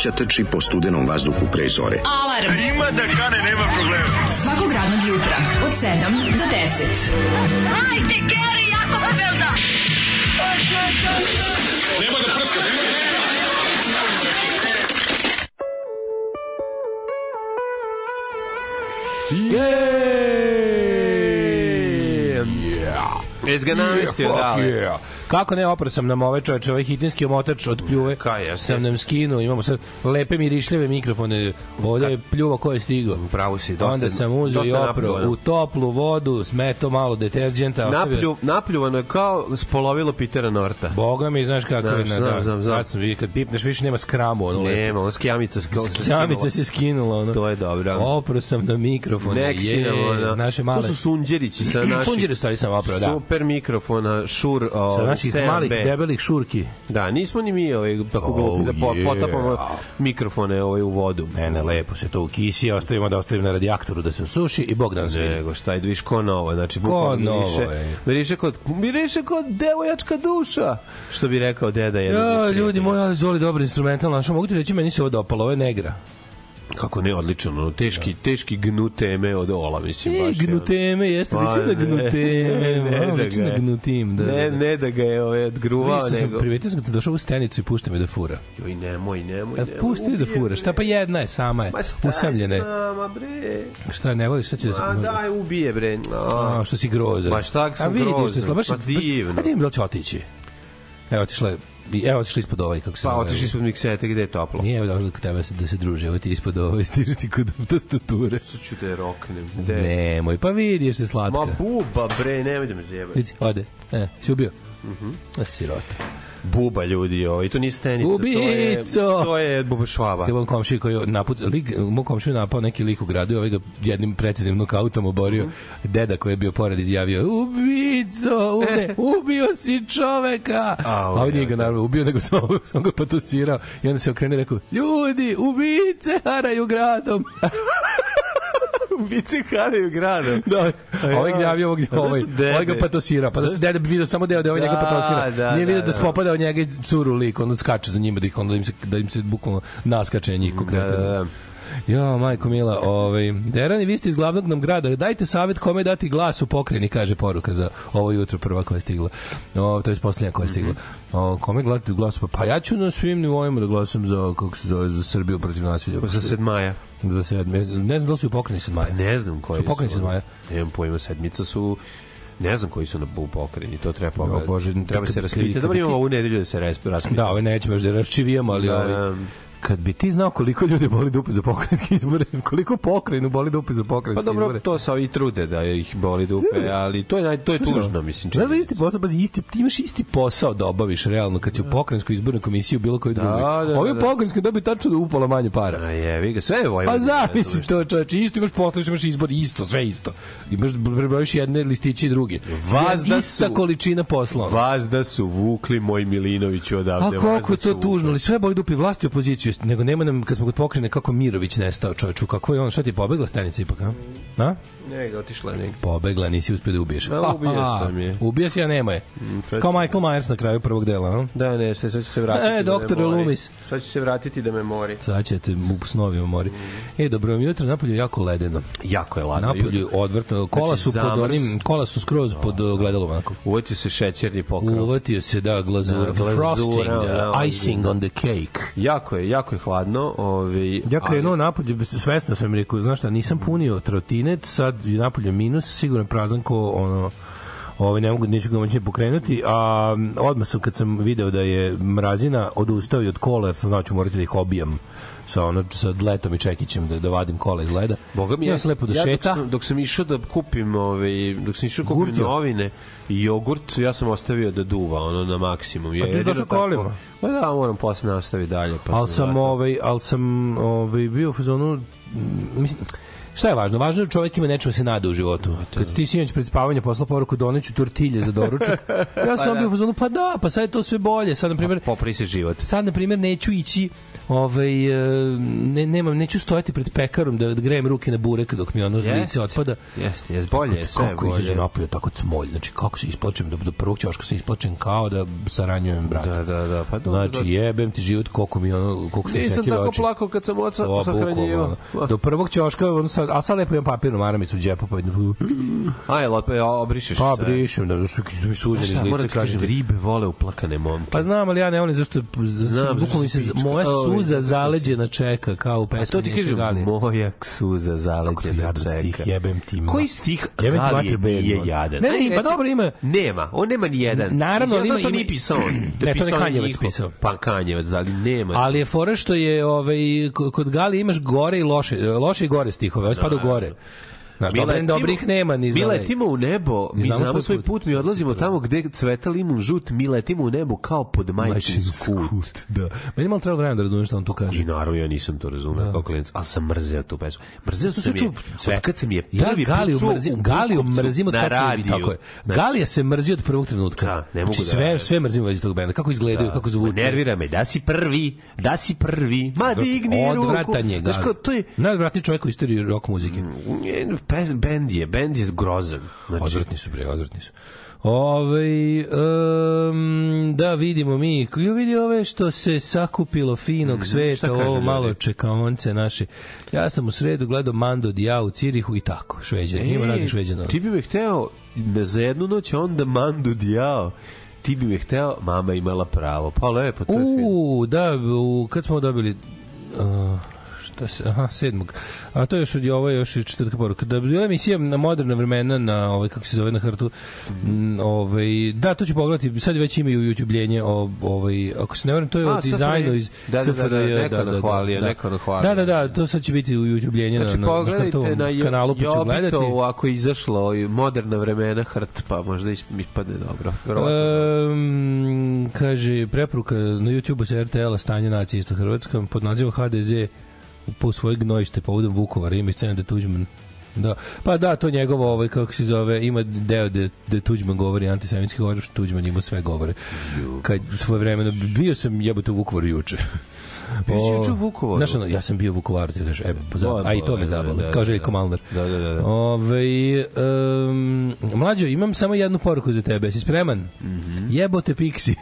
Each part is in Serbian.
mladića trči po studenom vazduhu pre zore. Alarm. Ima da kane, nema problema. Svakog radnog jutra, od 7 do 10. Hajde, Geri, jako se velda. Jes ga namestio, da. li? yeah. Kako ne, oprao sam nam ovaj čoveč, ovaj hitinski omotač od pljuve. Kaj, jeste, Sam nam skinuo, imamo sad lepe mirišljave mikrofone. Ovde je pljuva ko je stigao. Pravo si, dosta. Onda sam uzeo i oprao u toplu vodu, smeto malo deterđenta. Naplju, napljuvano je kao spolovilo Pitera Norta. Boga mi, znaš kako je, znam, da, znam, znam. sad sam kad pipneš više nema skramu, ono. Nema, ono se Skjamica se skinula, ono. To je dobro. Oprao sam na. Nek si nam, ono. Naše male... To su sunđerići sa naših... Sunđeri u stvari sam oprao, da. Super mikrofona, Shure o, Sa naših 7B. malih debelih šurki. Da, nismo ni mi ovaj, tako Oh, glupi da po, yeah. potapamo mikrofone ovaj, u vodu. Mene lepo se to ukisi, ostavimo da ostavim na radijaktoru da se suši i Bog dan svidi. Nego šta je viš ko novo, znači Ko bukvalno novo, miriše, miriše kod miriše kod devojačka duša, što bi rekao deda jedan. Ja, ljudi moji, ali Zoli dobar instrumental, našao, mogu ti reći, meni se ovo dopalo, ovo je negra. Kako ne odličan, ono teški teški gnu teme od ola, mislim E, baš. je ono- gnuteme, jeste, Pa, liči ne, gnuteme, ne, malo da liči je. gnutim, da. Ne, da, da. ne da ga je ovaj odgruvao, Vidiš što sam nego... primetio sam kad došao u stenicu i pušta me da fura. Joj, nemoj, nemoj, A nemoj. pusti da fura, šta pa jedna je, sama je, usamljena je. sama, bre? Šta ne voliš, šta će da se... A daj, ubije, bre. A, što si grozan. Ma šta sam grozan? Pa divno. Ajde mi da će otići. Evo, otišla je, evo, otišla ispod ovaj, kako se Pa otišli ispod miksete, gde je toplo? Nije evo došla kod tebe da se- da se druže, evo ti ispod ovaj, stiže ti kod tastature. Sad ću da je roknem. Gde? Nemoj, pa vidi, još je slatka. Ma buba, bre, nemoj da me zjebaj. Vidi, ode. E, si ubio? Mhm. Da si sirota. Buba, ljudi, ovo. I to nije stenica. To je, to je buba švaba. Kada komši komšiji koji napuca, lik, moj komšiju napao neki lik u gradu ovaj ga jednim preciznim nokautom oborio. Mhm. Deda koji je bio pored izjavio, ubico, ne, ubio si čoveka. A, ovaj nije ga naravno ubio, nego sam, sam ga patosirao. I onda se okrenuo i rekao, ljudi, ubice haraju gradom. Haraju gradom. Da, ovaj gnjavio ovog, zašto ovaj, dede? ovaj ga patosira. Pa zašto deda bi video samo deo da ovaj Da, njega patosira. da, Nije da, video da, da. spopada od njega curu lik, onda skače za njima da ih onda im se da im se bukvalno naskače na njih Da, konkretno. da, da. Jo, majko mila, ovaj, Derani, vi ste iz glavnog nam grada, dajte savet kome dati glas u pokreni, kaže poruka za ovo jutro prva koja je stigla. O, to je posljednja koja je stigla. O, kome gledate glas? Pa, pa ja ću na svim nivoima da glasam za, kako se zove, za Srbiju protiv nasilja. Za sedmaja. Za sedme. Ne znam da li su u pokreni sedmaja. Ne znam koji Su pokreni sedmaja. Nemam pojma, sedmica su ne znam koji su na u pokreni, to treba pogledati. Bože, treba se raspitati. Dobro imamo ovu nedelju da se raspitamo. Da, ovaj nećemo još da raščivijamo, ali Da, ovaj, da. Kad bi ti znao koliko ljudi boli dupe za pokrajinske izbore, koliko pokrajinu boli dupe za Pa pokrajinske dobro, izbore. to sa i trude da ih boli dupe, ali to je naj, to je tužno, mislim. Znaš da isti posao, pazi, isti, ti imaš isti posao da obaviš realno kad si u pokrajinskoj izbornoj komisiji u bilo kojoj drugoj. da, da, Ovi u da. pokrajinskoj dobiju tačno da upola manje para. A jevi ga, sve je Pa zamisli to čoveče, isto imaš posle, imaš izbor, isto, sve isto. Imaš prebrojiš jedne listiće i druge. Vazda Ista su- količina posla. Vazda su vukli moj Milinović A odavde. koliko je vazda to tužno, ali sve boli dupe vlasti i opoziciju, nego nema nam, kad smo kod pokrene, kako Mirović nestao čoveču, kako je on, šta ti pobegla stenica ipak, a? A? Ne, otišla je negde. Pobegla, nisi uspio da ubiješ. Ma, ubio sam je. Ubio si, a nema je. je- Kao Michael Myers na kraju prvog dela, a? Da, ne, sad će se vratiti. E, da me doktore mori. Loomis. Sad će se vratiti da me mori. Sad ćete mu snovima mori. E, dobro vam jutro, napolju je jako ledeno. Jako je ladno. Napolju odvrtno. Kola Znači, su pod zamrs. onim, kola su skroz pod gledalom, onako. Uvetio se šećerni pokrov. Uvatio se, da, glazura, Da, glazura, frosting, da, uh, icing on the cake. Jako je, jako je hladno. Ovaj, Ja krenuo napolje, svesno sam rekao, znaš šta, nisam punio trotinet, sad je napolje minus, sigurno je prazan ko ono, ovaj ne mogu neću ga moći pokrenuti, a odmah sam kad sam video da je mrazina odustao i od kola, jer sam znao da ću morati da ih obijam sa ono sa letom i čekićem da da vadim kola iz leda. Boga mi ja sam lepo do ja dok sam, dok sam išao da kupim ovaj dok sam išao da kupim Gurđo. novine i jogurt ja sam ostavio da duva ono na maksimum je A ti došao kolima? pa da moram posle nastaviti dalje pa Al sam ovaj al sam ovaj bio u fazonu mislim Šta je važno? Važno je da čovjek ima nečemu da se nada u životu. Kad si ti sinoć pred spavanje poslao poruku doneću tortilje za doručak, ja sam bio u fazonu, pa da, pa sad je to sve bolje. Sad, na primjer, Popri se život. sad na primjer neću ići ovaj e, ne nemam neću stojati pred pekarom da, da grejem ruke na burek dok mi ono z lice otpada Jeste, jes bolje je sve kako bolje. izađem napolje tako cmolj znači kako se isplačem do, do prvog ćoška se isplačem kao da saranjujem brata Da, da, da, pa dobro. znači jebem ti život koliko mi ono koliko sam Nisam tako oči. plakao kad sam oca O, sahranjivao. Do prvog ćoška, on sad, a sad lepo imam papirnu maramicu u džepu, pa idem, Aj, lepe, obrišeš pa sve. brišem, da, što mi suđeni iz lice, kažem, ribe vole uplakane momke. Pa znam, ali ja ne volim zašto Znam, zašto mi se moja Oj, suza zaleđena čeka kao u A pesmi to ti kažem, moja suza zaleđena čeka. jebem ti. Koji stih Jebem ti bedno. nije jadan? Ne, ne, pa dobro, ima- Nema, on nema ni jedan. Naravno, ja ali znam ima- to nije pisao on. Ne, to je Kanjevac pisao. Pa Kanjevac, da li nema. Ali je fora što je ovaj ko- kod Gali imaš gore i loše, loše i gore stihove, ovo spada u gore. Znaš, Mi dobro, letimo- dobrih nema ni za Mi ovaj. letimo u nebo, mi znamo znamo, svoj put. put, mi odlazimo tamo gde cveta limun žut, mi letimo u nebo kao pod majčin skut. Da. Meni je malo trebalo vremena da razumeš šta on tu kaže. I naravno ja nisam to razumeo kao klinac, ali sam mrzeo tu pesmu. Mrzeo sam je, sve. kad sam je Ja prvi Galiju put čuo mrzim, Galiju mrzim od kad sam radiju. tako je. Znači, Galija se mrzi od prvog trenutka. Da, ne mogu znači, da sve, sve mrzim vezi tog benda. Kako izgledaju, kako zvuče. Nervira me, da si prvi, da si prvi, ma digni ruku. Odvratan je Znaš Gali. kao, to je, Najodvratniji čovjek u istoriji rock muzike. Pes, bend je, bend je grozan. Znači, Odvratni su, bre, odvratni su. Ove, um, da vidimo mi, ju vidi ove što se sakupilo finog sveta, Mhm, kažu ovo malo čekaonce naše. Ja sam u sredu gledao Mando Dija u Cirihu i tako, šveđan. Ima razli šveđana. Ti bi me hteo da za jednu noć onda mandu dijao. Ti bi me hteo, mama imala pravo. Pa lepo, to je. U, da, u, kad smo dobili uh, šta se, aha, sedmog. A to je još od ovo je još i četvrtka poruka. Da bi bila emisija na moderna vremena na ovaj kako se zove na hrtu. Mm, ovaj da to ću pogledati. Sad već imaju YouTubeljenje o ovaj ako se ne varam to je A, o dizajnu iz Da, da, da, da, neko nahvalio, neko nahvalio. Da, da, da, to sad će biti u YouTubeljenje Znači, na, na, na, pogledajte hrtovom na, kanalu pa ću gledati. Ako je izašlo i moderna vremena hrt, pa možda is- ispadne dobro. Um, kaže, preporuka na YouTube-u sa RTL-a stanje nacije isto Hrvatska pod nazivom HDZ po svoje gnojište povodom Vukovara ima scena da Tuđman Da. Pa da, to njegovo, ovaj, kako se zove, ima deo da, da Tuđman govori antisemitski govor, što Tuđman ima sve govore. Kad svoje vremeno, bio sam jebote u Vukovaru juče. Bio si juče u Vukovaru? Znaš, ono, ja sam bio u Vukovaru, ti kažeš, evo, Da, pozdrav, a i to me da, zabalo, da, da, kao da. Željko Malnar. Da, da, da. da. Ove, um, mlađo, imam samo jednu poruku za tebe. Si spreman? Mm. -hmm. Jebote piksi.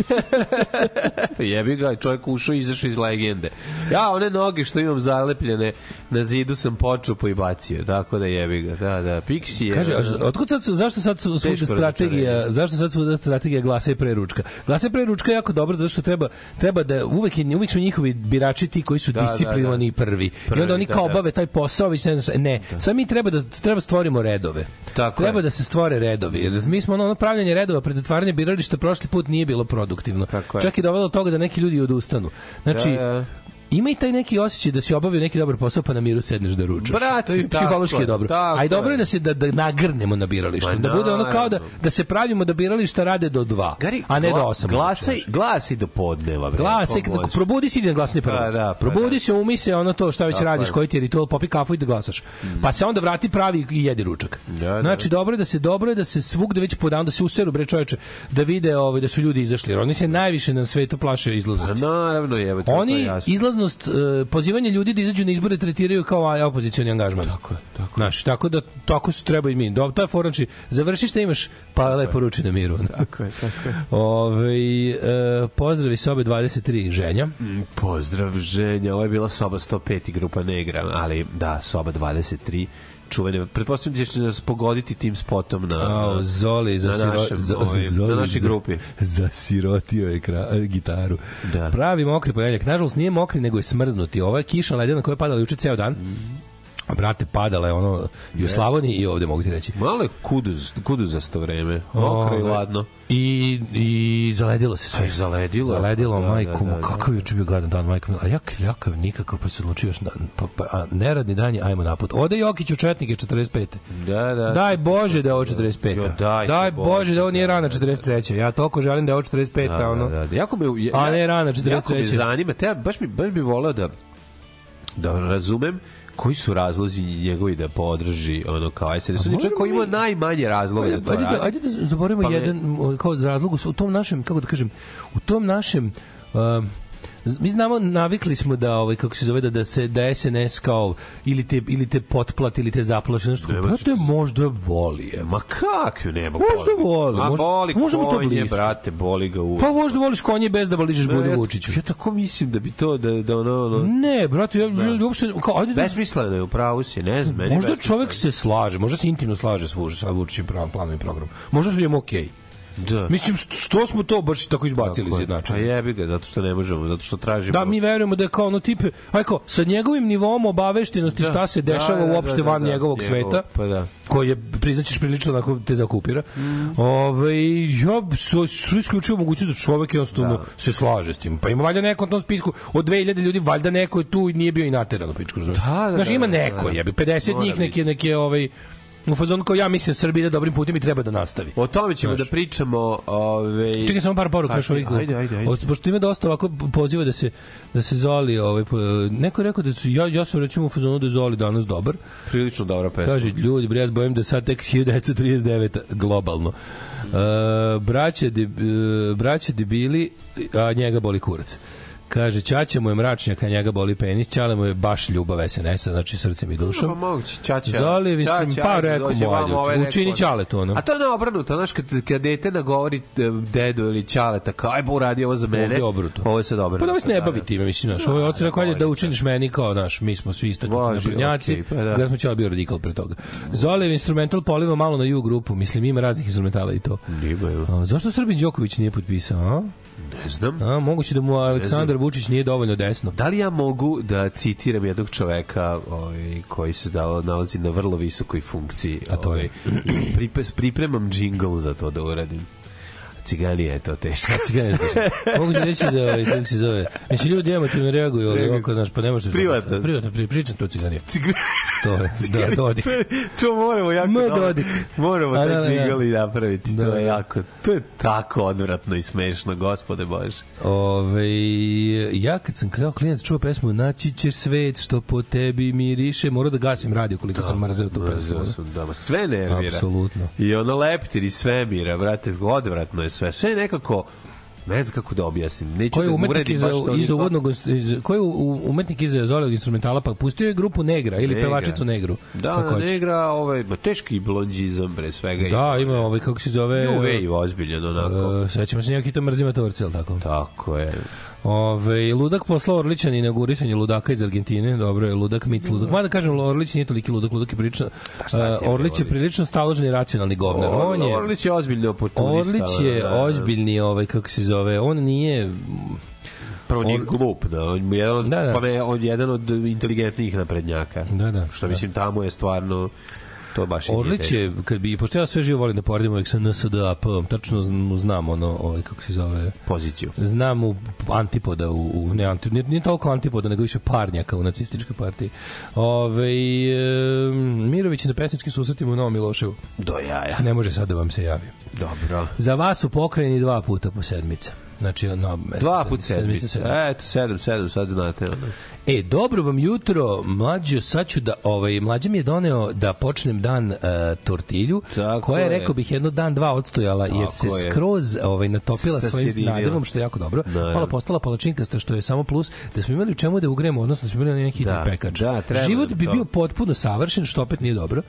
Jebi ga, čovjek ušao i izašao iz legende. Ja, one noge što imam zalepljene na zidu sam počupo i bacio, tako da jebi ga. Da, da, Pixi je... Kaže, a otkud sad, zašto sad svuda strategija, zašto sad svuda strategija glasa i preručka? Glasa i preručka je jako dobro zato što treba, treba da uvek, je, uvek su njihovi birači ti koji su Da, da, disciplinovani da. prvi. I Prvi, onda oni da, kao da. obave taj posao, već ne znam. Ne, sad mi treba da treba stvorimo redove. Tako treba je. da se stvore redovi. Jer mi smo ono, ono pravljanje redova pred zatvaranje birališta prošli put nije bilo produktivno. Tako je. Čak i dovelo do toga da neki ljudi odustanu. Znači, Da, da. Ima i taj neki osjećaj da si obavio neki dobar posao pa na miru sedneš da ručaš. Brate, to je tako psihološki je, dobro. tako A i dobro je je. da se da, da nagrnemo na biralištu. Ma, Da bude ono kao da, da se pravimo da birališta rade do dva, Gari, a ne do osam. Glasaj, glasaj do podneva. bre, Glasaj, probudi se i da glasni prvo. Pa da, pa probudi da. se, umi se, ono to šta već Tako radiš, je. koji ti je ritual, popi kafu i da glasaš. Pa se onda vrati pravi i jedi ručak. Da, da. Znači, dobro je da se dobro je da se svugde već podam, da se useru bre čoveče, da vide ovaj da su ljudi izašli. Oni se najviše na svetu plaše izlaznosti. naravno, evo, to je Oni jasno. Izlaznost, e, pozivanje ljudi da izađu na izbore tretiraju kao opozicioni angažman. Tako je, tako. Znaš, tako da tako se treba i mi. Do, to je fora, znači, završi šta imaš, pa lepo ruči na miru. Tako je, tako je. Ove, e, pozdravi sobe 23, ženja. Mm, Pozdrav, ženja. Ovo je bila soba 105 i grupa Negra, ali da, soba 23 čuvene. Pretpostavljam da ćeš nas pogoditi tim spotom na, na, Zoli za na siro, našem, za, ovaj, Zoli na našoj grupi. Za sirotio je kra, gitaru. Da. Pravi mokri ponedeljak. Nažalost nije mokri, nego je smrznuti. Ova je kiša ledena koja je padala juče ceo dan. A brate, padala je ono i u Slavoniji i ovde mogu ti reći. Malo je kuduz, kuduzasto vreme. Mokro i ladno. I, i zaledilo se sve. Aj, zaledilo? Zaledilo, Da, majku, da, da, da. kakav je juče bio gladan dan, majku. A ja kljakav nikakav, pa se odlučio još na, pa, pa, a neradni dan je, ajmo naput. Ode Jokić u Četnike 45. Da, da. Daj Bože da je ovo 45. Jo, dajte daj Bože, Bože da ovo nije rana 43. Ja toliko želim da je ovo 45. Da, ono. da, da. Jako me, ja, A ne, rana, Jako me 43.. zanima, te, baš, mi, baš bi voleo da da razumem koji su razlozi njegovi da podrži ono kao SNS? On je čovjek koji ima najmanje razloga da Ajde, to ajde, da, radi. ajde da zaboravimo Pa jedan kao razlog u tom našem kako da kažem u tom našem uh, mi znamo navikli smo da ovaj kako se zove da da se da SNS kao ili te ili te potplat ili te zaplaše nešto Nema brate možda voli je Ma kakvi nema Možda voli, Ma boli možda mu to konje, brate, boli ga u... pa možda voliš konje bez da boližeš Ne, budu ja- Vučiću. Ja tako mislim da bi to, da, da ono... ono ne brate ja, ja uopšte kao ajde da Besmisleno je, u pravu si, ne znam, Možda čovek se slaže, možda se intimno slaže s Vučićem, sa Vučićem pravom planom i programom. Možda su njemu okej. Da. Mislim, što, što smo to baš tako izbacili iz Pa jednačenja? jebi ga, zato što ne možemo, zato što tražimo... Da, mi verujemo da je kao ono tipe, ajko, sa njegovim nivom obaveštenosti Da. šta se dešava Da, da, uopšte da, da, van da, njegovog njegovo, sveta, pa da. koji je, priznaćeš, prilično onako te zakupira. Ove, ja bi su, su isključio mogućnost da čovek jednostavno se slaže s tim. Pa ima valjda neko na tom spisku od 2000 ljudi, valjda neko je tu i nije bio i nateran pičku, razumiješ? Da, da, Znaš, da, ima da, neko, da. jebi, 50 Mora njih neke, neke, ovaj, u fazonu kao ja mislim Srbija dobrim putem i treba da nastavi. O tome ćemo Znaš. da pričamo, ove... Čekaj samo par poruka još ovih. Ajde, ajde, ajde. Od- Pošto ima dosta ovako poziva da se da se Zoli, ovaj neko je rekao da su ja ja sam recimo u fazonu da je Zoli danas dobar. Prilično dobra pesma. Kaže ljudi, bre ja bojim da sad tek 1939 globalno. Uh, braće, de, uh, braće debili, a njega boli kurac. Kaže, Ćaća mu je mračnjak, a njega boli penis, Ćale mu je baš ljubav SNS-a, znači srcem i Pa dušom. moguće, Ćaća. Zolijev instrument, pa ajde, rekao mu, ajde, neko, učini ono. Ćaletu, ono. A to je obrnuto, znaš, kad, kad dete nagovori e, dedu ili Ćaleta, kao, aj bo uradi ovo za mene. Ovde je obrnuto. Ovo je sad obrnuto. Pa da vas ne da, bavi da. time, mislim, znaš, ovo je otac rekao, da učiniš meni kao, znaš, mi smo svi Važi, naprednjaci, okej, pa da. smo ćela bio radikal pre toga. Zolev instrumental poliva malo na ju grupu, mislim, ima raznih instrumentala i to. Zašto Srbin Đoković nije potpisao, a? Ne znam. a moguće da mu Aleksandar Vučić nije dovoljno desno. Da li ja mogu da citiram jednog čoveka ovaj, koji se dao, nalazi na vrlo visokoj funkciji? A to je? Ovaj, pripremam džingl za to da uradim. Ciganija je to teško. Cigane, mogu ti reći da, ovaj, kako se zove, mislim, ljudi emotivno reaguju, ali ovako, znaš, pa ne može... Privatno. Privatno, pri, pričam to ciganije. Cigan- To je, da, Dodik. to moramo jako Ma, Dodik. Moramo A, da, da, da. i napraviti. Da, to da. je jako, to je tako odvratno i smešno, gospode Bože. Ove, ja kad sam kao klinac čuo pesmu Naći ćeš svet što po tebi miriše, morao da gasim radio koliko sam mrzeo tu pesmu. Sam, da, ma sve nervira. Apsolutno. I ono leptir iz svemira, brate, odvratno je sve. Sve je nekako, ne znam kako da objasnim. Neću Ko je da umetnik iza ni- uvodnog, iz, ko je u- u- umetnik iza Zolijog instrumentala, pa pustio je grupu Negra ili Negra. pevačicu Negru. Da, Kako hoćeš. negra, ovaj, ma teški blondžizam, pre svega. Da, ima ovaj, kako se zove... Wave, ozbiljan, onako. Uh, sećamo se njega to mrzima torce, ali tako? Tako je. Ove, Ludak poslao Orlića na inaugurisanje Ludaka iz Argentine. Dobro je, Ludak, Mic, Ludak. Mada kažem, Orlić nije toliki Ludak, Ludak je prilično... Uh, Orlić je prilično staložen i racionalni govnar. On je... Orlić je ozbiljni oportunista. Orlić je da, da. ozbiljni, ovaj, kako se zove, on nije... Prvo nije Or- glup, da, on je jedan od, Da, da. pa ne, on je jedan od inteligentnijih naprednjaka. Da, da. Što da. mislim, tamo je stvarno, to baš i Orlić je, kad bi, pošto ja sve živo volim da poredim uvijek sa NSDAP, tačno mu znam ono, ovaj, kako se zove, poziciju. znam u antipoda u, u ne, anti, nije, nije toliko antipoda nego više parnjaka u nacističkoj partiji Ove, e, Mirović na pesničkim susretima u Novom Miloševu Do jaja. ne može sad da vam se javi Dobro. za vas u pokrajini dva puta po sedmica Znači, no, Dva put sedmice. sedmica. Eto, sedam, sedam, sad znate. Ono. E, dobro vam jutro, mlađo, sad ću da, ovaj, mlađa mi je doneo da počnem dan uh, tortilju, Tako koja je, rekao bih, jedno dan, dva odstojala, jer Tako se je. skroz ovaj, natopila svojim Sasjedinila. nadevom, što je jako dobro. Da, Malo da. postala palačinkasta, što je samo plus, da smo imali u čemu da ugremo, odnosno da smo imali neki Da, pekač. da, Život nam bi to. bio potpuno savršen, što opet nije dobro.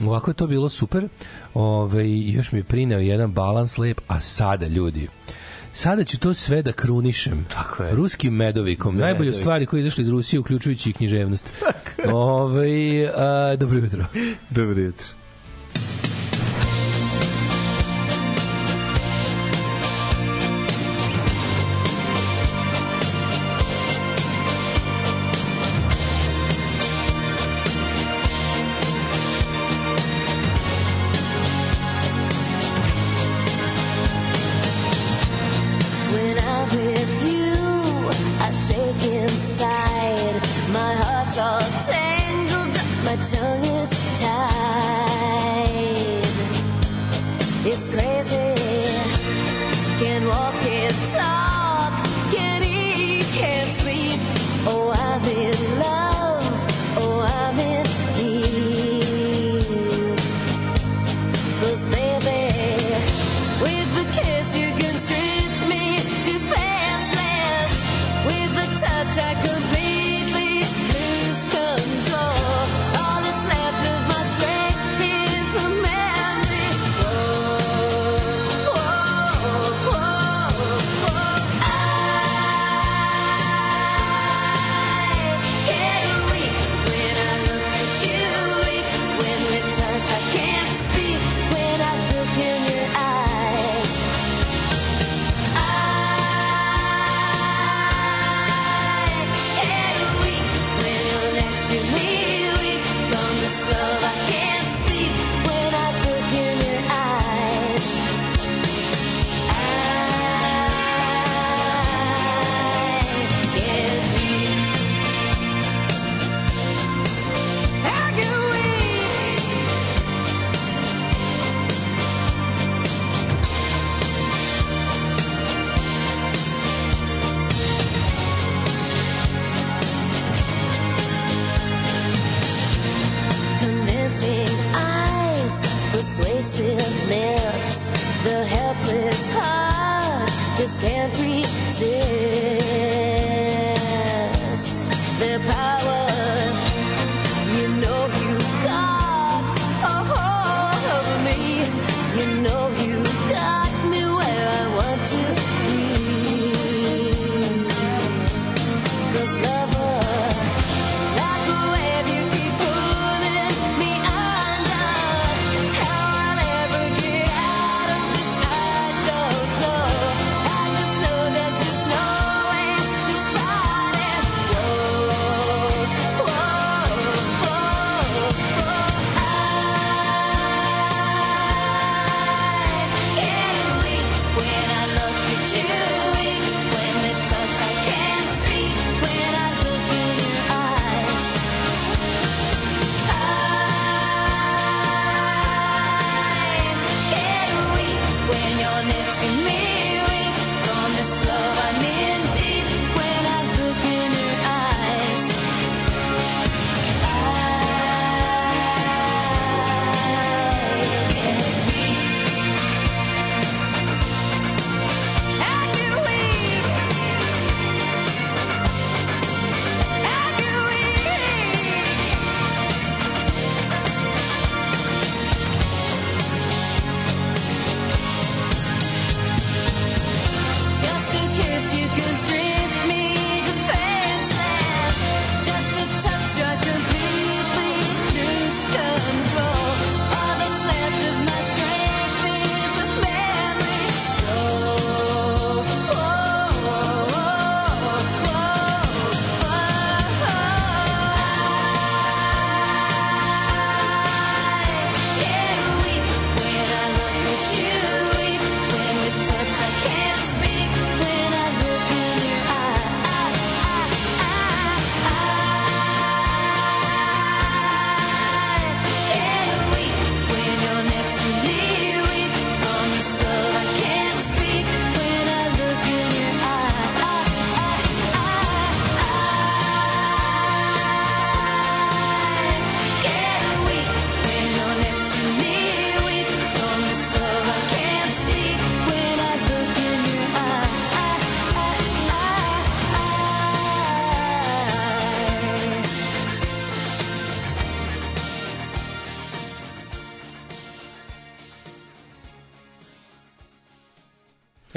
Ovako je to bilo super. Ove, još mi je prineo jedan balans lep, a sada, ljudi, Sada ću to sve da krunišem. Tako je. Ruskim medovikom. Najbolje Medovik. stvari koje izašle iz Rusije, uključujući i književnost. Ove, a, dobro jutro. Dobro jutro.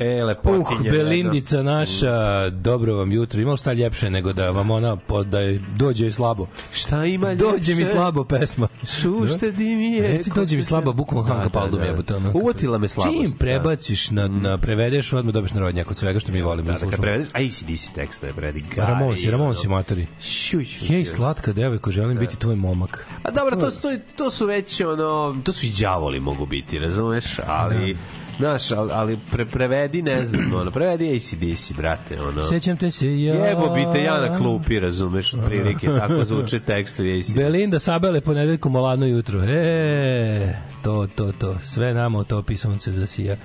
E, lepotinje. Uh, Belindica naša, dobro vam jutro. Imao šta ljepše nego da vam ona po, da je, dođe i slabo. Šta ima Dođe mi ljepše? slabo pesma. Šuštedi mi je. Reci, dođe mi slaba, bukvalno Hanka Paldum ono. Uvotila me slabost. Čim prebaciš na, na prevedeš, odmah dobiš narodnjak od svega što mi volimo. Da, Da, da, kad prevedeš, a ACDC tekst je predi. Ramon si, Ramon si matori. Hej, slatka devojko, želim biti tvoj momak. A dobro, to to, to su već ono, to su i đavoli mogu biti, razumeš, ali Znaš, ali, ali pre, prevedi, ne znam, ono, prevedi ACDC, brate, ono. Sećam te se ja. Jebo bi te ja na klupi, razumeš, otprilike, tako zvuče tekstovi ACDC. Belinda Sabele ponedeljkom o ladno jutro. E, to, to, to. Sve nama topi sunce zasija.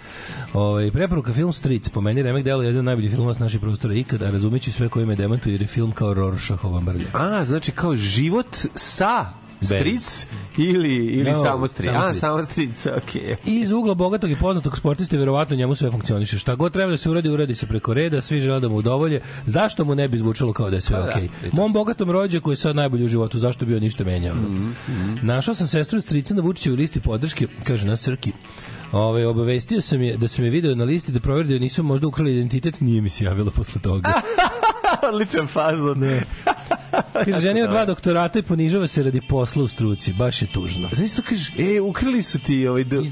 Ovaj preporuka film Streets. Po meni Remek Delo je jedan od najboljih filmova s naših prostora ikada. Razumeću sve koji me demantuju jer je film kao Rorschachova mrlja. A, znači kao život sa. Stric ili, ili No, samo stric. samo A, samo stric, okej. I iz ugla bogatog i poznatog sportiste verovatno njemu sve funkcioniše. Šta god treba da se uradi, uradi se preko reda, svi žele da mu udovolje. Zašto mu ne bi zvučalo kao da je sve Pa da, okej? i to. Mom bogatom rođaku je sad najbolji u životu, zašto bi on ništa menjao? Mhm, Našao sam sestru strica na Vučićevoj listi podrške, kaže na Srki. Ove, obavestio sam je da sam je video na listi da proveri da nisu možda ukrali identitet, nije mi se javila posle toga. Odličan fazon. Ne. Kaže, žena je dva doktorata i ponižava se radi posla u struci. Baš je tužno. Znaš to kažeš, e, ukrili su ti ovaj, do, i,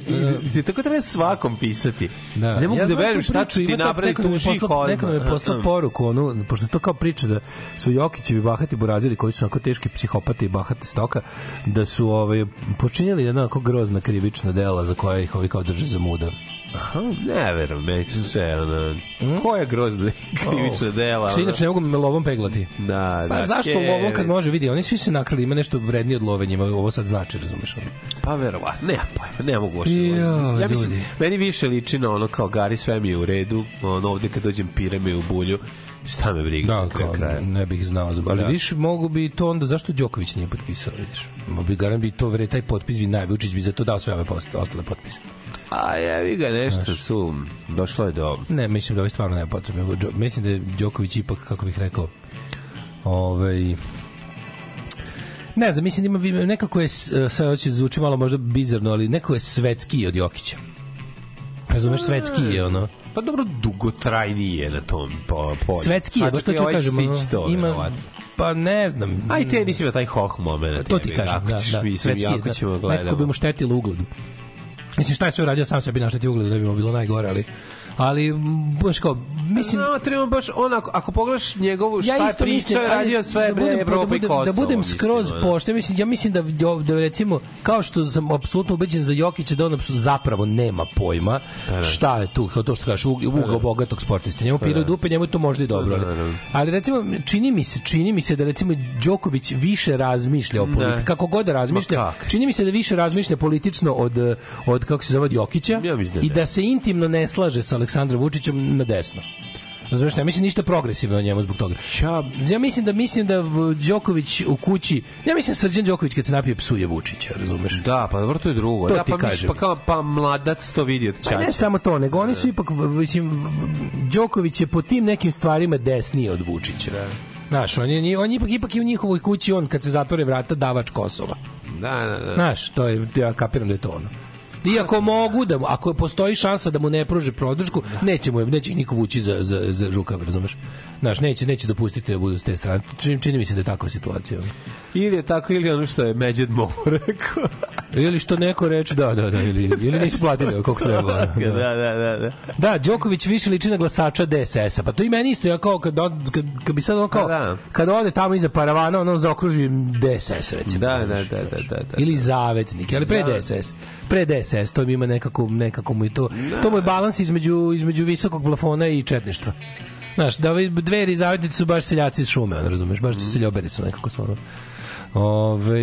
i, tako treba svakom pisati. Da. Ne mogu da znam verujem šta ću ti napraviti, tuži poslao- odmah. Neko nam je poslao poruku, onu, pošto to kao priča da su Jokićevi bahati buraziri koji su onako teški psihopati i bahate stoka, da su ovaj, počinjeli jedna onako grozna krivična dela za koja ih ovi kao drže za muda. Aha, ne verujem, meni su sve, ono, koja grozna krivična dela. Se ono. inače ne mogu me lovom peglati. Da, Pa da, zašto ke- lovom kad može vidi? Oni svi se nakrali, ima nešto vrednije od lovenjima, ovo sad znači, razumeš? ono. Pa verovatno, ne, pa ne mogu. Jo, ja mislim, ljudi. meni više liči na ono kao Gari sve mi je u redu, ono ovde kad dođem pire me u bulju, šta me briga Da, kao, kraja. ne bih znao. Ali Da. više mogu bi to onda, zašto Đoković nije potpisao, vidiš? Mogu bi garan bi to, vre, taj potpis bi naj, Vučić bi za to dao sve ove post, ostale potpise. A jevi ga nešto su, došlo je do... Ne, mislim da ovo stvarno nema potrebe. Džo- Mislim da je Đoković ipak, kako bih rekao, ovaj, ne znam, mislim da ima nekako je, sad hoće da zvuči malo možda bizarno, ali nekako je svetski od Jokića. Razumeš, svetski je ono. Pa dobro, dugotrajniji je na tom po, polju. Svetski je, Sad baš to ću ovaj kažem. to, ima, verovatno. pa ne znam. Aj, te nisi imao taj hoh moment. To ti kažem, da, da. Mislim, svetski, jako da. ćemo Nekako bi mu štetilo ugledu. Mislim, šta je sve uradio, sam sebi naštetio ugledu, da bi mu bilo najgore, ali ali baš kao mislim No, treba baš onako, ako pogledaš njegovu šta ja je isto pričao, mislim je radio sve da budem, Evropa da i budem, Kosovo. da budem mislim, skroz ono. pošten mislim ja mislim da, da recimo kao što sam apsolutno ubeđen za Jokića da on zapravo nema pojma šta je tu kao to što kažeš ug- ugao bogatog sportiste njemu piraju dupe njemu je to možda i dobro ali, ali recimo čini mi se čini mi se da recimo Đoković više razmišlja o politici kako god da razmišlja čini mi se da više razmišlja politično od od kako se zove Jokića Ja mislim da i da se intimno ne slaže sa Aleksandrom Vučićem na desno Razumeš, ne mislim ništa progresivno o njemu zbog toga. Ja, Ja mislim da mislim da Đoković u kući, ja mislim da Srđan Đoković kad se napije psuje Vučića, razumeš? da, pa dobro, to je drugo. To da, ti pa, mislim, kažem, pa, kao, pa mladac to vidi od Pa ne čača. samo to, nego oni su ipak, v- mislim, Đoković je po tim nekim stvarima desniji od Vučića. Znaš, on je, on je ipak, ipak i u njihovoj kući, on kad se zatvore vrata, davač Kosova. Da, da, da. Znaš, to je, ja kapiram da je to ono. Iako mogu da mu, ako postoji šansa da mu ne pruže podršku, neće mu neće ih niko vući za, za, za rukav, razumeš? Znaš, neće, neće dopustiti da budu s te strane. Čini, čini mi se da je takva situacija. Ono. Ili je tako, ili ono što je Međed Mo rekao. Ili što neko reče, da, da, da, ili, ili nisu platili koliko treba. da, da, da, da. Da, Đoković više liči na glasača DSS-a. Pa to i meni isto, ja kao kad, od- kad, kad bi sad on kao, Pa da. kad ode tamo iza paravana, on zaokruži DSS, recimo. Da, da, da, da, da, da. Ili zavetnik, ali pre. DSS. Pre DSS, to mi ima nekako, nekako mu je to, to mu je balans između, između visokog plafona i četništva. Znaš, da ovi dveri i zavetnici su baš seljaci iz šume, on razumeš, baš su seljoberi su nekako stvarno. Ove,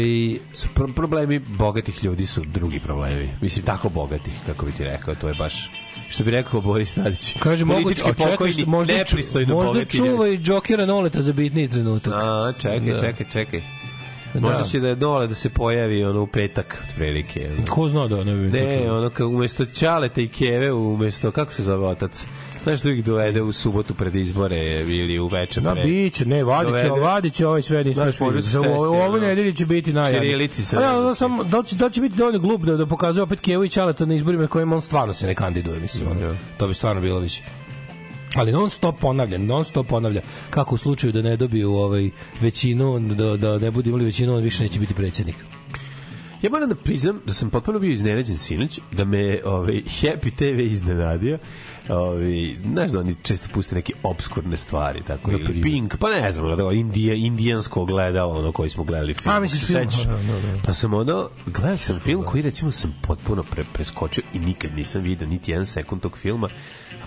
Su pro- problemi bogatih ljudi su drugi problemi. Mislim, tako bogatih, kako bi ti rekao, to je baš što bi rekao Boris Tadić. kaže, moguće, Politički pokojni, možda, nepristojno možda bogati čuva ljudi. i Džokera Noleta za bitniji trenutak. A, čekaj, Da. čekaj, čekaj. Možda će da je dole da se pojavi ono u petak, otprilike. ono. Ko zna da ne bi Ne, ono kao umesto Ćaleta i Keve, umesto, kako se zove otac? Znaš da ih dovede u subotu pred izbore ili u večer Da, pre. biće, ne, vadit će, Dovede. ovaj sve, nismo Znaš, može vidjeli. se U- sesti, U ovoj ono. nedelji će biti najjadnije. Ćirilici se ja, da, sam, da, će, da će biti dovoljno glup da, da pokazuje opet Kevo i Ćaleta na izborima kojima on stvarno se ne kandiduje, mislim. Da. To bi stvarno bilo više. Ali non stop ponavlja, non stop ponavlja kako u slučaju da ne dobiju ovaj većinu, da, da ne budu imali većinu, on više neće biti predsjednik. Ja moram da priznam da sam potpuno bio iznenađen sinoć, da me ovaj, Happy TV iznenadio. Ovaj, znaš da oni često puste neke obskurne stvari, tako, ili primjer? Pink, pa ne znam, ono, Indija, indijansko gledalo, ono koji smo gledali film. A, misliš Se film? sećaš? Da, da, da. Pa sam ono, gledao sam film koji recimo sam potpuno pre, preskočio i nikad nisam video niti jedan sekund tog filma.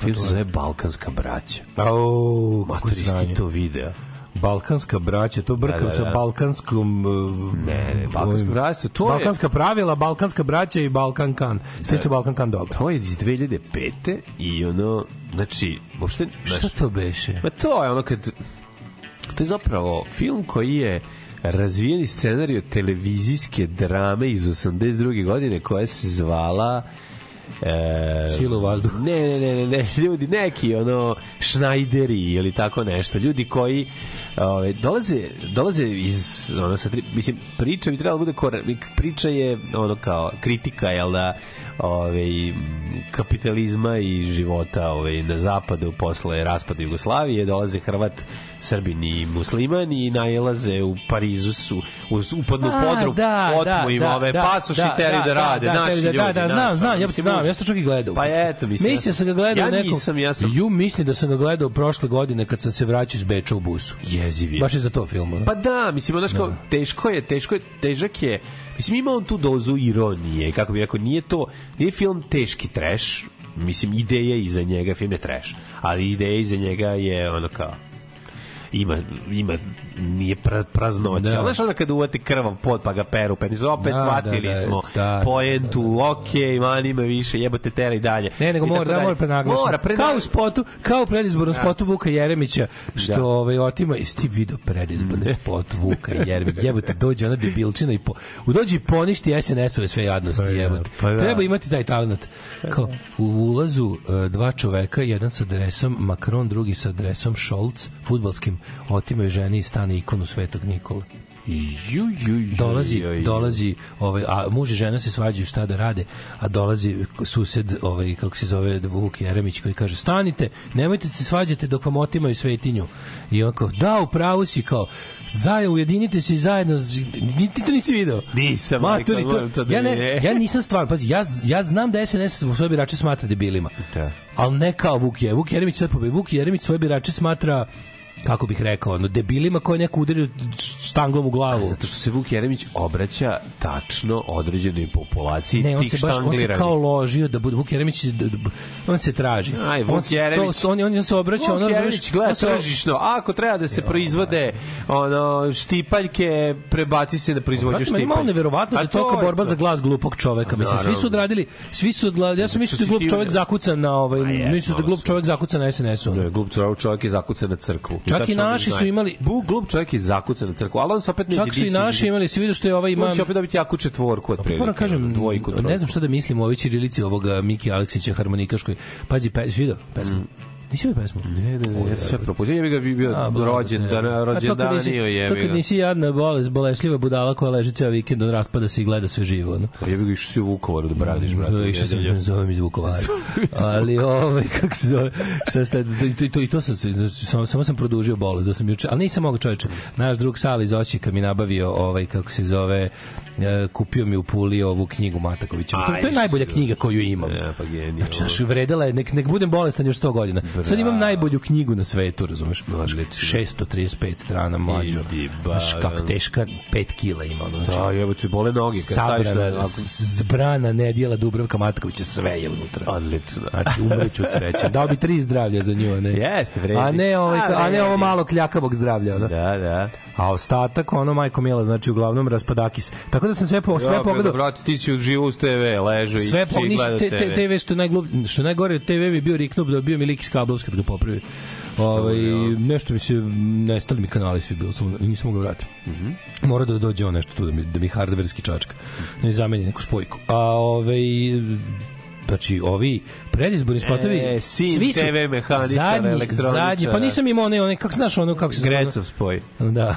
Film se zove Balkanska braća. Au, kako Matori, sranje. ti to video? Balkanska braća, to brkam Da, da, sa da. balkanskom... uh, Ne, ne, Balkanska braća, to je... Balkanska pravila, balkanska braća i Balkan kan. Sliče Balkan kan dobro. To je iz 2005. i ono, znači, uopšte... Šta znaš, to beše? Ma to je ono kad... To je zapravo film koji je razvijeni scenarij od televizijske drame iz 82. godine koja se zvala E, Sila u vazduhu. Ne, ne, ne, ne, ne, ljudi, neki ono Schneideri ili tako nešto, ljudi koji ove, dolaze, dolaze iz ono, sa tri, mislim, priča bi trebala da bude kor, priča je ono kao kritika, jel da ove, kapitalizma i života ove, na zapadu posle raspada Jugoslavije dolaze Hrvat, Srbin i musliman i najelaze u Parizu su, u, upadnu u podrum, otmu im ove pasoši i teraju da, rade, naši da, ljudi. Da, da, znam, znam, ja mislim, znam, ja sam čak i gledao. Pa eto, mislim. Mislim da sam ga gledao ja nekom... nisam, ja sam... Ju, mislim da sam ga gledao prošle godine kad sam se vraćao iz Beča u busu. Jeziv je. Baš je za to film. Pa da, mislim, ono kao, teško je, teško je, težak je, mislim, ima on tu dozu ironije, kako bi rekao, nije to, nije film teški trash, mislim, ideja iza njega, film je trash, ali ideja iza njega je ono kao, ima, ima nije pra, praznoća. Da. Da. Znaš ono kad uvati krvav pod pa ga peru, penis, opet Da, shvatili da, da, smo da, poentu, okej, man ima više, jebote tera i dalje. Ne, nego mora, da mora prenaglašeno. Mora, prenaglašeno. Kao u spotu, kao u predizbornom spotu Vuka Jeremića, što Da. ovaj, otima, jesi ti video predizborni spot Vuka Jeremića, jebote, dođe ona debilčina i po, dođe i poništi SNS-ove sve jadnosti, jebote. pa da. Treba imati taj talent. Kao, u ulazu e, dva čoveka, jedan sa dresom Macron, drugi sa dresom Scholz, futbalskim, otimaju ženi i stane ikonu Svetog Nikola. Ju, ju, ju, dolazi ju, ju. dolazi ovaj a muž i žena se svađaju šta da rade a dolazi sused ovaj kako se zove Vuk Jeremić koji kaže stanite nemojte se svađati dok vam otimaju svetinju i on kao da u pravu si kao zajedno ujedinite se i zajedno ni ti to nisi video Nisam, Maturi, to to, da ja, ne, ja nisam stvarno, pazi, ja, ja znam da SNS svoje birače smatra debilima. Da. Ali ne kao Vuk je. Vuk Jeremić sad pobe. Vuk Jeremić svoje birače smatra kako bih rekao, ono, debilima koje neko udario štanglom u glavu. Zato što se Vuk Jeremić obraća tačno određenoj populaciji Ne, on tih se baš on se kao ložio da bude Vuk Jeremić da, da, on se traži. Aj, Vuk on se, Jeremić. to- on, on, se obraća, ono, Vuk razumeš, Jeremić gleda on se- tržišno. Ako treba da se proizvode ono štipaljke, prebaci se na proizvodnju meni je štipaljke. malo neverovatno da je tolika to je borba to. za glas glupog čoveka. Mislim, svi su odradili, svi su odla, ja sam mislio da glup čovek zakucan na ovaj, mislio da glup čovek zakucan na SNS-u. Ne, glup čovjek je zakucan na crkvu. Čak i naši su imali- Bu, glup čovjek je zakucan na crkvu, ali on se opet neće Čak su i naši imali, se vidio što je ovaj ima... On će opet dobiti jaku četvorku od prilike. Moram kažem, dvojku, ne znam šta da mislim o ovoj ćirilici ovoga Miki Aleksića harmonikaškoj. Pazi, pe, vidio pesmu? Nisi vidio pesmu? Ne, ne, ne, ja sam sve propustio. Ja bih ga bi bio rođen, da, rođendanio nisi- je. To kad nisi jadna bolest, bolešljiva budala koja leži ceo vikend, on raspada se i gleda sve živo. No? Ja bih ga išao si u Vukovaru da braniš, brate. To išao sam, nedelju. zovem iz Vukovara. Ali ovaj kako se zove, šta ste, to, to, to, i to sam se, samo, samo sam produžio bolest, da sam juče, ali nisam mogao čoveče. Naš drug Sali iz Osijeka mi nabavio ovaj kako se zove, kupio mi u Puli ovu knjigu Matakovića. To, to je Aj, najbolja knjiga koju imam. Ja, pa genijalno. Znači, znaš, vredela je, nek, nek budem bolestan još 100 godina. Sad imam najbolju knjigu na svetu, razumeš? Odlično. 635 strana mlađo. Idi, ba, Znaš, kako teška 5 kila ima. Ono, znači, Da, jebo ti bole noge kad na... sabrana, ako- s- zbrana nedjela Dubravka Matkovića, sve je unutra. Odlično. Znači, umreću od sreće. Dao bi tri zdravlja za nju, a ne. Jeste, vredi. A ne, ovaj, A, a ne ovo malo kljakavog zdravlja. Ono. Da, da. A ostatak, ono, majko Mila, znači, uglavnom raspadakis. Tako da sam sve, po, sve pogledao. Brate, ti si uživo uz TV, ležo i Sve po niš, gleda te, te, TV što je najglup, što najgore od TV bi bio Riknub da bio mi lik iz da ga popravi. Ovaj nešto mi se nestali mi kanali svi bilo samo nisam mogao vratiti. Mhm. Mora da dođe on nešto tu da mi da mi hardverski čačka. Da mi zameni neku spojku. A ovaj znači ovi predizborni spotovi E, sin svi su TV mehaničar, zadnji, elektroničar. zadnji, pa nisam imao one, one kako znaš ono kako se Grecov spoj. Da.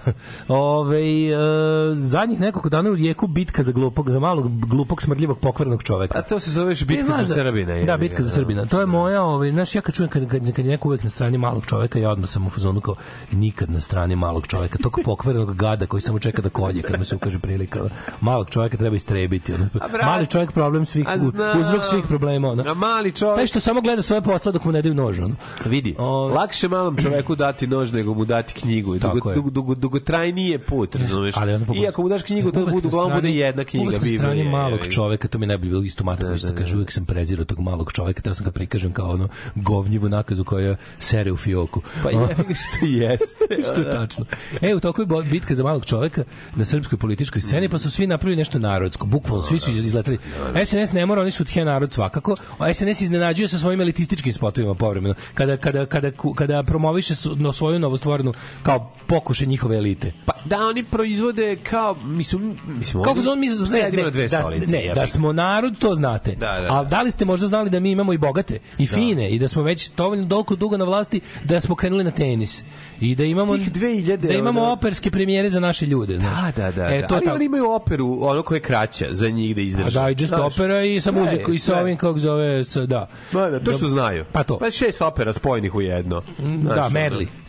Ove, e, zadnjih nekoliko dana u rijeku bitka za glupog, za malog glupog smrdljivog pokvarnog čoveka. A to se zoveš bitka E, za da- Srbina. jebi Da, bitka za Srbina. To je moja, ovaj, znaš, ja kad čujem kad, kad, kad je neko uvek na strani malog čoveka, ja odmah sam u fazonu kao nikad na strani malog čoveka, tog pokvarenog gada koji samo čeka da kolje kad mu se ukaže prilika. Malog čoveka treba istrebiti. Ono. Mali čovek problem svih, uzrok svih problema. Ono. A mali čovjek... Taj što samo gleda svoje posla dok mu ne daju nož. Ono. Vidi, O- lakše malom čoveku dati nož nego mu dati knjigu. Dugo, dugo, dugo, dugotrajnije put, razumeš? Ali ono I ako mu daš knjigu, to bude, na uglavnom bude jedna knjiga. Uvek na strani malog čoveka, to mi ne bi bilo isto Mataković, da, kaže, uvek sam prezirao tog malog čoveka, teo sam ga prikažem kao ono govnjivu nakazu koja sere u fioku. Pa je, što jeste. što tačno. E, u toku je bitka za malog čoveka na srpskoj političkoj sceni, pa su svi napravili nešto narodsko. Bukvalno, svi su izletali. SNS ne mora, oni su tje narod svakako. A SNS iznenađuje sa svojim elitističkim spotovima povremeno. Kada, kada, kada, kada promoviše svoju novostvorenu kao pokuše njihove elite. Pa da oni proizvode kao, mislim, mislim Kao fazon mi ne, ne, dve da, stolice. ne, da smo narod, to znate. Da, da, da. Ali da li ste možda znali da mi imamo i bogate i fine i da smo već dovoljno doliko dugo na vlasti da smo krenuli na tenis i da imamo Tih 2000 da imamo ono- operske premijere za naše ljude, znaš. Da, da, da. E, da. to je Ali tako. oni imaju operu, ono koje je kraća za njih da A izdrže. da, i just Znaš, opera i sa muzikom i sa sve. Ovim kako zove, da. Ma da, to što znaju. Pa to. Pa šest opera spojenih u jedno. da, Merli.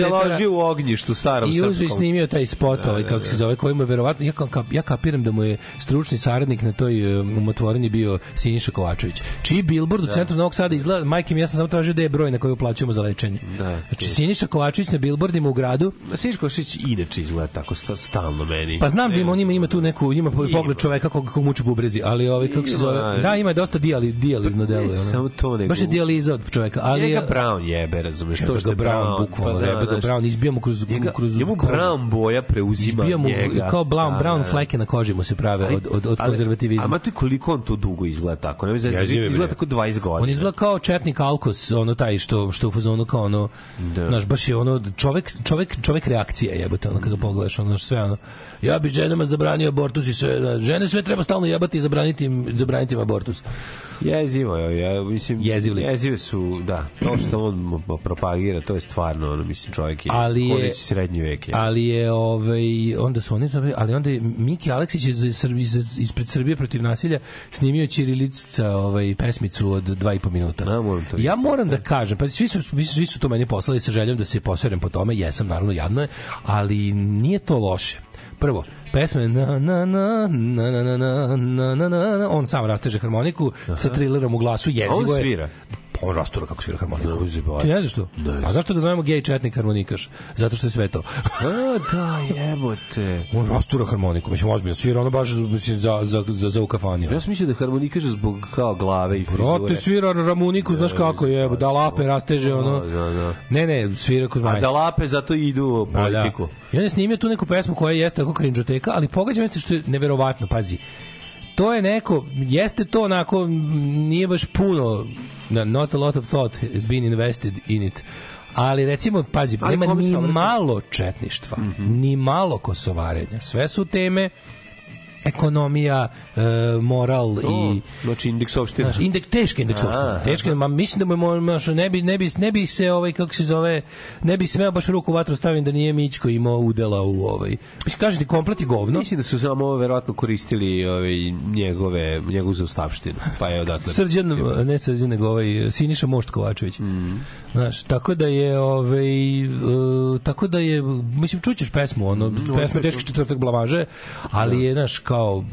založio u ognjištu starom I uzeo i snimio taj spot, ovaj, kako se zove, koji mu je verovatno, ja, ka, ja kapiram da mu je stručni saradnik na toj um, umotvorini bio Siniša Kovačević. Čiji billboard u centru Novog Sada izgleda, majke mi, ja sam samo tražio da je broj na koji uplaćujemo za lečenje. Da, znači, Siniša Kovačević na billboardima u gradu, Siniško Šić inače izgleda tako sta- stalno meni. pa znam da ima, on ima, ima tu neku, ima pogled čoveka kog, kog muči bubrezi, ali ovaj, kako se zove, da, ima dosta dijali, dijalizno. Ne ono. samo to, nego- Baš je dijaliza od čoveka, ali Njega je... Brown jebe, razumeš? To što je Brown, bukvalno, da, Brown, izbija mu kroz, Njega, kroz njemu. Brown boja preuzima Izbija mu njega. kao brown, Da, brown da, da. fleke na koži mu se prave od, od, od Ali- konzervativizma. A mate koliko on to dugo izgleda tako? Ne je, izgleda tako 20 godina. On izgleda kao četnik Alkos, ono taj što što u fazonu kao ono, Da. znaš, baš je ono čovek čovek čovek reakcija jebote, ono kada pogledaš ono sve ono. Ja bi ženama zabranio abortus i sve, žene sve treba stalno jebati i zabraniti im zabraniti im abortus. Jezivo je, ja, mislim, Jeziv lik. jezive su, da, to što on propagira, to je stvarno, ono, mislim, čovjek je, Ali je- srednji vek je. Ali je ovaj onda su oni ali onda je Miki Aleksić Srbi, za, ispred Srbije protiv nasilja snimio ćirilica ovaj pesmicu od dva i po minuta. Ja moram to ja moram da kažem, pa svi su, svi su, svi su to meni poslali sa željom da se poserem po tome, jesam naravno jadno je, ali nije to loše. Prvo, pesme na na na na na na na na na na on sam rasteže harmoniku sa trilerom u glasu jezivo On je. svira? On rastura kako svira harmoniku. Ne, uzjebaj. Ti ne znaš što? A zašto ga zovemo gej četnik harmonikaš? Zato što je sve to. A, da, jebote. On rastura harmoniku, mislim ozbiljno svira ono baš mislim, za, za, za, za u kafaniju. Ja sam mislio da harmonikaže zbog kao glave i Brate, frizure. svira ramuniku, znaš kako je, da lape rasteže, ono. Da, da, da. Ne, ne, svira kod A da lape zato idu u da. politiku. I on je snimio tu neku pesmu koja jeste tako krinđoteka, ali pogađa me što je neverovatno, pazi. To je neko, jeste to onako, nije baš puno, na- not a lot of thought has been invested in it. Ali recimo, pazi, Ali nema ni malo četništva, ni malo kosovarenja. Sve su teme ekonomija, e, moral O, i znači indeks opština. Znaš, indeks teški indeks opštine. Teški, ma mislim da mu ne bi ne bi ne bi se ovaj kako se zove, ne bi smeo baš ruku u vatru stavim da nije Mićko imao udela u ovaj. Mislim kaže ti komplet i govno. Mislim da su samo ovo verovatno koristili ovaj, njegove, njegovu zaustavštinu. Pa je odatle. Srđan, ne Srđan, nego ovaj Siniša Mošt Kovačević. Znaš, tako da je ovaj e, tako da je mislim čućeš pesmu, ono pesma teški četvrtak blamaže, ali je znaš kao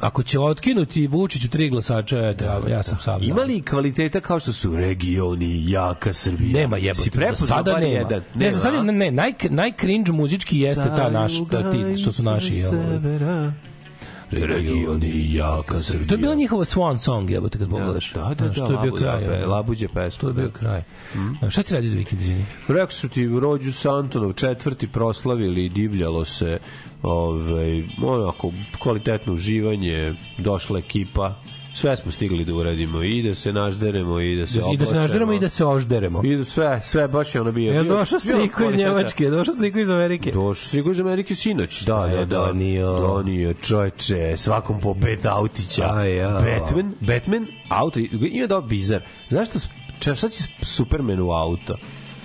ako će otkinuti Vučiću tri glasača, eto, ja, ja sam sam. Ima li kvaliteta kao što su regioni, jaka Srbija? Nema jebote. Si Za sada nema. jedan? Ne, za sada ne, ne naj naj cringe muzički jeste ta naš ta ti što su naši jel. Regioni jaka Srbija. To je bila njihova swan song, jebote kad pogledaš. Da, da, da, Znaš, to je bio kraj. da. Labuđe pesma. To je bio kraj. A Šta ti radi za vikend, izvini? Rekao su ti, rođu Santonov četvrti proslavili, divljalo se, ovaj, onako, kvalitetno uživanje, došla ekipa, sve smo stigli da uradimo i da se nažderemo i da se I da se nažderemo i da se ožderemo. I da sve, sve baš je ono bio. Je bio- došao striko iz. Njemačke, došao striko iz Amerike. Došao striko iz Amerike sinoć. Da, da, da. donio? Donio, čoveče, svakom po pet autića. Aj, ja. Batman, Batman, auto, ima da bizar. Znaš što, šta će Superman u auto?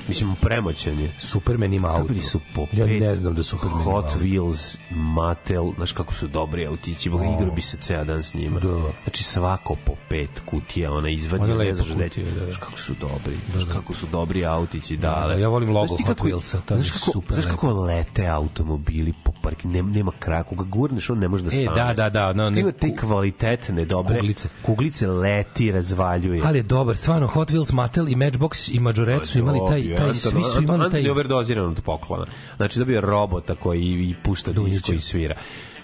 Mislim, premoćan je. Superman ima auto. Dobili su po Ja ne znam da Superman ima Hot auto. Wheels, Mattel, znaš kako su dobri autići, boga igrao bi se ceo dan s njima. Da. Znači svako po pet kutija, ona izvadi, Ona ne znaš gde da. Znaš kako su dobri, znaš kako su dobri autići, da. da, ja volim logo Znaš Hot kako- Wheelsa, to mi je znaš kako, super Znaš kako lete automobili po park, nema, nema kraja, koga gurneš, on ne može da E, stane. da, da, da, no, ne- ima te kvalitetne, dobre, Kuglice. kuglice leti, razvaljuje. Ali je dobar, stvarno Hot Wheels, Mattel i Matchbox i Majorette su imali taj, taj svi su imali taj overdoziranog poklona. Znači dobio je robota koji i pušta disko i svira.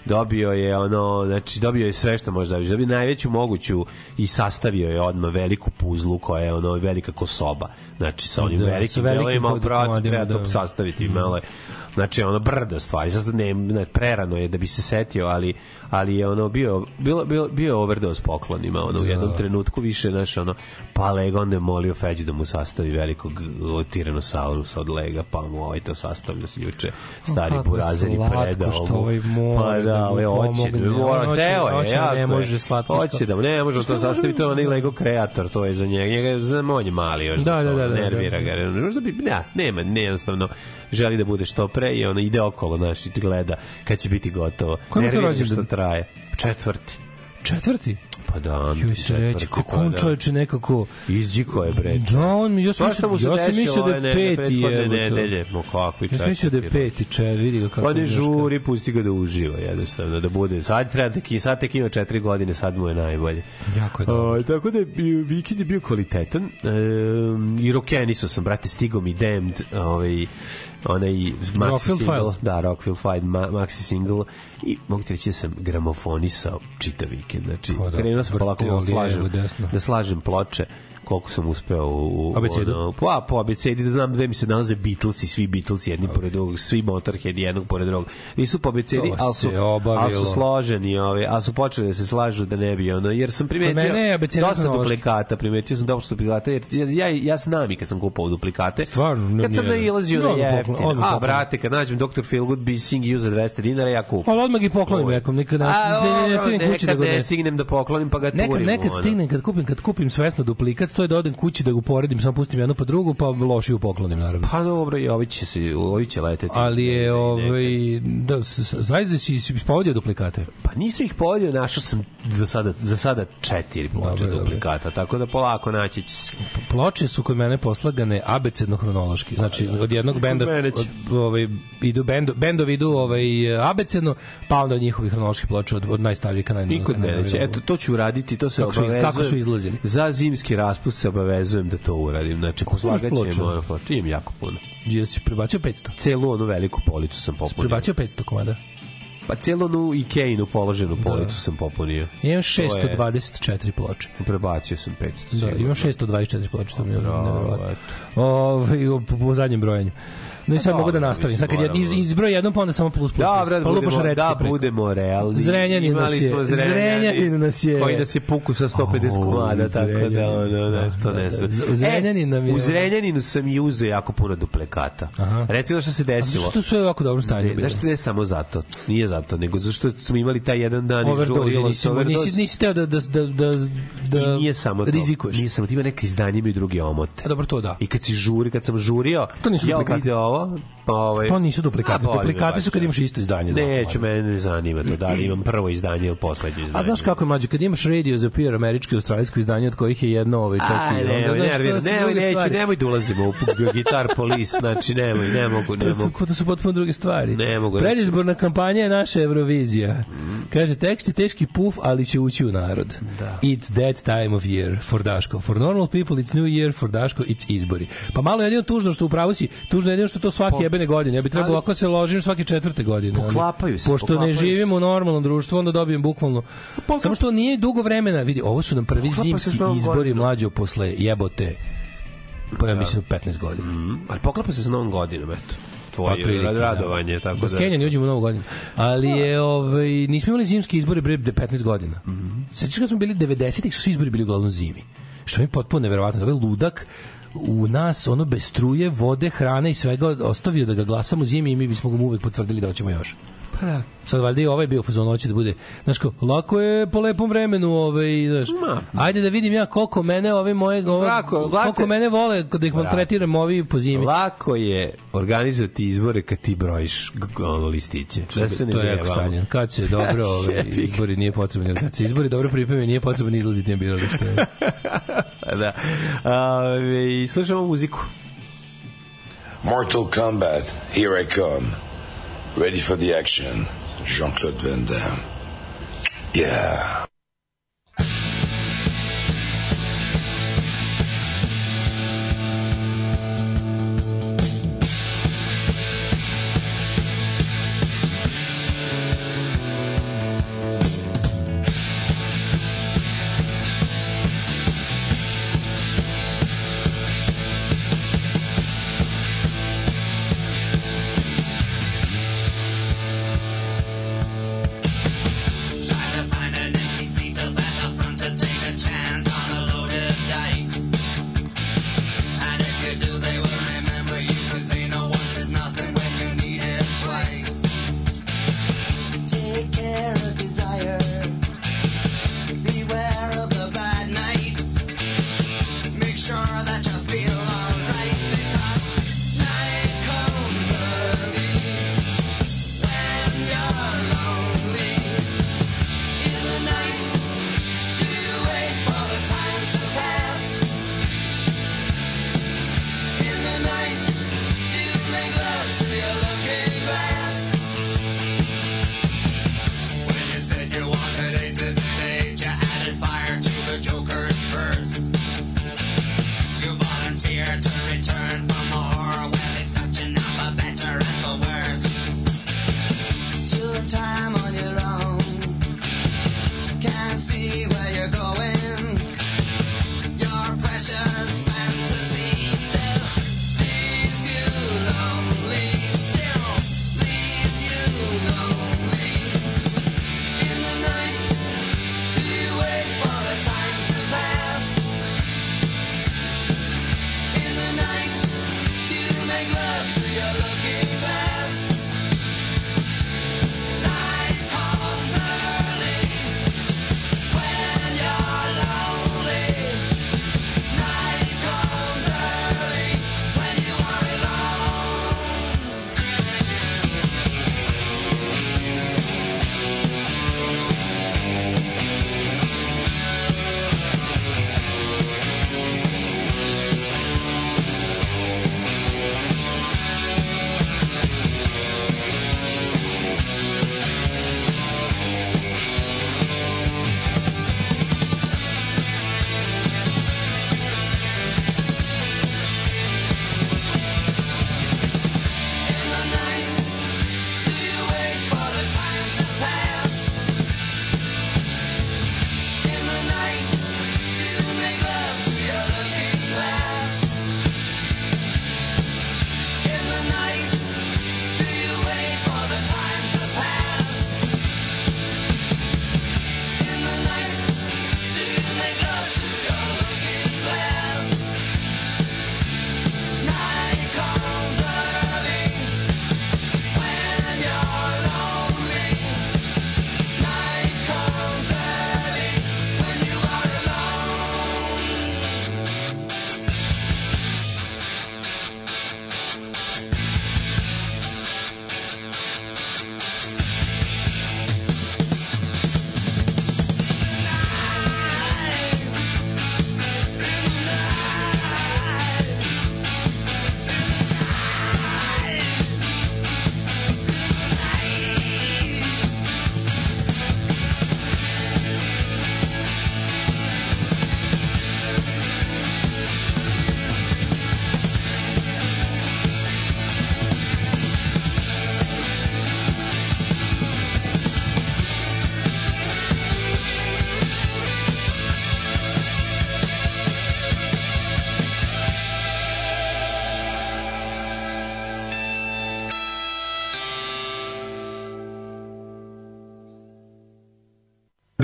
Dobio je ono, znači dobio je sve što može dobiti. Dobio je najveću moguću i sastavio je odmah veliku puzlu koja je ono velika ko soba. Znači sa onim Da, velikim velikim delovima, brate, komadima, treba da. sastaviti malo je Znači ono brdo stvari, sad ne, ne prerano je da bi se setio, ali ali je ono bio bilo bio bio overdose poklonima, ono u jednom trenutku više znaš ono pa Lego onda je molio Feđu da mu sastavi velikog o, Tyrannosaurusa od Lega, pa mu ovaj to sastavlja se juče stari burazer i predao mu. ovaj pa da, mu ove hoće. pomogne. Mora, On hoće- deo je, hoće da jako ne je. može slatko. Hoće da ne može to sastavi, to je onaj Lego kreator, to je za njega. Njega je za on je mali još. Da, da, da, da, Nervira da. ga. Možda bi, ne, nema, ne, jednostavno želi da bude što pre i ono ide okolo, znaš, i ti gleda kad će biti gotovo. Koji mu to rođendan? što traje. Četvrti. Četvrti? Pa da, Joj se reći, kako on čoveče nekako... Izđiko je bre. Da, on, ja sam, se mislio, ja sam mislio da je peti, to. nedelje. Mo kakvi Ja sam mislio da je četvrti, peti, če, vidi ga kako... Pa ne žuri, pusti ga da uživa, jednostavno, da bude. Sad treba tek, sad tek ima četiri godine, sad mu je najbolje. kako- Jako je dobro. O, tako da je bio, vikend je bio kvalitetan um, i rokenisu sam, brate, stigo mi Damned, ovaj, onaj maxi Rockfield single, Files. da, Rockfield Files, ma, maxi single. I mogu ti reći da sam gramofonisao čitav vikend, znači O, da, krenuo sam polako da slažem, da slažem ploče koliko sam uspeo u, u Abecedu? ono, pa, po abecedi da znam gde mi se nalaze Beatlesi, svi Beatlesi jedni pored drugog, svi Motorhead jednog pored drugog. Nisu po abecedi, ali su, ali su složeni, ove, ali su počeli da se slažu da ne bi ono, jer sam primetio mene dosta duplikata, primetio sam dosta duplikata, jer ja, ja, ja znam i kad sam kupovao duplikate. Stvarno, ne- Kad sam nailazio na odmah A, brate, kad nađem Dr. Feelgood Bissing i uza 200 dinara, ja kupim. Ali odmah i poklonim nekom, nikad ne, A, ne, ne, ne dobro, stignem kući da nekad ga ne odnesem. stignem da poklonim, pa ga turim. Nekad, nekad ono. stignem kad kupim, kad kupim svesno duplikat, to je da odem kući da ga uporedim, samo pustim jednu pa drugu, pa lošiju poklonim naravno. Pa dobro, i ovi će, se, ovi će leteti. Ali je, ovaj, da, zaista si, si povodio duplikate. Pa nisam ih povodio, našao sam za sada, za sada četiri ploče dobro. duplikata, tako da polako naći će se. Ploče su kod mene poslagane abecedno hronološki. Znači, od jednog benda, od, ovaj, idu bendo, bendovi idu ovaj, abecedno, pa onda od njihovih hronoloških ploča od, od najstavljih ka naj, I kod mene. Eto, to ću uraditi, to se obavezujem. kako su izlazili? Za zimski raspust se obavezujem da to uradim. Znači, poslagat ploča? ćemo ove ploče. Imam jako puno. Je si prebacio 500? Celu onu veliku policu sam popunio. Prebacio 500 komada. Pa celu onu Ikeinu položenu policu sam popunio. Ja imam To je- 624 ploče. Prebacio sam 500. Da, imam 624 ploče, to mi je nevjerovatno. eto. Ovaj, po zadnjem brojanju. No i sad mogu da dobro, nastavim. Sad kad je iz, izbroj jednom, pa onda samo plus plus. Dobro, da pa budemo, da budemo realni. Zrenjanin nas je- Zrenjanin nas je- Koji nas je puku sa 150 O, komada, tako da, Zrenjanin, ono, da, nešto da, ne da. znam. U Zrenjaninu nam je- U Zrenjaninu sam i uzeo jako puno duplekata. Recimo što se desilo. zašto su dobrom stanju Ne, bili? znaš ne samo zato, nije zato, nego zašto smo imali taj jedan dan i žurilo se overdose. nisi, nisi teo da, da, da, da, da nije samo to. rizikuješ. Nije samo, ima neka izdanja imaju drugi omote. A dobro, to da. I kad si žuri, kad sam žurio, To nisu ja video ovo, pa ovaj... To nisu duplikati. A, Duplikati su kad imaš isto izdanje. Neću, komada. mene ne zanima to, da li imam prvo izdanje ili poslednje izdanje. A znaš kako je mlađe, kad imaš radio za PR američko i australijsko izdanje od kojih je jedno ovaj čak i onda, su nemoj, druge neću, nemoj da ulazimo u gitar polis, znači nemoj, ne mogu, ne mogu. to su potpuno druge stvari. Ne mogu. Predizborna kampanja je naša Eurovizija. Kaže, tekst je teški puf, ali će ući u narod. Da. It's that time of year for Daško. For normal people, it's new year, for Daško, it's izbori. Pa malo je jedino tužno što upravo si, tužno je jedino što to svake Po- jebene godine. Ja bi trebalo Ali- ovako se ložim svake četvrte godine. Poklapaju se, Pošto poklapaju ne živimo u normalnom društvu, onda dobijem bukvalno... Poklap- Samo što nije dugo vremena, vidi, ovo su nam prvi zimski izbori mlađo posle jebote pa ja mislim 15 godina. Mm, Ali poklapa se sa novom godinom, eto. Tvoje Otprilike, rad, radovanje, tako Bez da. Kenjani uđemo u novu godinu. Ali je, ovaj, nismo imali zimski izbori bre 15 godina. Mm Mhm. -hmm. Sećaš kad smo bili 90-ih, su svi izbori bili uglavnom zimi. Što mi je potpuno neverovatno. Ovaj ludak u nas ono bez struje, vode, hrane i svega ostavio da ga glasamo zimi i mi bismo ga uvek potvrdili da hoćemo još. Pa da. Sad valjda i ovaj bio fazon hoće da bude, znaš kao, lako je po lepom vremenu, ovaj, znaš. Ma. Ajde da vidim ja koliko mene ove moje, ove, Lako, lako koliko mene vole da ih maltretiram ovi po zimi. Lako je organizovati izbore kad ti brojiš listiće. Da se ne to je jako zajebamo. stanje. Kad se dobro ove, ga. izbori nije potrebno, kad se izbori dobro pripreme nije potrebno izlaziti na biralište. da. A, slušamo muziku. Mortal Kombat, here I come. Ready for the action. Jean-Claude Van Damme. Yeah.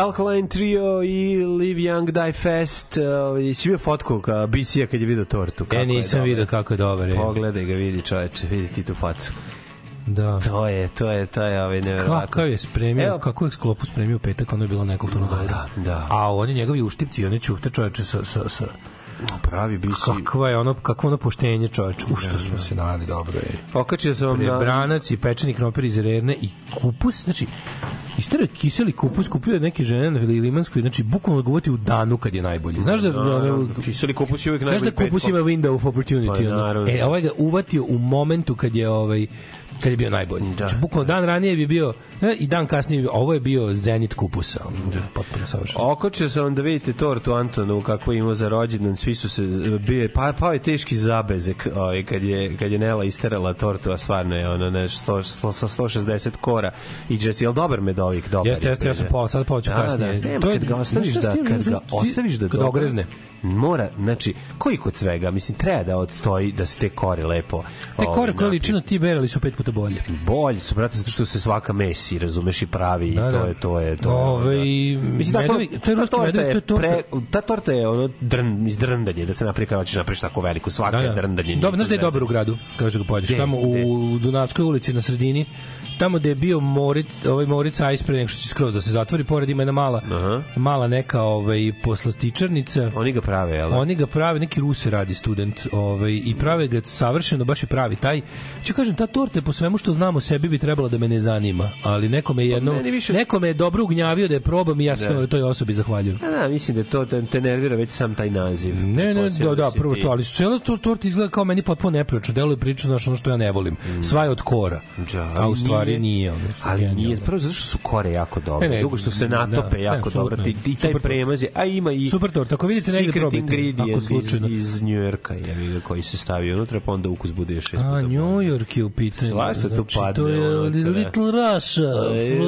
Alkaline Trio i Live Young Die Fast. Uh, si bio fotku ka BC-a kad je vidio tortu? Kako E, nisam vidio kako je dobar. e. Pogledaj ga, vidi čoveče, vidi ti tu facu. Da. To je, to je, to je ovaj nevjerovatno. Kakav je spremio, Evo, kako je sklopu spremio petak, ono je bilo nekulturno dobro. da, da. A oni njegovi uštipci, oni ćuhte čoveče sa, sa, sa pravi BC. kakva je ono, kakvo ono poštenje čoveče, u što smo se nali dobro je. Okačio sam vam na... Branac i pečeni krompir iz rerne i kupus, znači Istorija kiseli kupus kupio je neke žene na Limanskoj, znači bukvalno ga uvati u danu kad je najbolji. Znaš da, da, Kiseli kupus je uvijek Znaš da najbolji kupus ima window of opportunity. Pa, naravno. E, ovaj ga uvatio u momentu kad je ovaj kad je bio najbolji. Da. Znači, bukvalno dan ranije bi bio e, i dan kasnije bi ovo je bio zenit kupusa. Da. Potpuno savršeno. Okočio sam vam da vidite tortu Antonu kako je imao za rođendan, svi su se bio pa pao je teški zabezek, ovaj kad je kad je Nela isterala tortu, a stvarno je ono nešto 100 sa 160 kora i Jesse, jel dobar medovik, dobar. Jeste, je jeste, ja sam pola, sad poću Da, kasnije. Da, nema, To je- kad ga ostaviš da s tim, kad ga ostaviš da kad ogrezne. Mora, znači, koji kod svega, mislim, treba da odstoji, da se te kore lepo. Te ovaj, kore koje napi- liči na ti berali su pet puta bolje. bolji su, brate, zato što se svaka mesi, razumeš, i pravi, Da, i to da. je, to je, to je. Ove, da. Mislim, ta, medovi- to, to je ruski medovi, to je je, torta- pre, ta torta je ono drn, iz drndanje, da se napravi kada hoćeš napraviš tako veliku, svaka Da, je da. drndanje. Dobro, znaš da je dobar u gradu, kaže ga pojedeš. Tamo u? Dunavskoj ulici na sredini, tamo gde je bio Moritz, ovaj Moritz Ice pre nego što će skroz da se zatvori, pored ima jedna mala, Aha. mala neka ovaj, poslastičarnica. Oni ga prave, jel? Oni ga prave, neki Ruse radi student, ovaj, i prave ga savršeno, baš je pravi taj. Ću kažem, ta torta je po svemu što znamo o sebi bi trebala da me ne zanima, ali nekome je jedno, meni više- nekome je dobro ugnjavio da je probam i ja se Da. to, toj osobi zahvaljujem. A da, mislim da to te, te nervira već sam taj naziv. Ne, ne, da, da, si prvo to, ali cela to torta izgleda kao meni potpuno neprilično, deluje priča znaš ono što ja ne volim. Sva je od kora. Da, a u stvari nije, ono. Ali nije, prvo zato što su kore jako dobre, Ne, ne, dugo što se da, natope da, jako apsolutno. dobro, ti, ti taj premaz je, a ima i Super torta, ako vidite negde ingredient ako slučajno. iz, iz New Yorka, je, koji se stavi unutra, pa onda ukus bude još šest A, New. York je u pitanju. Svašta tu Znači, padne To je unutra. Little Russia. E,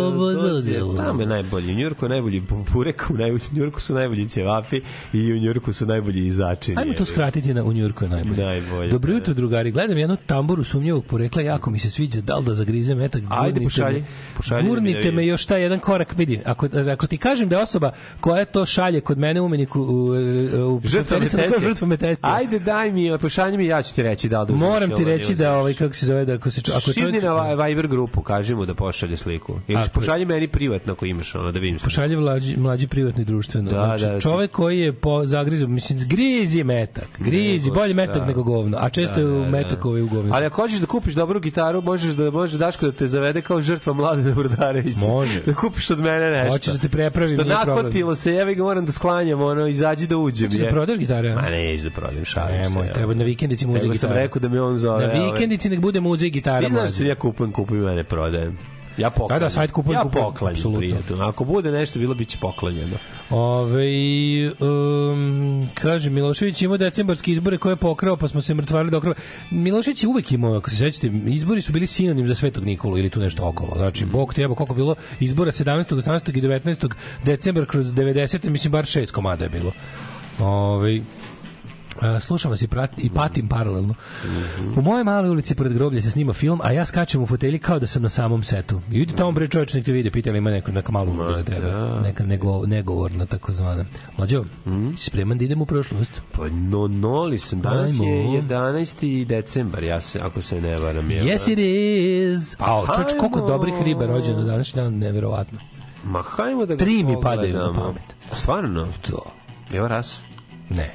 delo. Tamo je najbolji. U Njurku je najbolji purek, u najbolji- u Njurku su najbolji ćevapi i u Njurku su najbolji izačini. Ajmo to skratiti na u Njurku je najbolje. Najbolje, Dobro da. jutro, drugari. Gledam jednu tamburu sumnjivog porekla, jako mi se sviđa, da li da zagrize metak. Ajde, pošalji. Pošalji da da Gurnite vidim. me još taj jedan korak, vidi, ako, ako ti kažem da je osoba koja to šalje kod mene u umeniku u, u, u Žrtva Metesija. Ajde, daj mi, pošalji mi, ja ću ti reći da li da Moram ti ovo, reći ne da ovaj kako se zove da ako se ako je čovjek na Vi- Viber grupu, kaži mu da pošalje sliku. Ili pošalji meni privatno ako imaš ono, da vidim. sliku. pošalje mlađi, mlađi privatni društveno. Da, znači, da, čovek koji je po zagrizu, mislim, griz je metak. Griz je, Nego bolje metak nego govno. A često je u metak ovaj u govno. Ali ako hoćeš da kupiš dobru gitaru, možeš da može Daško da te zavede kao žrtva Mladena Brodarevića. Može. Da kupiš od mene nešto. Hoćeš da te prepravim, Što nakotilo se, jevi ga moram da sklanjam, ono, izađi da uđem. Hoćeš da prodaš gitare? Ma neću da prodajem, šalim se. Nemoj, treba na vikendici muzej Nego sam gitara. rekao da mi on zove. Na ovaj. vikendici nek bude muzej gitara. Ti znaš da se ja kupujem, kupujem, ja ne prodajem. Ja poklanjam. Da, da, sajt kupujem, ja kupujem, poklanjam, apsolutno. prijatno. Ako bude nešto, bilo biće poklanjeno. Ove, um, kaže, Milošević imao decembarske izbore koje je pokrao, pa smo se mrtvarili do krava. Milošević je uvek imao, ako se sećate, izbori su bili sinonim za Svetog Nikolu ili tu nešto okolo. Znači, Bog te jebo koliko bilo izbora 17. 18. i 19. decembra kroz 90. mislim, bar šest komada je bilo. Ove, Slušam vas i, prat, i patim paralelno. U moje maloj ulici pored groblja se snima film, a ja skačem u fotelji kao da sam na samom setu. I idi tamo bre čovječ nek te vide, pitali ima neku, neka malu ulogu za treba. Neka nego, negovorna takozvana. Mlađo, si spreman da idemo u prošlost? Pa no, noli sam. Danas Ajmo. je 11. decembar, ja se, ako se ne varam. da? Yes it is. A, čovječ, koliko Hajmo. dobrih riba rođeno današnji dan, neverovatno. Ma hajmo da ga Tri mi padaju na pamet. Stvarno? To. Evo raz. Ne.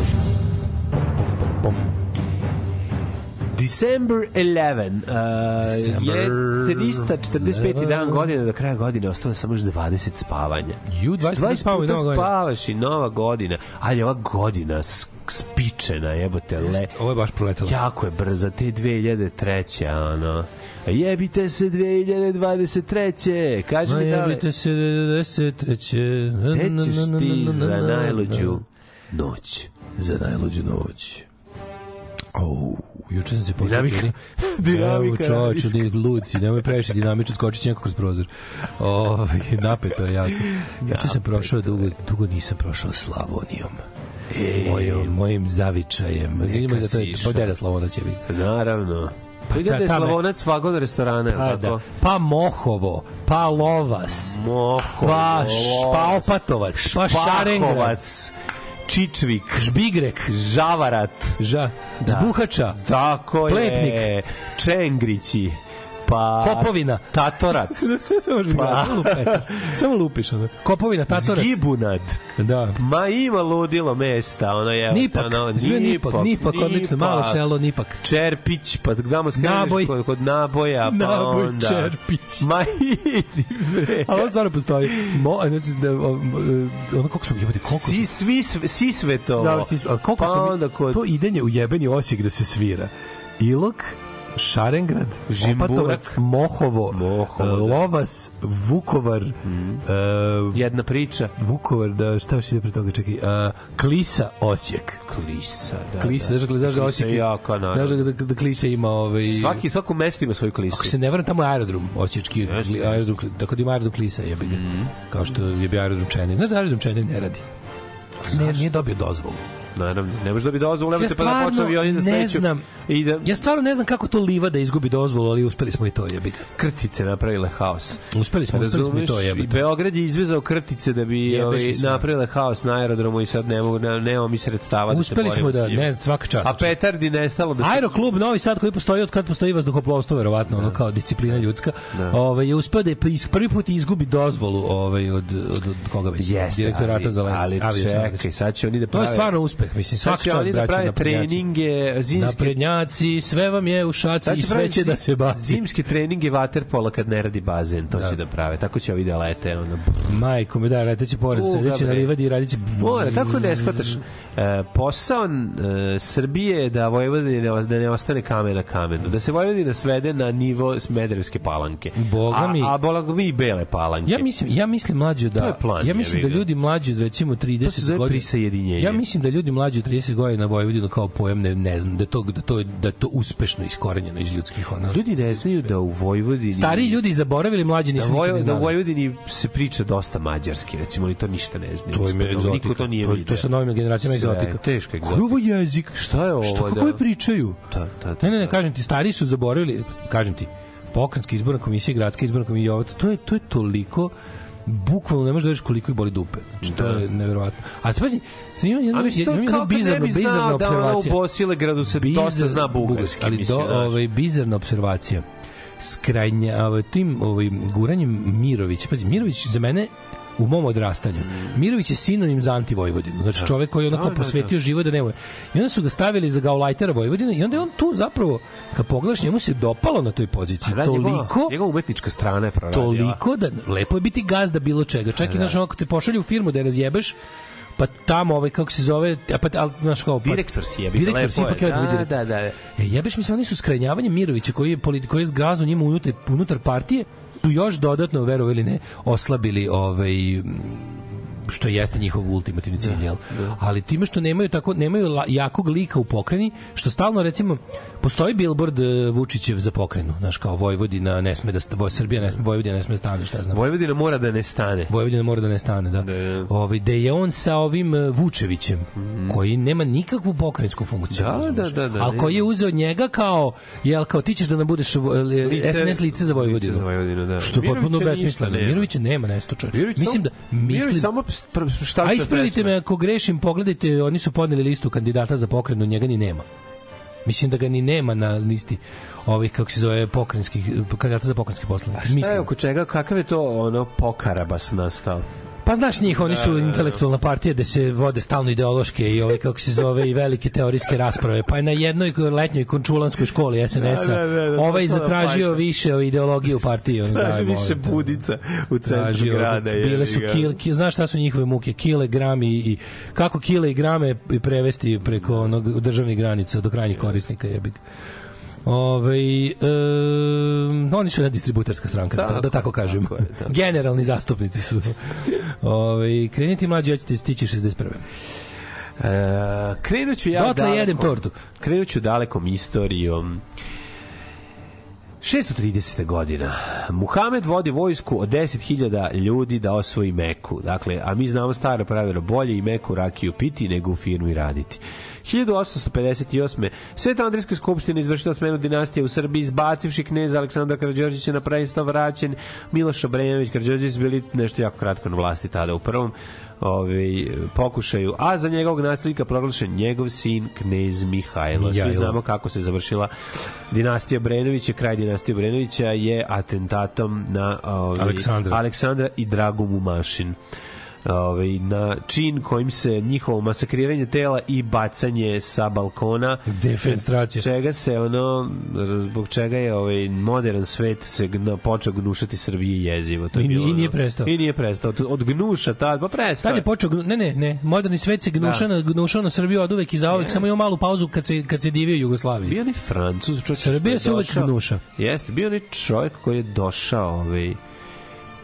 December 11 uh, December je 345. dan godine do kraja godine ostalo samo još 20 spavanja Ju, 20 puta spavaju i puta Nova godina. spavaš i nova godina ali ova godina spičena jebote le Ovo je baš proletalo. jako je brza te 2003. ono jebite se 2023. Kaži mi da li Najavite se 93. Gde ćeš ti za najluđu noć? Za najluđu noć. Au, juče sam se počeo. Dinamika Evo, čoveče, ni luci, nemoj previše dinamično skočići neko kroz prozor. O, napeto je jako. Juče sam prošao, dugo, dugo nisam prošao Slavonijom. Mojim, mojim zavičajem. Idemo za to, pa deda Slavonac je bio. Naravno. Pa da je Slavonac vagon restorana, Pa, da. pa Mohovo, pa Lovas, Moho, pa, š, pa Opatovac, pa Šarengrad, Čičvik, Žbigrek, Žavarat, Ža, Zbuhača, tako je, Plepnik. Čengrići, pa Kopovina. Tatorac, sve se može Pa. samo lupiš. Ono. Kopovina, Tatorac. Zgibunad. Da. Ma ima ludilo mesta, ono je... Nipak, ono, izgleda Nipak, Nipak, odlično, malo selo Nipak. Čerpić, pa gdamo skreneš kod, kod naboja, pa Naboj, onda... Čerpić. Ma idi, bre. Ali ovo stvarno postoji. Mo, znači, da, ono kako smo, jebati, koliko Si, svi, sve- si svetovo. Da, si, a koliko pa smo onda kod... to idenje u jebeni Osijek da se svira. Ilok, Šarengrad. Opatovac, Mohovo, Mohovo, e, da. Lovac, Vukovar, e, Jedna priča. Vukovar, da, šta još ide pre toga, čekaj, e, Klisa, Osijek. Klisa, da. Klisa, znaš da, znaš da Osijek, je jaka, znaš da, da Klisa ima ovaj, Svaki, svako mesto ima svoju klisu. Ako se ne varam, tamo je aerodrom osječki, aerodrom, tako da ima aerodrom Klisa, jebi ga. Kao što je bio aerodrom Čenin. Znaš da aerodrom Čenin ne radi? Ne, nije dobio dozvolu. Naravno, ne može da bi dozvolu, Ja nemojte pa da stvarno avioni da ne sleću. znam. I da Ja stvarno ne znam kako to Liva da izgubi dozvolu, ali uspeli smo i to, jebi ga. krtice napravile haos. Uspeli smo, uspeli smo i to, jebi. Beograd je izvezao krtice da bi Jebeš ovaj, napravile haos na aerodromu i sad ne mogu, ne, nemamo mi sredstava Uspeli da se smo borimo da, s njima. ne, svaka čast. A petardi nestalo da se... Aeroklub Novi Sad koji postoji od kad postoji vazduhoplovstvo verovatno ono kao disciplina ljudska. Ovaj je uspeo da je prvi put izgubi dozvolu ovaj od od, od koga već Jeste, direktorata ali, za let. ali čekaj, sad će oni da To je prave... stvarno uspeh uspeh, mislim, će čast oni da prave treninge, zimske Naprednjaci, sve vam je u šaci i sve će da se baci. Zimske treninge vaterpola kad ne radi bazen, to će da prave. Tako će ovi da lete. Ono. Majko mi da, leteće pored, sedeće na livadi i radiće... Mora, kako ne shvataš? E, posao e, Srbije je da Vojvodina da ne ostane kamen na kamenu. Da se Vojvodina svede na nivo Smederevske palanke. Boga mi- A, a boga mi i bele palanke. Ja mislim, ja mislim mlađe To da je plan, ja mislim da ljudi mlađi od recimo 30 To se zove godina prisajedinjenje. Ja mislim da ljudi mlađi od 30 godina Vojvodinu kao pojam ne, ne znam da to da to da to uspešno iskorenjeno iz ljudskih ona. Ljudi ne znaju da u Vojvodini... Stariji ljudi zaboravili, mlađi Da, nisu nikad Voj, ni da u. Vojvodini se priča dosta mađarski, recimo, oni to ništa ne znaju. To im je Niko egzotika. to nije to, video. to sa novim generacijama egzotika. Teška egzotika. Koji ovo jezik? Šta je ovo? Šta, da? kako je pričaju? Da, da, da, Ne, ne, ne, da. kažem ti, stari su zaboravili, kažem ti, pokranjska izborna komisija, gradska izborna komisija, to je, to je toliko bukvalno ne možeš da veriš koliko ih boli dupe. Znači, to Da. je neverovatno. A jednu, mislim, to imam jednu kad ne bizarnu, bi znao bizarnu da ono u observaciju. Bosilegradu se dosta zna bugarski, ali mislim, do, ovaj, bizarna observacija. Skrajnja, ovaj, tim ovaj, guranjem Mirović, pazi, Mirović za mene u mom odrastanju. Mirović je sinonim za anti-Vojvodinu. Znači čovek koji je onako Da, da, posvetio život da nema. I onda su ga stavili za gaulajtera Vojvodine i onda je on tu zapravo, kad pogledaš, njemu se dopalo na toj poziciji. Da, toliko, Njegova umetnička strana je proradila. toliko da lepo je biti gazda bilo čega. Čak i Da. znaš, ako te pošalju u firmu da je razjebeš, pa tamo ovaj kako se zove, a pa al znaš kao pa, Direktor si jebi. Direktor si, ipak je da, Da, da, da. E, jebeš mi se, oni su skrajnjavanje Mirovića koji je, koji je zgrazo njima unutar, unutar partije, još dodatno, verovo ili ne, oslabili ovaj, što jeste njihov ultimativni cilj, jel? Ali time što nemaju tako nemaju la, jakog lika u pokreni, što stalno recimo postoji billboard e, Vučićev za pokrenu, znaš kao Vojvodina ne sme da Voj, Srbija ne sme Vojvodina ne sme da stane, šta znam. Vojvodina mora da ne stane. Vojvodina mora da ne stane, da. Da. Ovaj da je on sa ovim e, Vučevićem, koji nema nikakvu pokrensku funkciju. Da, da, da, da, Ali koji je uzeo njega kao jel kao ti ćeš da nam budeš e, Lice- SNS lice za Vojvodinu. lice za Vojvodinu, da. Što je potpuno besmisleno. Mirovića nema nesto. Mirović Mislim da mislim samo šta A ispravite me ako grešim, pogledajte, oni su podneli listu kandidata za pokrenu, njega ni nema. Mislim da ga ni nema na listi ovih, kako se zove, pokrenjskih, kandidata za pokrenjske poslove. Šta je oko čega, kakav je to ono pokarabas nastao? Pa znaš njih, oni Da, su intelektualna partija da se vode stalno ideološke i ove kako se zove i velike teorijske rasprave. Pa je na jednoj letnjoj končulanskoj školi SNS-a Da, da, da, da, ovaj zatražio fajka. više o ideologije u partiji. ono, Traži više ovaj, da. budica u centru Tražio, grada. bile jebi su kil, kil, znaš šta su njihove muke, kile, grami i, kako kile i grame prevesti preko onog državnih granica do krajnjih korisnika jebi ga. Ove, e, oni su jedna distributerska stranka, da, Tako da je, tako kažem. tako je, tako. Generalni zastupnici su. Ove, kreniti mlađi, ja ćete stići 61. E, krenut ću ja Dotle jedem tortu. Krenut ću dalekom istorijom. 630. godina. Muhamed vodi vojsku od 10.000 ljudi da osvoji Meku. Dakle, a mi znamo staro pravilo, bolje i Meku rakiju piti nego u firmi raditi. 1858. Sveta Andrijska skupština izvršila smenu dinastije u Srbiji, izbacivši kneza Aleksandra Karadžorđića na presto vraćen Miloš Obrenović. Karadžorđić bili nešto jako kratko na vlasti tada u prvom ovaj, pokušaju, a za njegovog nasljednika proglašen njegov sin knez Mihajlo. Svi znamo kako se završila dinastija Brenovića, kraj dinastije Brenovića je atentatom na ovaj, Aleksandra. Aleksandra i Dragomu Mašin ovaj, na čin kojim se njihovo masakriranje tela i bacanje sa balkona Defenestracija. čega se ono zbog čega je ovaj modern svet se gna, počeo gnušati Srbije jezivo to je I nije- bilo, i nije prestao. i nije prestao od, gnuša tad pa prestao Tad je je. počeo, ne, ne, ne, moderni svet se gnuša, Da. na, gnušao na Srbiju od uvek i za uvek, Jeste. samo ima malu pauzu kad se, kad se divio Jugoslaviji. bio ni Francuz čovjek Srbija se uvek gnuša. Jeste, bio ni čovjek koji je došao ovaj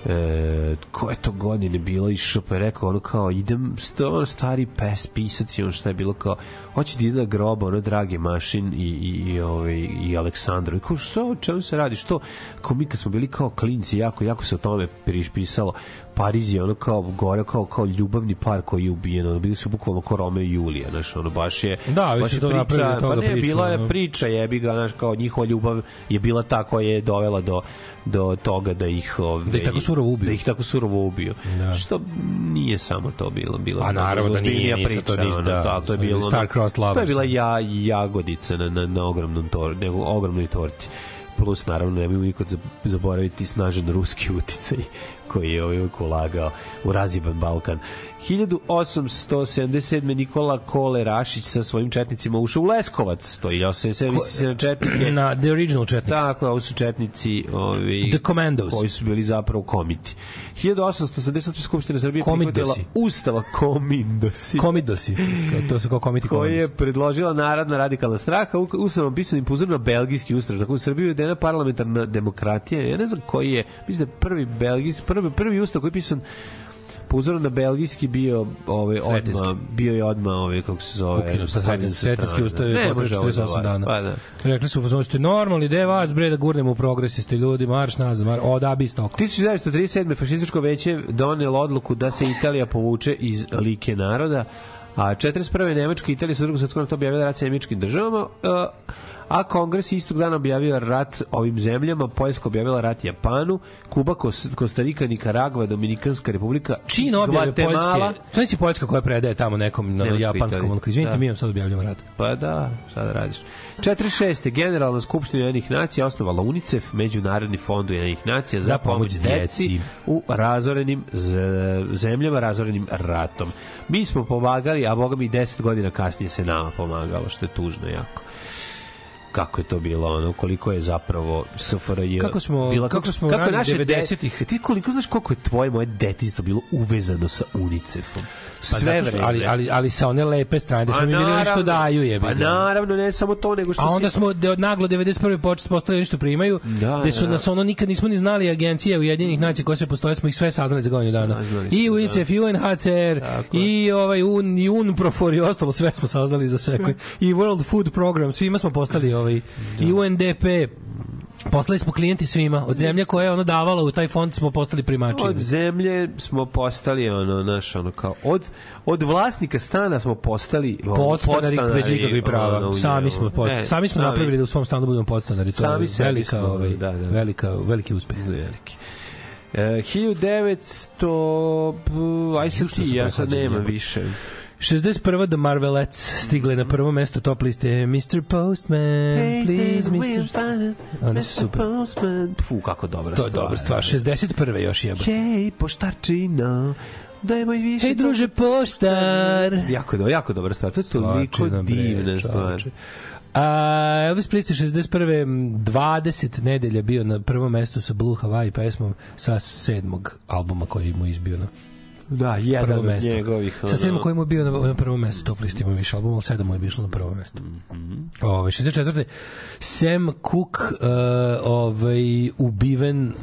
e, koje to godine bilo? Išao pa je rekao ono kao idem sto, stari pes pisac i ono šta je bilo kao hoće da ide na grob ono dragi mašin i, i, i, ovaj, i Aleksandru. I kao što čemu se radi? Što kao mi kad smo bili kao klinci jako jako se o tome pisalo Pariz je ono kao gore kao kao ljubavni par koji je ubijen ono bili su bukvalno ko Romeo i Julija znaš ono baš je Da, baš je to od pa ne, priču, bila je priča jebi ga znaš kao njihova ljubav je bila ta koja je dovela do do toga da ih ove, Da ih tako surovo ubiju. da ih tako surovo ubiju Da. što nije samo to bilo bilo A naravno da nije, nije priča, to ništa, ono, da, da, to je bilo ono- star-crossed lovers. to je bila ja jagodica na na, na ogromnom tor nego ogromnoj torti plus naravno ne mogu nikad za- zaboraviti snažan ruski uticaj koji je uvijek ulagao u raziban Balkan. 1877. Nikola Kole Rašić sa svojim četnicima ušao u Leskovac. To je 87. misli se na četnike. Na The Original Četnik. Tako, ovo su četnici ovi, The Commandos. koji su bili zapravo komiti. 1888. Skupština Srbije prihvatila ustava Komindosi Komidosi. To su kao komiti koji je predložila Narodna radikalna stranka u- ustavom pisanim po uzoru na belgijski ustav. Tako u Srbiji je uvedena parlamentarna demokratija. Ja ne znam koji je, mislim da je prvi belgijski, prvi, prvi ustav koji je pisan po uzoru na belgijski bio ovaj odma bio je odma ovaj kako se zove Ukinut sa sretenski, sa sretenski strane. ustav je Ne potrebno može ovo da 48 važi. dana. Pa da. Rekli su, fazonu ste normalni, ide vas, bre, da gurnemo u progres, jeste ljudi, marš nazad, marš, o, da, bi stoko. 1937. fašističko veće donelo odluku da se Italija povuče iz like naroda, a 41. Nemačka i Italija su u drugom svetskom ratu objavila rat sa nemačkim državama, a- a kongres istog dana objavio rat ovim zemljama, Poljska objavila rat Japanu, Kuba, Kos- Kostarika, Nikaragva, Dominikanska republika, Čin Gvatemala. Poljske. Si Poljska koja predaje tamo nekom na japanskom, onako, izvinite, Da. mi vam sad objavljamo rat. Pa da, šta da radiš. 46. Generalna skupština Ujedinjenih nacija osnovala UNICEF, Međunarodni fond Ujedinjenih nacija za, Za pomoć pomoć deci djeci. u razorenim zemljama, razorenim ratom. Mi smo pomagali, a boga mi 10 godina kasnije se nama pomagalo, što je tužno jako kako je to bilo ono koliko je zapravo SFRJ Kako smo- bila kako smo kako je ranih naše 90-ih. de- ti koliko znaš koliko je tvoje moje detinjstvo bilo uvezano sa UNICEF-om Pa sve vreme ali, ali, ali sa one lepe strane, da smo Pa mi bili nešto daju je. Pa naravno, ne samo to, nego što A onda smo de, od naglo 91. počet postali nešto primaju, Da, gde su da. nas ono nikad nismo ni znali agencije Ujedinjenih nacija koje sve postoje, smo ih sve saznali za godinu dana. I smo, UNICEF, i UNHCR, i ovaj UN, i UNPROFOR i ostalo, sve smo saznali za sve. I World Food Program, svima smo postali ovaj, i UNDP, Poslali smo klijenti svima. Od zemlje koja je ono davala u taj fond smo postali primači. od zemlje smo postali ono naš ono kao od od vlasnika stana smo postali ono, podstanari bez ikakvih prava. ono, sami smo post, Ne, sami smo napravili da u svom stanu budemo podstanari. To Sami je velika, smo, ovaj, da, da. velika, veliki uspeh. veliki. E, 1900 p- aj ti, su ja sad nema više 61. The Marvelettes stigle na prvo mesto top liste Mr. Postman, please, Mr. Oni su super. Fu, kako dobra To je stvar. dobra stvar. 61. još jeba. Hej, poštarčina, daj moj više. Hej, druže, poštar! Jako, do, jako dobra stvar. To je toliko divna stvar. A, Elvis Presley 61. m, 20 nedelja bio na prvom mestu sa Blue Hawaii pesmom sa sedmog albuma koji mu izbio na Da, jedan od mesto. njegovih. Sa sedmog koji mu je bio na, na prvom mestu, top listi ima više albuma, ali sedam mu je išlo na prvo mesto. Ove, 64. Sam Cooke uh, ovaj, ubiven uh,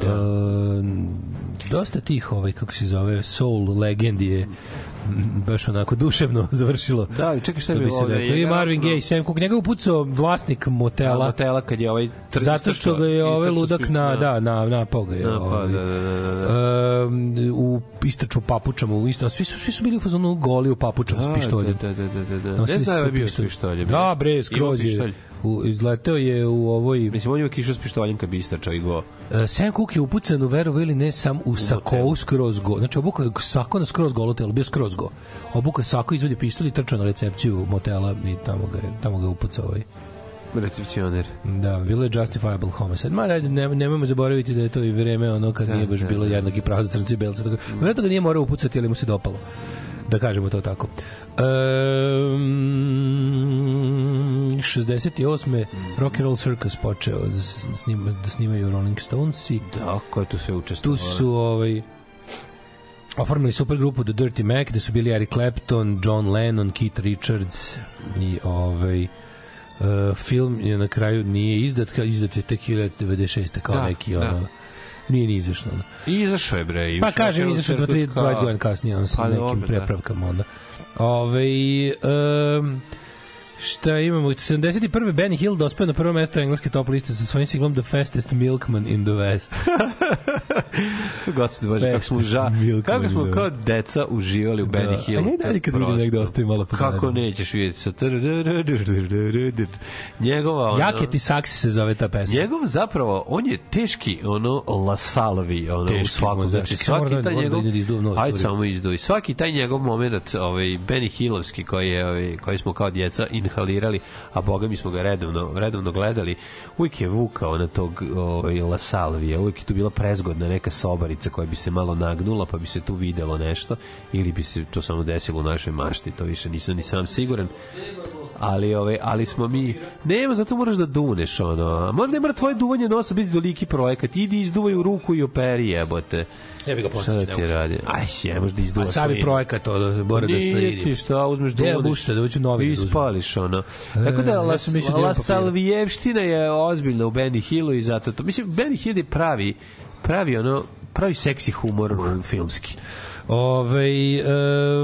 dosta tih, ovaj, kako se zove, soul legendi je baš onako duševno završilo. Da, čekaj šta bi bi se ovo, reklo. I Marvin Gaye, Sam Cooke, njega je upucao vlasnik motela, Motela kad je ovaj zato što ga je ovaj ludak na, da, na, napao ga je. Na, pa, ovaj. da, da, da, da, da. Um, u istraču papučama u isto svi su svi su bili u fazonu goli u papučama s pištoljem. Da, da, da, da, da. Ne znam da je bio s pištolj. pištoljem. Da, bre, skroz je. U, izleteo je u ovoj... Mislim, on je uvijek išao s pištoljem kad bi istračao i go. Uh, Sam Cooke je upucan u verovo ili ne sam u sakou skroz go. Znači, obuka je sako na skroz golo telo, bio skroz go. Obuka je sako, izvodi pištolj i trčao na recepciju motela i tamo ga tamo ga upucao ovaj. Recepcioner. Da, bilo je justifiable homicide. Ma, ne, nemojmo zaboraviti da je to i vreme ono kad nije baš da, bilo jednaki pravo za crnci i belce. Tako, Vjerojatno ga nije morao upucati, ali mu se dopalo. Da kažemo to tako. Um, 68. Rock and Roll Circus počeo da, s- snima, da snimaju Rolling Stones i Da, ko je tu sve tu učestvovao? su ovaj oformili super grupu The Dirty Mac, gde su bili Eric Clapton, John Lennon, Keith Richards i ovaj Uh, film je na kraju nije izdat, izdat je tek 1996. kao Da, neki da. Nije ni izašlo. ono. I izašao je, bre. i Pa kažem, izašao je cirkus 20 kao- godina kasnije, on sa Pa nekim dobro, da. prepravkama onda. Ove, um, šta imamo? 71. Benny Hill dospeo na prvo mesto engleske top liste sa svojim singlom The Fastest Milkman in the West. Gospod Bože, kako smo, ža, kako smo da. kao deca uživali u Benny Hillu. A ja i dalje kad vidim negde ostavim malo Kako pogledam. nećeš vidjeti sa njegova ono, Jaketi saksi se zove ta pesma. Njegov zapravo, on je teški, ono, lasalvi, ono, u Teški svakom, možda, znači, svaki da- taj da njegov, da ajde samo izduj, svaki taj njegov moment, ovaj, Benny Hillovski, koji je, ovaj, koji smo kao djeca inhalirali, a boga mi smo ga redovno, redovno gledali, uvijek je vukao na tog ovaj, lasalvija, uvijek je tu bila prezgodna neka sobarica koja bi se malo nagnula pa bi se tu videlo nešto ili bi se to samo desilo u našoj mašti, to više nisam ni sam siguran. Ali ove ali smo mi nema zato moraš da duneš ono. Mora ne mora tvoje duvanje nosa biti toliki projekat. Idi izduvaj u ruku i operi jebote Ja bih ga šta postići, da ti radi aj je možda A izduvaš sad je svojim. projekat to da mora da Nije stoji. ti šta, uzmeš ja duneš. bušite, da hoću novi da I ispališ, ono. Tako da, ja La, mislio da La papira. Salvijevština je ozbiljna u Benny Hillu i zato to. Mislim, Benny Hill je pravi, pravi ono, pravi seksi humor filmski. Ove,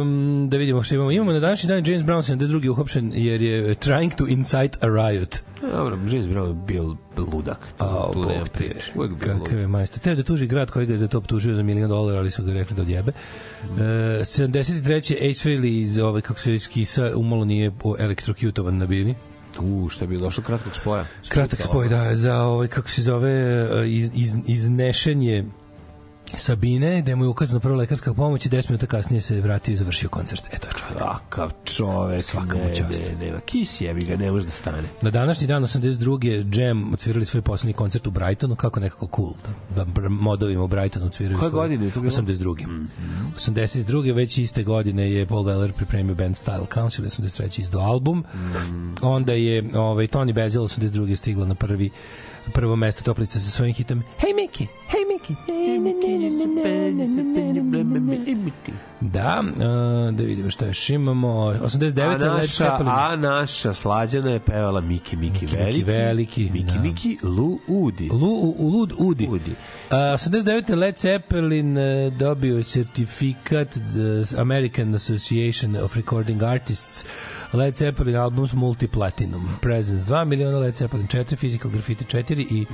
um, da vidimo što imamo. Imamo na današnji dan James Brown 72. uhopšen jer je trying to incite a riot. Dobro, James Brown je bio ludak. A, tu bog te, priče. Uvijek bio kakav je majstor. Teo da tuži grad koji ga je za to optužio za milion dolara, ali su ga rekli da odjebe. E, 73. Ace Frehley iz ove, kako se iz Kisa umalo nije elektrokutovan na bini. U, šta je bilo došlo kratkog spoja. Kratak spoj, da, za ovaj, kako se zove, e, iz, iz, iznešenje Sabine, da mu je ukazana prva lekarska pomoć i 10 minuta kasnije se vratio i završio koncert. Eto je čovjek. Kakav čovek, Svaka mu ne, čast. ne, nema. Kis jebi ga, ne može da stane. Na današnji dan 82. Jam odsvirali svoj poslednji koncert u Brightonu, kako nekako cool. Da br- modovima u Brightonu odsviraju Koje svoj- godine je to bilo? 82. 82. već iste godine je Paul Weller pripremio band Style Council, 83. izdao album. Onda je ovaj, Tony Basil 82. stigla na prvi prvo mesto toplice sa svojim hitom Hey Mickey, hey Mickey. Da, uh, da vidimo šta još imamo. 89. A naša, a naša slađana je pevala Miki Miki Miki, Veliki. Veliki, Miki da. Miki Lu Udi. Lu, Lud Udi. Udi. Uh, 89. Led Zeppelin uh, dobio the American Association of Recording Artists Led Zeppelin albums Multiplatinum Presence 2 miliona Led Zeppelin 4 Physical Graffiti 4 i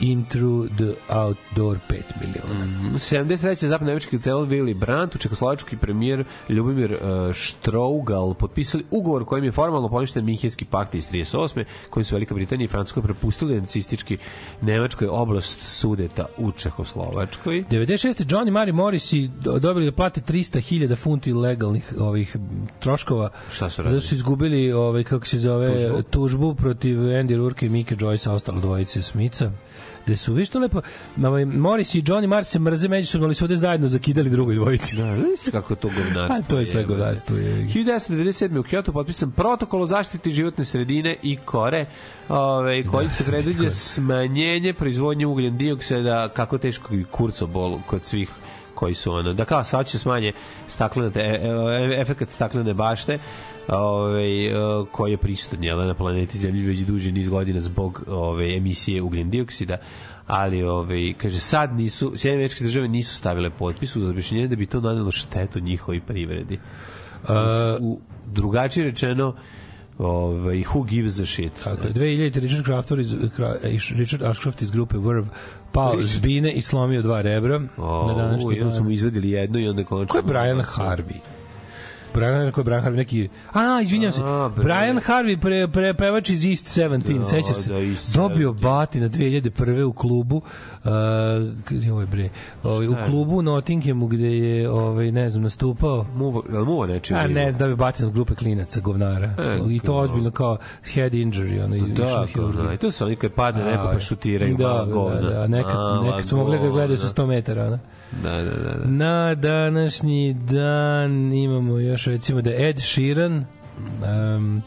Into the Outdoor 5 miliona 73. zapadno nemački cel Willy Brandt, u čekoslovački premijer Ljubimir uh, Štrougal potpisali ugovor kojim je formalno poništen Minhenski pakt iz 38. kojim su Velika Britanija i Francuska prepustili nacistički Nemačkoj oblast sudeta u Čekoslovačkoj. 96. Johnny Mari Morrissey do- dobili da plate 300.000 funti legalnih ovih troškova. Šta su radili? Su izgubili ovaj kako se zove Tužbu? tužbu, protiv Andy Rourke i Mike Joyce, ostalo dvojice Smica. Gde su, viš to lepo, ovaj, Morris i Johnny Marr se mrze međusobno, ali su ovde zajedno zakidali drugoj dvojici. Da, znaš kako to govnarstvo. A to je sve govnarstvo, je. 1997. u Kyoto potpisan protokol o zaštiti životne sredine i kore, ovaj, koji se predviđa smanjenje proizvodnje ugljen dioksida, kako teško i kurcobol kod svih koji su ono, da kao sad će smanje staklene, e, e, efekat staklene bašte, ovaj, e, koji je prisutan jel, na planeti Zemlji već duži niz godina zbog ove, emisije ugljen dioksida ali ovaj kaže sad nisu Sjedinjene američke države nisu stavile potpis uz objašnjenje da bi to nanelo štetu njihovoj privredi. u drugačije rečeno ovaj who gives a shit. Tako je. 2000. Richard Kraftwer iz, Richard Ashcroft iz grupe Verve pao s bine i slomio dva rebra. O, na današnji dan. su mu izvadili jedno i onda konačno... Ko je Brian Harvey? Brian, ko je Brian Harvey? Neki... A, izvinjam se. Brian Harvey, pre, pre, pevač iz East 17, Da, sećam se. da, Dobio 17. bati na 2001. u klubu uh, je bre, ovaj, u klubu u Nottinghamu gde je ovaj, ne znam, nastupao Muva, muva nečim A ne znam da bi batin od grupe klinaca govnara. E, I to ozbiljno kao head injury, ono, Da, da, i to su oni kad padne neko pa Aj. šutiraju da, mala govna. Da, da, nekad, Mala nekad su mogli da ga gledaju sa govna. 100 metara. Da. Da, da, da. da. Na današnji dan imamo još recimo da Ed Sheeran um,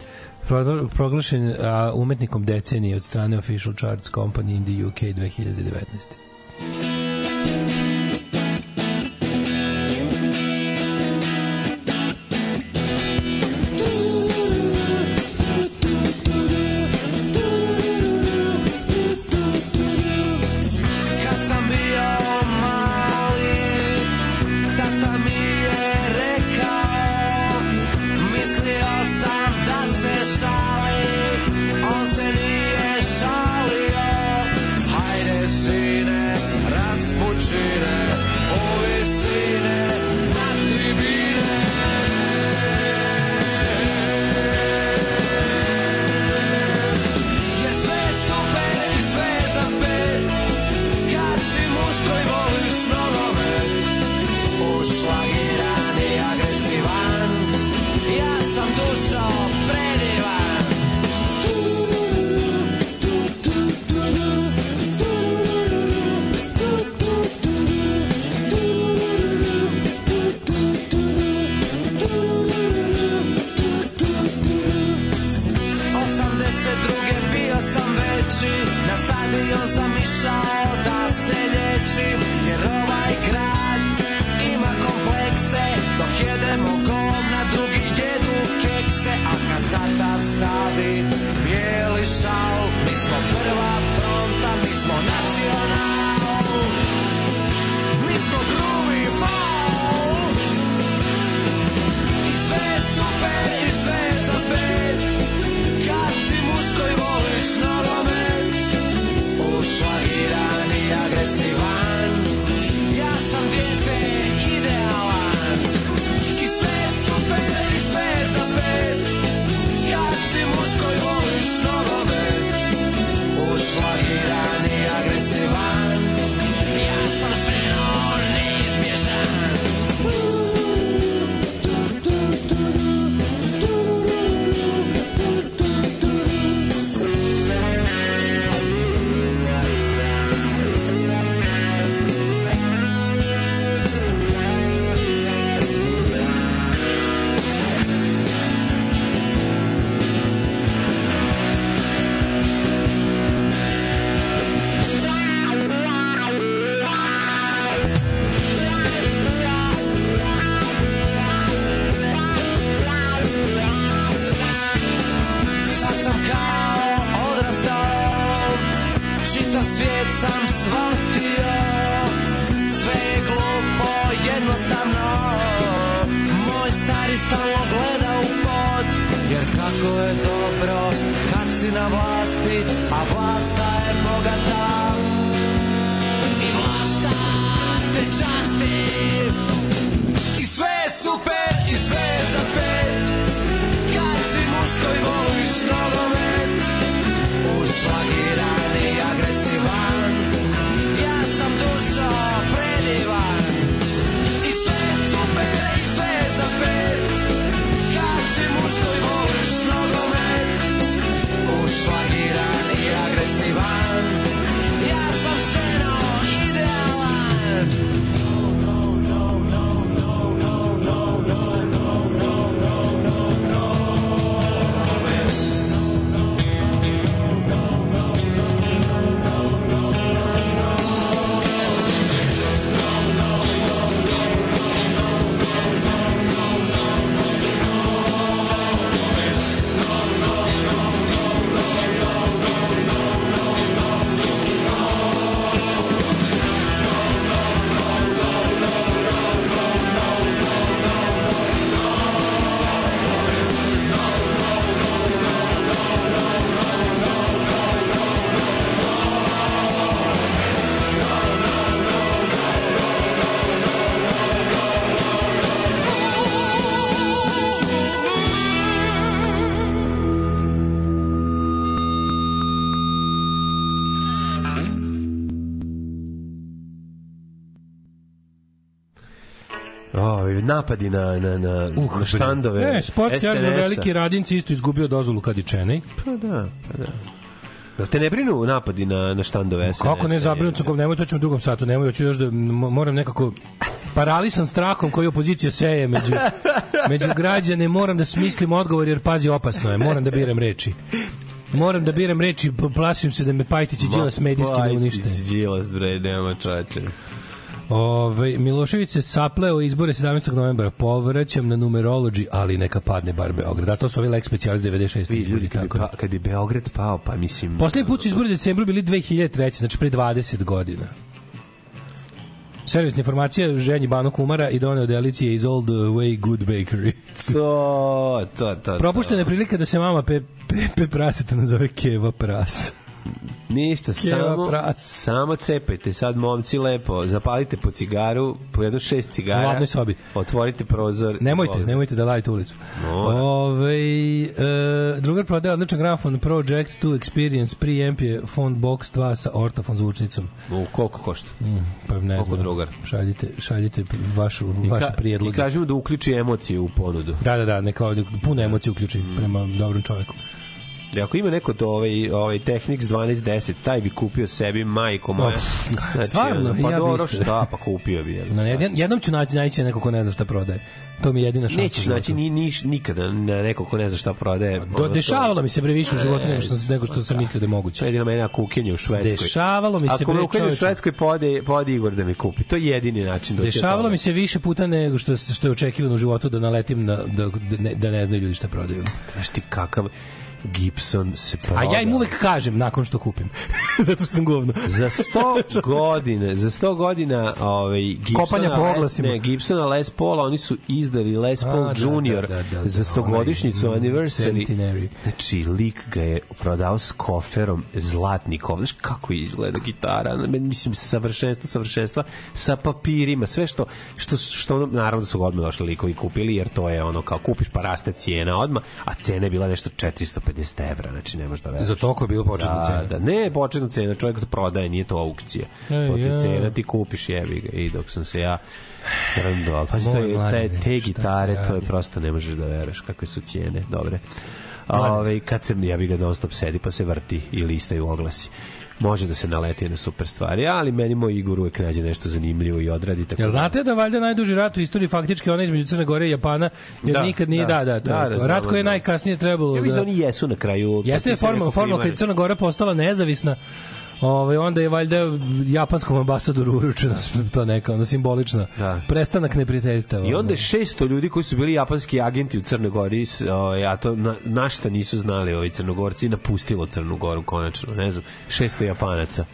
pro- proglašen a, umetnikom decenije od strane Official Charts Company in the UK 2019. napadi na, na, na, na štandove Ne, sport javno veliki radinci isto izgubio dozvolu kad je Čenej. Pa da, pa da. Jel te ne brinu napadi na, na štandove SNS? Kako ne zabrinut sam, nemoj, to ćemo u drugom satu, nemoj, hoću još da moram nekako paralisan strahom koji opozicija seje među, među građane, moram da smislim odgovor jer pazi opasno je, moram da biram reči. Moram da biram reči, plašim se da me Pajtić i Đilas medijski ne unište. Pajtić, Đilas, bre, nema čoveče. Ove, Milošević se sapleo izbore 17. novembra. Povraćam na numerology, ali neka padne bar Beograd. Da, to su ovi Lex Specialis 96. Vi, ljudi, kad pa, kad bi Beograd pao, pa mislim... Poslednji put su izbori u decembru bili 2003. Znači pre 20 godina. Servisna informacija ženji Bano Kumara i doneo delicije iz Old Way Good Bakery. To, to, to. Propuštena je prilika da se mama pe, Pepe Praseta nazove Keva Pras. Ništa, samo, samo cepajte sad momci lepo, zapalite po cigaru, po jedno šest U cigara, ladnoj sobi. otvorite prozor. Nemojte, nemojte da lajte ulicu. Mora. Ove, e, drugar prodaje odličan grafon Project 2 Experience preamp je Font Box 2 sa ortofon zvučnicom. U, koliko košta? Mm, pa ne Koliko znam. drugar? Šaljite, šaljite vašu, I, vaše ka, prijedloge. I kažemo da uključi emociju u ponudu. Da, da, da, neka ovdje puno emocije uključi prema dobrom čovjeku. I ako ima neko to ovaj, ovaj Technics 1210, taj bi kupio sebi majko moja. Znači, stvarno, pa ja dobro, šta, pa kupio bi. jel? Na, jed- jednom ću naći, naći neko ko ne zna šta prodaje. To mi je jedina šansa. Nećeš naći ni, niš, nikada na neko ko ne zna šta prodaje. Do, Ono, to- dešavalo mi se bre više u životu nego što, sam- nego što sam mislio da je moguće. To je jedino mene ako ukenje u Švedskoj. Dešavalo mi se, Ako me ukenje u. Švedskoj, pode, pode Igor da me kupi. To je jedini način do Dešavalo toga. mi se više puta nego što, što je očekivano u životu da naletim na, da, da, ne, da ne znaju ljudi šta prodaju. Znaš ti kakav Gibson se A prodao. ja im uvek kažem nakon što kupim. Zato što sam govno. za 100 godina, za 100 godina ovaj Gibsona Kopanja po Les, ne, Gibsona Les Paula, oni su izdali Les Paul A, da, Junior da, da, da, za da, 100-godišnjicu onaj, mm, anniversary. centenary. Znači, lik ga je prodao s koferom zlatnikov. Znaš kako izgleda gitara? Mislim, savršenstvo, savršenstva sa papirima, sve što, što, što ono, naravno da su ga odmah došli likovi kupili, jer to je ono kao kupiš pa raste cijena odmah, a cena je bila nešto 450 evra, znači ne možeš da veruješ. Za toliko je bilo početna da, cena. Da, ne, početna cena, čovjek to prodaje, nije to aukcija. E, to ti ja. cena, ti kupiš jebi ga. I dok sam se ja rando, pazi, to je, te, te gitare, to je prosto ne možeš da veruješ kakve su cijene, dobre. Ove, kad se ja bi ga non stop sedi pa se vrti i listaju oglasi. Može da se naleti na super stvari, ali meni moj Igor uvek nađe nešto zanimljivo i odradi. Tako Jel da- znate da valjda najduži rat u istoriji faktički onaj između Crne Gore i Japana, jer Da, nikad nije, da. da, da, Da, da, rat koji je da. najkasnije trebalo Ja mislim da da... oni jesu na kraju. Jeste je formalno, formalno kad je. Crna Gora postala nezavisna, Ovaj onda je valjda japanskom ambasadoru uručeno to neka ono simbolična Da. prestanak neprijateljstva. I onda je 600 ljudi koji su bili japanski agenti u Crnoj Gori, ovaj, a to na, našta nisu znali ovi Crnogorci, napustilo Crnu Goru konačno, ne znam, 600 Japanaca.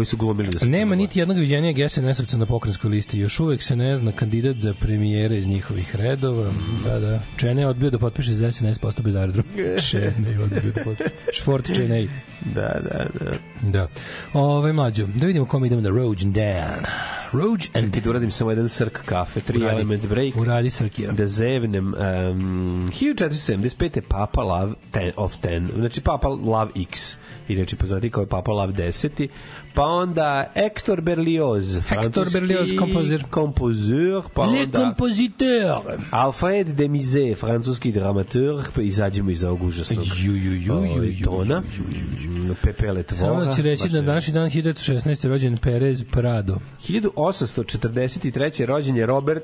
Koji su glumili da su Nema niti jednog viđenja SNS-ovca na pokrenjskoj listi. Još uvek se ne zna kandidat za premijere iz njihovih redova. Da, da. Čene je odbio da potpiše za SNS, postao bez aerodrom. Čene je odbio da potpiše. Šfort Čene. Da, da, da. Da. Ove, mlađo, da vidimo kome idemo na Roge and Dan. Roge and Čekaj da uradim samo jedan srk kafe, tri Uradi. element break. Uradi Srkija. Da zevnem um, 1475. je Papa Lav 10 of 10, znači Papa Lav X, inače poznati kao je Papa Lav 10. Pa onda Hector Berlioz, francuski Berlioz, kompozer. kompozer, pa Le onda compositeur. Alfred de Musée, francuski dramaturg, pa izađemo iz ovog užasnog Ju, ju, ju, ovaj, ju, ju, tona. Mm, Pepe Letvora. Samo da ću reći da današnji dan 1916. rođen Perez Prado. 1843. rođen je Robert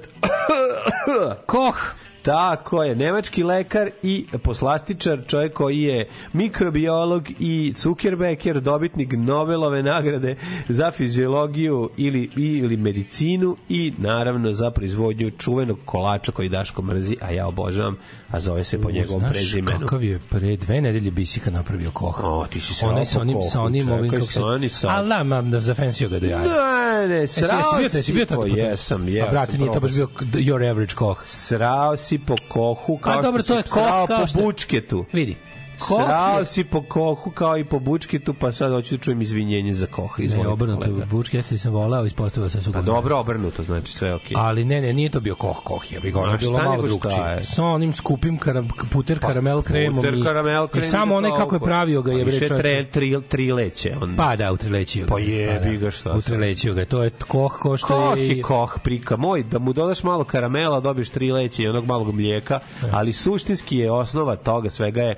Koch. Tako je, nemački lekar i poslastičar, čovjek koji je mikrobiolog i Zuckerbecker, dobitnik Nobelove nagrade za fiziologiju ili, ili medicinu i naravno za proizvodnju čuvenog kolača koji Daško mrzi, a ja obožavam, a zove se po njegovom Znaš prezimenu. kakav je pre dve nedelje Bisika napravio Koch. O, ti si srao Onaj po sa onim, sa ovim, kako se... stani sad. Ali da, mam, da zafensio ga do jaja. Ne, ne, srao bio, si bio po- po tome? Jesam, A brate, nije to baš bio your average Koch. Srao si po kohu kao A dobro, što to je si kao po bučketu. Vidi. Koch Srao je- si po kohu kao i po bučketu, pa sad hoću da čujem izvinjenje za koha. Ne, Izvolite, obrnuto, kolega. Bučke, jesi sam volao, ispostavio sam se Pa dobro, obrnuto, znači sve okej. Ali ne, ne, nije to bio Koch Koch, je bilo, je bilo malo drugčije. je? Sa onim skupim karam, puter karamel kremom Puter i, karamel krem i samo onaj kako je pravio ga je A bre čoveče. tre, tri, tri leće. On. Pa da, utrelećio ga. Pa jebi ga, šta sad. Utrelećio ga, to je Koch ko što Koh je... je koh, prika moj, da mu dodaš malo karamela, dobiješ tri leće i onog malog mlijeka, ali suštinski je osnova toga svega je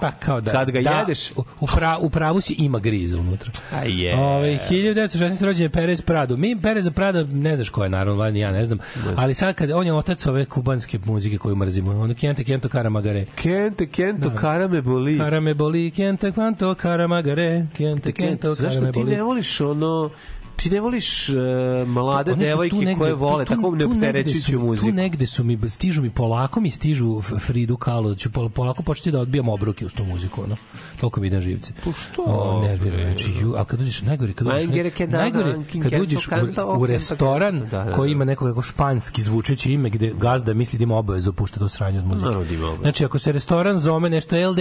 Pa kao da. Kad ga da, jedeš- U, pra, u pravu si ima griza unutra. A je. Ove, 1916. rođen je Perez Prado. Mi Perez Prado, ne znaš ko je, naravno, ja ne znam, ali sad kad on je otac ove kubanske muzike koju mrzimo, ono Kente Kento Karamagare. Kente, kento, kara me boli. Karame boli, Kente Kento Karamagare, Kente Kento Zašto Karame ti ne voliš ono ti ne voliš uh, mlade devojke negde- koje vole tu- tako neopterećujuću muziku. Tu negde su mi, stižu mi polako mi stižu Fridu Kahlo, da ću pol- polako početi da odbijam obruke uz tu muziku, ono. Toliko mi ide živce. Pa što? O, ne, ne, znači, ju, ali kad uđeš, najgore, kad uđeš, Najgore kad najgore, uđeš u, u restoran. Da, da, koji ima neko kako španski zvučeći ime gde gazda misli da ima obavezu pušta to sranje od muzike. Znači, ako se restoran zove nešto El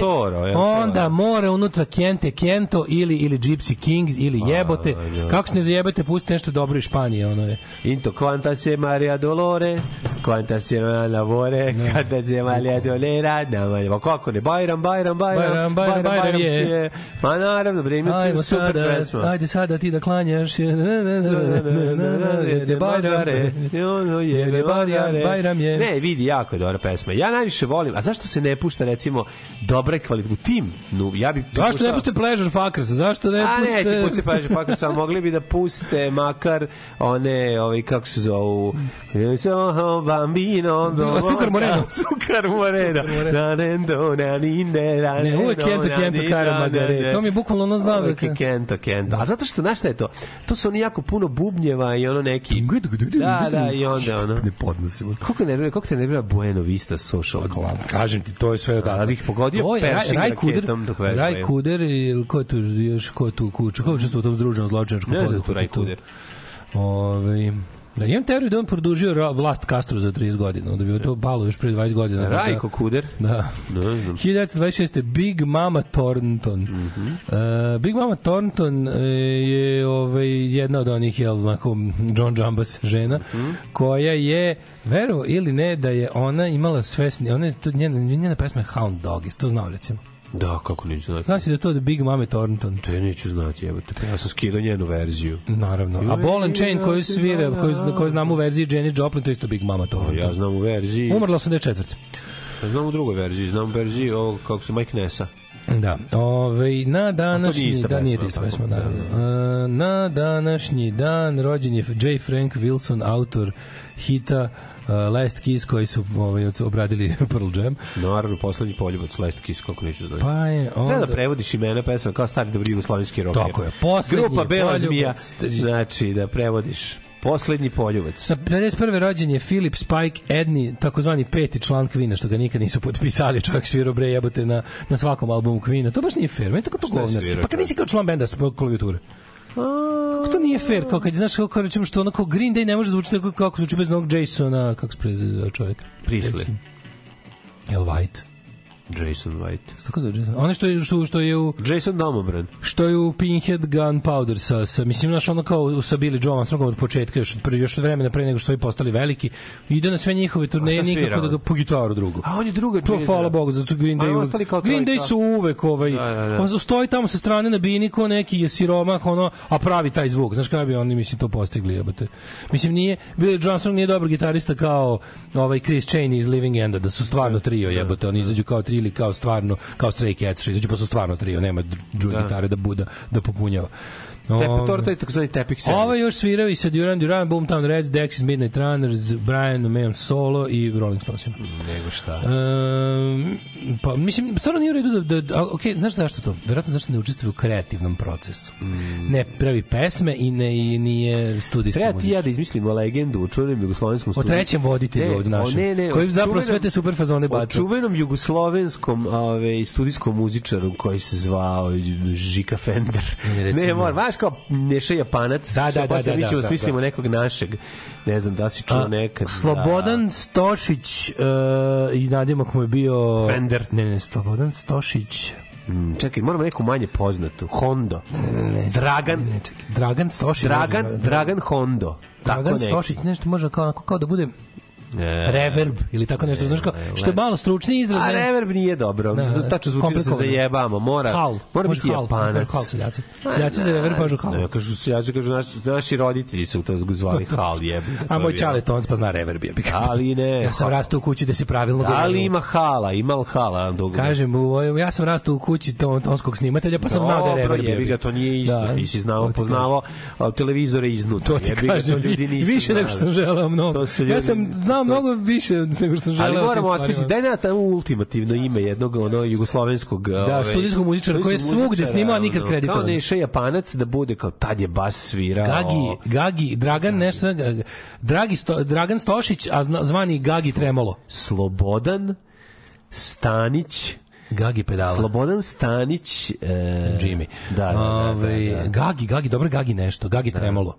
Toro. onda mora unutra Kente Kento ili ili Gypsy Kings ili jebote. Da. Kako se ne zajebate, pusti nešto dobro iz Španije, ono je. Into quanta se Maria Dolore, quanta se lavore, kada se Maria Dolera, pa kako ne, Bajram, Bajram, Bajram, Bajram, Bajram, Bajram je. Ma naravno, bre, ima tu super sada, pesma. ajde sada ti da klanjaš. je, Bajram. Bajram, Bajram je. Ne, vidi, jako je dobra pesma. Ja najviše volim, a zašto se ne pušta, recimo, dobra kvalitet u tim? No, ja bi Zašto ne puste Pleasure Fuckers? Zašto ne A puste... neće puste Pleasure Fuckers, ali mogli bi da puste makar one, ovi, kako se zovu, bambino, Cukar Moreno. Cukar Moreno. Na nendo, na ninde, na Ne, uvek Kento, Kento, ninde, Kara na Magare. ninde. To mi je bukvalno ono znam. Uvek je Kento, Kento. A zato što, znaš šta je to? To su oni jako puno bubnjeva i ono neki... Da, da, i onda ono... Ne podnosimo. Koliko ne koliko te nervira Buena Vista Social? Kažem ti, to je sve odatle. Da bih pogodio Kuder, raketom dok vežbaju. Raj Kuder ili ko je tu još, ko je tu kuću, ko je u tom združenom zločinačkom Ne znam poduhvatu tu. Ove, da, imam teoriju da on produžio vlast Castro za 30 godina, da bi to palo još pre 20 godina. da- Rajko Kuder? Da. Ne znam. 1926. Big Mama Thornton. Mhm. uh, Big Mama Thornton uh, je ovaj, jedna od onih, jel, znako, John Jambas žena, Mhm. koja je, verovo ili ne, da je ona imala svesni, ona je, to, njena, njena pesma je Hound Dog, to znao, recimo? Da, kako neću znati. Znaš da je to The Big Mama Thornton? To ja neću znati, jebote. Pa ja sam skidao njenu verziju. Naravno. A Ball and Chain koju svira, koju, koju znamo u verziji Janis Joplin, to je isto Big Mama Thornton. Ja znam u verziji. Umrla 84. Ja znam u drugoj verziji. Znam u verziji ovog, kako se Mike Nessa. Da, ovaj na današnji dan nije ista tako? pesma, Da. E, na današnji dan rođen je J. Frank Wilson, autor hita uh, Last Kiss koji su ovaj, obradili Pearl Jam. Naravno, poslednji poljubac, Last Kiss, kako neću znati. Pa je onda... Treba da prevodiš imena pesma kao stari dobri jugoslovenski rocker. Tako je, poslednji Grupa Bela zmija. Znači, da prevodiš. Poslednji poljubac. Sa 51. rođen je Philip Spike Edney, takozvani peti član Queen, što ga nikad nisu potpisali, čovjek svirao bre jebote na, na svakom albumu Queen. To baš nije fair. Meni tako to svirao, Pa kad nisi kao član benda sa klavijature. Kako to nije fair? Kao kad je, znaš, kako kao rečemo što onako Green Day ne može zvučiti tako kako zvuči bez onog Jasona, kako se prezira čovjek? Priestley. Jel White? Jason White. Tako zove Jason. Ono što je, što, što je u Jason Domobran. što je u Pinhead Gunpowder sa, sa mislim znaš ono kao sa Billy Joe Armstrongom od početka još od pre, još od vremena pre nego što su ovi postali veliki ide na sve njihove turneje šta nikako da ga po gitaru drugu A on je druga To hvala Bogu, zato Green Day, Green Day su uvek ovaj, Da, da, da. on stoji tamo sa strane na bini ko neki je siromah, ono, a pravi taj zvuk. Znaš kada bi oni, mislim, to postigli, jebote. Mislim, nije, Billy Joe Armstrong nije dobar gitarista kao ovaj Chris Chaney iz Living Enda, da su stvarno trio, jebote. Oni izađu kao tri ili kao stvarno, kao Stray Cats, što izađu pa su stvarno trio, nema dr- druge Da. gitare da buda, da popunjava. Tepe, Ovaj, to, to je takozvani tepik servis. Ovo još svirao i sa Duran Duran, Boomtown Reds, Dexys, Midnight Runners, Brian Mayhem Solo i Rolling Stonesima. Nego šta. Um, pa mislim stvarno nije u redu da, da a, ok, znaš zašto to? Verovatno zašto ne učestvuje u kreativnom procesu. Mm. Ne pravi pesme i ne i nije studijski Treba ti ja da izmislimo legendu u čuvenom jugoslovenskom O studiju. trećem voditelju Ne, ovde našem, o ne, ne, koji o zapravo sve čuvenom- te super fazone O baca. čuvenom jugoslovenskom ove, studijskom muzičaru koji se zvao Žika Fender. Ne, ne mora, znaš kao Neša Japanac. Da, da, što da, posle da, mi ćemo da, smislimo da. nekog našeg. Ne znam da si čuo nekad. Slobodan Stošić uh, i nadimak mu je bio Fender. Ne, ne, Slobodan Stošić. Mm, čekaj, moramo neku manje poznatu. Hondo. Ne, Dragan. Ne, ne, čekaj. Dragan Stošić. Dragan, Dragan Hondo. Dragan. Stošić, nešto može kao, kao da bude E, reverb ili tako nešto, znaš kao, što je malo stručni izraz. A reverb nije dobro. Da, Tačno zvuči da se zajebamo. Mora, Hal. mora biti hal, japanac. Hal seljaci. Seljaci za reverb kažu hal. Ne, kažu seljaci, kažu naši, naši roditelji su to zvali hal, jebi. A moj čale tonc pa zna reverb je. Ali ne. Ja sam rastao u kući da se pravilno Da li govorilo. ima hala? Ima li hala? Dug... Kažem, ja sam rastao u kući ton, tonskog snimatelja, pa sam znao da je reverb. jebi ga, to nije isto. Da. Ti si znao, a, televizore iznutra. To ti Jebi kažem, više nego što sam želeo mnogo. Ja sam znao to- mnogo više nego što sam želeo. Ali moramo osmisliti, daj na tamo ultimativno ime jednog ono jugoslovenskog Da, studijskog muzičara koji je svugde snimao, a nikad kreditovan. Kao Neša Japanac da bude kao tad je bas svirao. Gagi, Gagi, Dragan, nešto, Dragi Sto, Dragan Stošić, a zna- zvani Gagi Tremolo. Slobodan Stanić Gagi pedala. Slobodan Stanić e, Jimmy. Da, da, da, Ovaj, da, da. Gagi, Gagi, dobro Gagi nešto, Gagi Tremolo.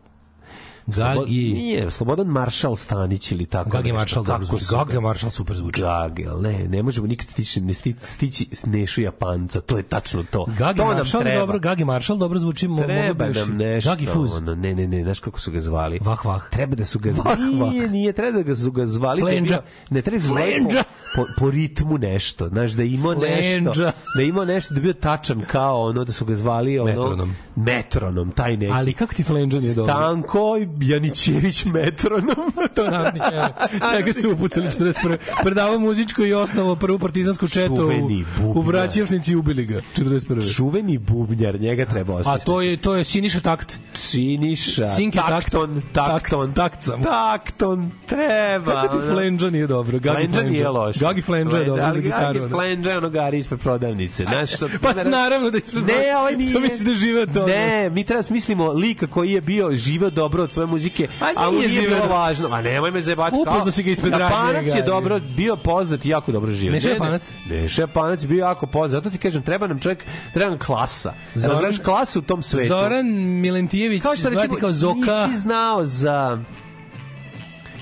Gagi, Nije, Slobodan Maršal Stanić ili tako Gagi. Maršal ga- Gagi Maršal super zvuči. Gagi, ali ne, ne možemo nikad stići, ne sti, stići s Nešu Japanca, to je tačno to. Gagi to Maršal treba. dobro, Gagi Maršal dobro zvuči. mo- Treba još- nam nešto. Gagi Fuz. Ono, ne, ne, ne, znaš kako su ga zvali? Vah, vah. Treba da su ga Vah, vah. Nije, nije, treba da ga su ga zvali. da Flenđa. Ne, treba da zvali Flenđa. po, po, ritmu nešto. Znaš, da je imao nešto. Da imao nešto, da bio tačan kao ono, da su ga zvali ono, Metronom. Metronom, taj neki. Ali kako ti Flenđa nije dobro? Stanko Janićević metronom. to narodni heroj. Njega su upucali 41. Predavao muzičko i osnovo prvu partizansku četu u, u bubnjar. Vraćevnici i ubili ga 41. Čuveni bubnjar, njega treba A osmisliti. to je to je Siniša Takt. Siniša, Sinke takt. takton, takton, Takt- takt sam. takton, treba. Kako ti. Flenđa nije dobro? Gagi Flenđa nije loš. Gagi Flenđa je dobro za gitaru. Gagi ono. Flenđa je ono gari ispred prodavnice. Znaš, što, Pa naravno da ispred Ne, ovaj nije. Što misliš da žive od toga? Ne, mi treba smislimo lika koji je bio živeo dobro od svoje muzike, A nije nije bilo važno. A nemoj me zajebati. Upoznao kao- si ga ispred Japanac je dobro, bio poznat i jako dobro živeo. Neša Ne, ne, Japanac? Neša Japanac bio jako poznat. Zato ti kažem, treba nam čovjek, treba nam klasa. Zoran- klasa u tom svetu. Zoran Milentijević, kao što recimo, kao Zoka. nisi znao za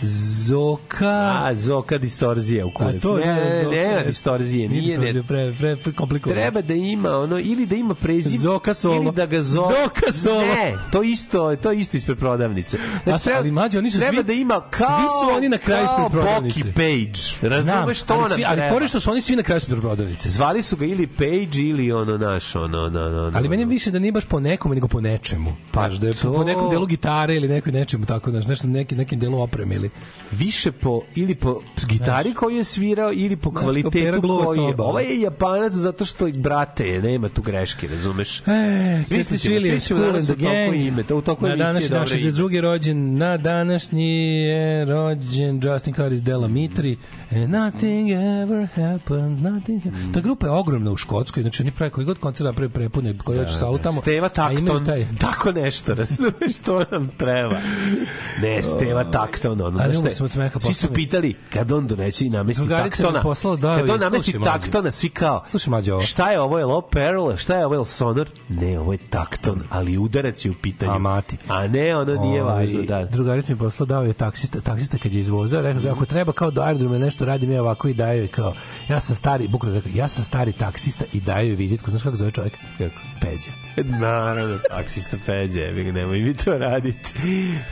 Zoka. a, Zoka distorzija u kurac. A to ne, je ne, Zoka, je. distorzije, nije, Nije ne. pre, pre, pre komplikovano. Treba da ima ono ili da ima prezime Zoka solo. ili da ga zo... Zoka solo. Ne, to isto, to isto ispred prodavnice. A sa- ali mlađe, oni su treba svi- da ima kao svi su oni na kraju ispred kao prodavnice. Boki Page. Razumeš to ali, nam svi, ali treba. fore što su oni svi na kraju su prodavnice. Zvali su ga ili Page ili ono naš, ono, ono, ono, Ali meni ono. više da nije baš po nekome, nego po nečemu. Pa da je to- po nekom delu gitare ili nekoj nečemu tako, znaš, nešto neki, nekim delu opreme ili svirali. više po ili po gitari koju je svirao ili po kvalitetu koji je. Ovaj je Japanac zato što brate je, nema tu greške, razumeš? E, Smisli ćemo, Williams, smislit ćemo danas u ime, to u toliko na današnji dan dobro ime. 62. rođen, na današnji je rođen Justin Harris Della Mitri. And nothing ever happens, nothing Mm. Ta grupa je ogromna u Škotskoj, znači oni pravi koji god koncert napravi prepune, koji hoće salu tamo. Steva Takton, tako nešto, razumeš, to nam treba. Ne, Steva Takton, ono, Ali znaš umro sam od smeha, je? Svi su pitali, kad on donese i namesti Drugarica je Taktona, poslala, da, kad on slušaj, namesti mlađe. Taktona, svi kao, Slušaj, mlađe, ovo. šta je ovo, je li ovo Pearl, šta je ovo, je Sonor? Ne, ovo je Takton, ali udarac je u pitanju. A, mati. A ne, ono nije Ovaj, važno, da. Drugarica mi poslao dao je taksista, taksista kad je izvozao, rekao ga, ako treba kao do aerodroma nešto radim ja ovako i daje joj kao ja sam stari, bukvalno rekao, ja sam stari taksista i daje joj vizitku, znaš kako zove čovjek? Kako? Peđa. Naravno, taksista peđe, jebi ga, nemoj mi to raditi.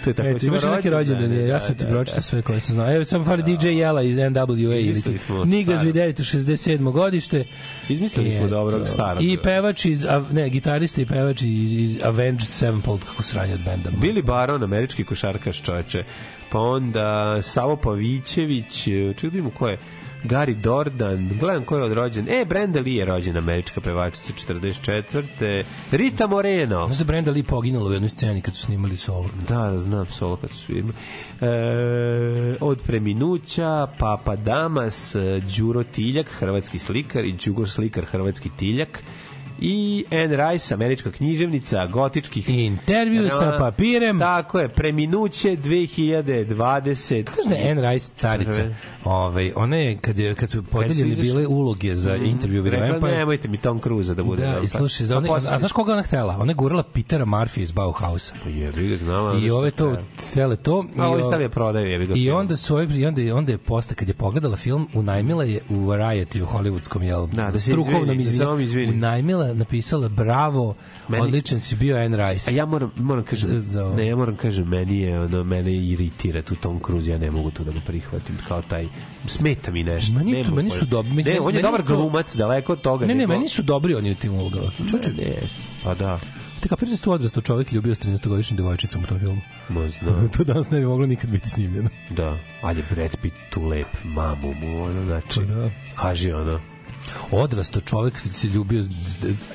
To je tako E, ti imaš neki rođendan, je, ja sam ti pročitao sve koje sam znao. Evo sam fali DJ Jela iz NWA ili Izmislili smo staro. Videto 67. godište. Izmislili smo eto. starog. I pevač iz, ne, gitarista i pevač iz, iz Avenged Sevenfold, kako sranje od benda. Billy Baron, američki košarkaš čoveče. Pa onda Savo Pavićević, čekaj da vidimo ko je. Gary Dordan, gledam ko je odrođen. E, Brenda Lee je rođena, američka pevačica 44. Rita Moreno. Znaš da Brenda Lee poginula u jednoj sceni kad su snimali solo. Da, znam, solo kad su imali. E, od preminuća, Papa Damas, Đuro Tiljak, hrvatski slikar, i Đugo Slikar, hrvatski tiljak, i Anne Rice, američka književnica, gotičkih... Intervju sa papirem. Tako je, preminuće 2020. Znaš da je Anne Rice carica? Mhm. Ovaj, ona je, kad, je, kad su podeljene izašli- bile uloge za intervju with Rekla, Vampire, nemojte mi Tom Cruise da bude. Da, i slušaj, za Pa one, posle- a znaš koga ona htela? Ona je gurala Petera Murphy iz Bauhausa. Pa jebi ga, znala. I šta ove to, htele to. A ovi o- stavlja prodaju, jebi ga. I onda su ovi, i onda, je- onda je posle, kad je pogledala film, unajmila je u Variety, u hollywoodskom, jel, Da, da se strukovnom izvini, da se izvini. unajmila, napisala, bravo, Meni- odličan si bio Anne Rice. A ja moram, moram kažem, ne, ja moram kažem, meni je, ono, mene iritira tu Tom Cruise, ja ne mogu tu da ga prihvatim, kao taj, smeta mi nešto. Meni ne to- mogu. meni su dobri, Ne, mislim, on je dobar to- glumac, daleko od toga. ne, ne, nego- meni su dobri oni u tim ulogama. Čoče, Ne, ne, pa da. ti kapiraš da tu odrastao čovjek ljubio s 13-godišnjim devojčicom u tom filmu? Ma znam, to danas ne bi moglo nikad biti snimljeno. da. Ali je Brad Pitt tu lep, mamu mu, ono, znači, Pa da. kaži ono, Odrastao čovjek se, se ljubio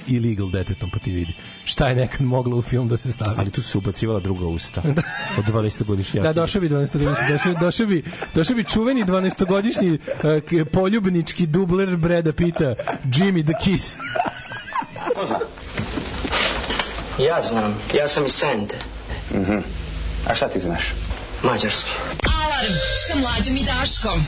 illegal detetom, pa ti vidi. Šta je nekad moglo u film da se stavi? ali tu se ubacivala druga usta. Od 12 godišnjaka. Da, došao bi 12-godišnji, došao, došao bi, došao bi čuveni 12-godišnji uh, k- poljubnički dubler Breda Pita, Jimmy the Kiss. Ja znam, ja sam iz Sente, A šta ti znaš? Mađarski. Alarm sa mlađom i Daškom.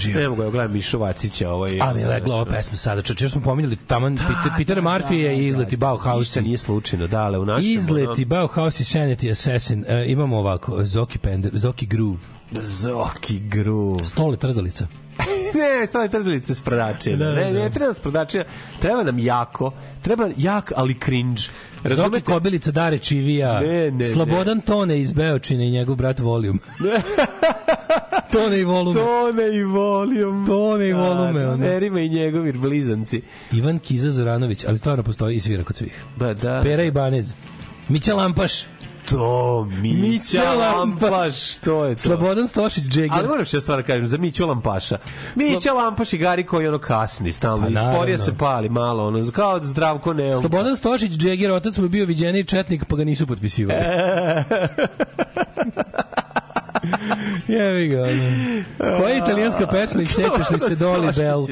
Božija. Ne mogu, ja gledam Mišu Vacića. Ovaj, A mi je legla ova pesma sada, čoče, još smo pominjali taman Peter, Peter Murphy je i izleti Bauhaus. Ništa nije slučajno, da, ali u našem... Izleti Bauhaus i Sanity Assassin. E, imamo ovako, Zoki Pender, Zoki Groove. Zoki Groove. Stole trzalica. ne, stale trzalice s prodačina. Da, da, ne, ne, da. treba s prodačina. Treba nam jako. Treba jak, ali cringe. Zoki Razumete? Kobilica Dare Čivija. Ne, ne, Slobodan Tone iz Beočine i njegov brat Volijum. Tone i Volume. Tone i volijum. Tone i volume, Da, ono. da, Erima i njegovi blizanci. Ivan Kiza Zoranović, ali stvarno postoji i svira kod svih. Ba, da. Pera i Banez. Mića Lampaš. To, Mića Mića Lampaš. Lampaš. To je to. Slobodan Stošić Džeger. Ali moram što stvar da kažem, za Miću Lampaša. Mića Lampaš i Gari koji ono kasni, stalno, Pa, isporija se pali malo, ono, kao zdravko ne. Slobodan Stošić Džeger, otac mu je bio viđeni četnik, pa ga nisu potpisivali. Jevi ga. Koja italijanska pesma i sećaš li se Doli Bell?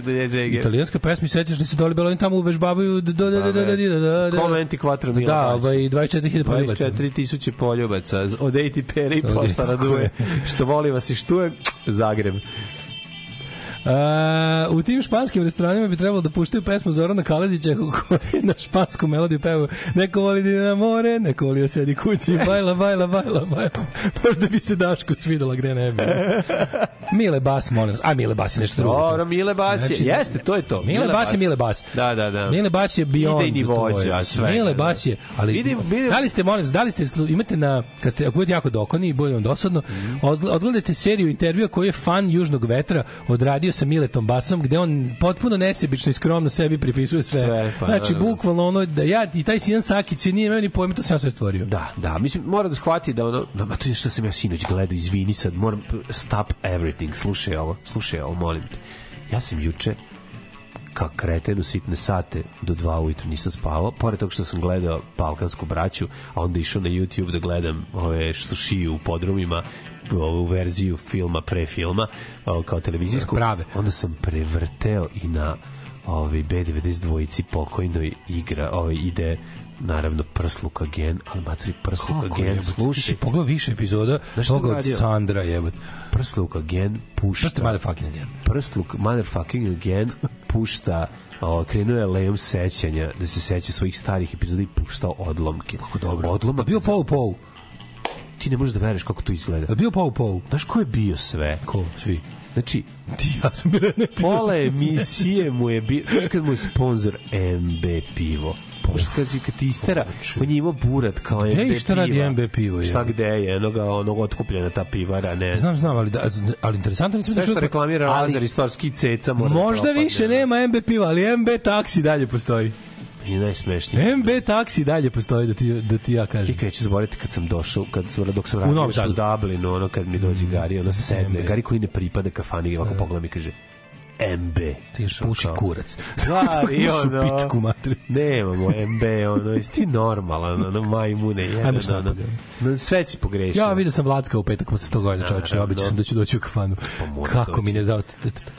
Italijanska pesma i sećaš li se Doli Bell? Oni tamo uvežbavaju da da da da. Komenti 4 miliona. Da, ovaj 24.000 poljubaca. 24.000 poljubaca od Eti Pere i Poštara Duje. Što voli vas i štuje Zagreb. A, u tim španskim restoranima bi trebalo da puštaju pesmu Zorana Kalezića koji na špansku melodiju peva neko voli da na more, neko voli da sedi kući bajla, bajla, bajla, bajla. Možda bi se Dašku svidela gde ne bi. Mile Bas, molim vas. A Mile Bas je nešto drugo. Dobro, Mile Bas je, Znači, jeste, to je to. Mile Bas je Mile Bas. Da, da, da. Mile Bas je beyond Idejni vođa, svega, Mile da. Bas je, ali Vidi- vidi- da li ste molim, vas, da li ste imate na kad ste ako budete jako dokoni i bude vam dosadno, odgl- odgledajte seriju intervjua koji je fan Južnog vetra odradio sa Miletom Basom gde on potpuno nesebično i skromno sebi pripisuje sve. Sve, pa, znači da, da. bukvalno ono da ja i taj Sijan Sakić nije imao ni pojma to sam ja sve stvorio. Da, da, mislim, mora da shvati da ono, da, to je što sam ja sinoć gledao, izvini sad, moram, stop everything, slušaj ovo, slušaj ovo, molim te. Ja sam juče, kao kreten u sitne sate, do dva ujutru nisam spavao, pored toga što sam gledao Balkansku braću, a onda išao na YouTube da gledam ove što šiju u podrumima, ovu verziju filma pre filma, kao televizijsku. Prave. Onda sam prevrteo i na ovaj B92 dvojici pokojnoj igra, ovaj ide naravno Prsluk Again, ali materi Prsluk Kako ti slušaj, si pogledao više epizoda Znaš šta toga od? Sandra jebote. Prsluk Again pušta Prste motherfucking again. Prsluk motherfucking again pušta o, krenuo je lejom sećanja da se seća svojih starih epizoda i puštao odlomke. Kako dobro. Odlomak Bio za- Pou Pou. Ti ne možeš da veruješ kako to izgleda. Bio Pou Pou. Znaš ko je bio sve? Ko? Svi. Znači, Ti ja sam bio ne pola emisije mu je bio, znaš kad mu je sponsor MB pivo. Znaš kad, si- kad ti istera, on je imao burat kao MB Gde piva. i šta radi MB pivo, je? Šta gde je, enoga, onog otkupljena ta pivara, ne znam. Znam, znam, ali, da, ali interesantno Sve što čuo- reklamira Lazar istorski ceca mora da Možda više nema MB piva, ali MB taksi dalje postoji. I najsmešnije. MB taksi dalje postoji, da ti, da ti ja I kažem. kad ću zaboraviti kad sam došao, kad sam, dok sam U radio u Sadu. Dublinu, ono kad mi dođe Gari, ono sedne. Gari koji ne pripada kafani, ovako pogleda mi i kaže, MB. Ti puši kurac. Stvari, Puši ono, pičku materiju. nemamo MB, ono, jesi ti normalan, ono, majmune, jedan, šta ono, bude. no, sve si pogrešio. Ja vidio sam Vlacka u petak posle 100 godina, čoveče, Naravno. obično sam da ću doći u kafanu. mora Kako mi ne da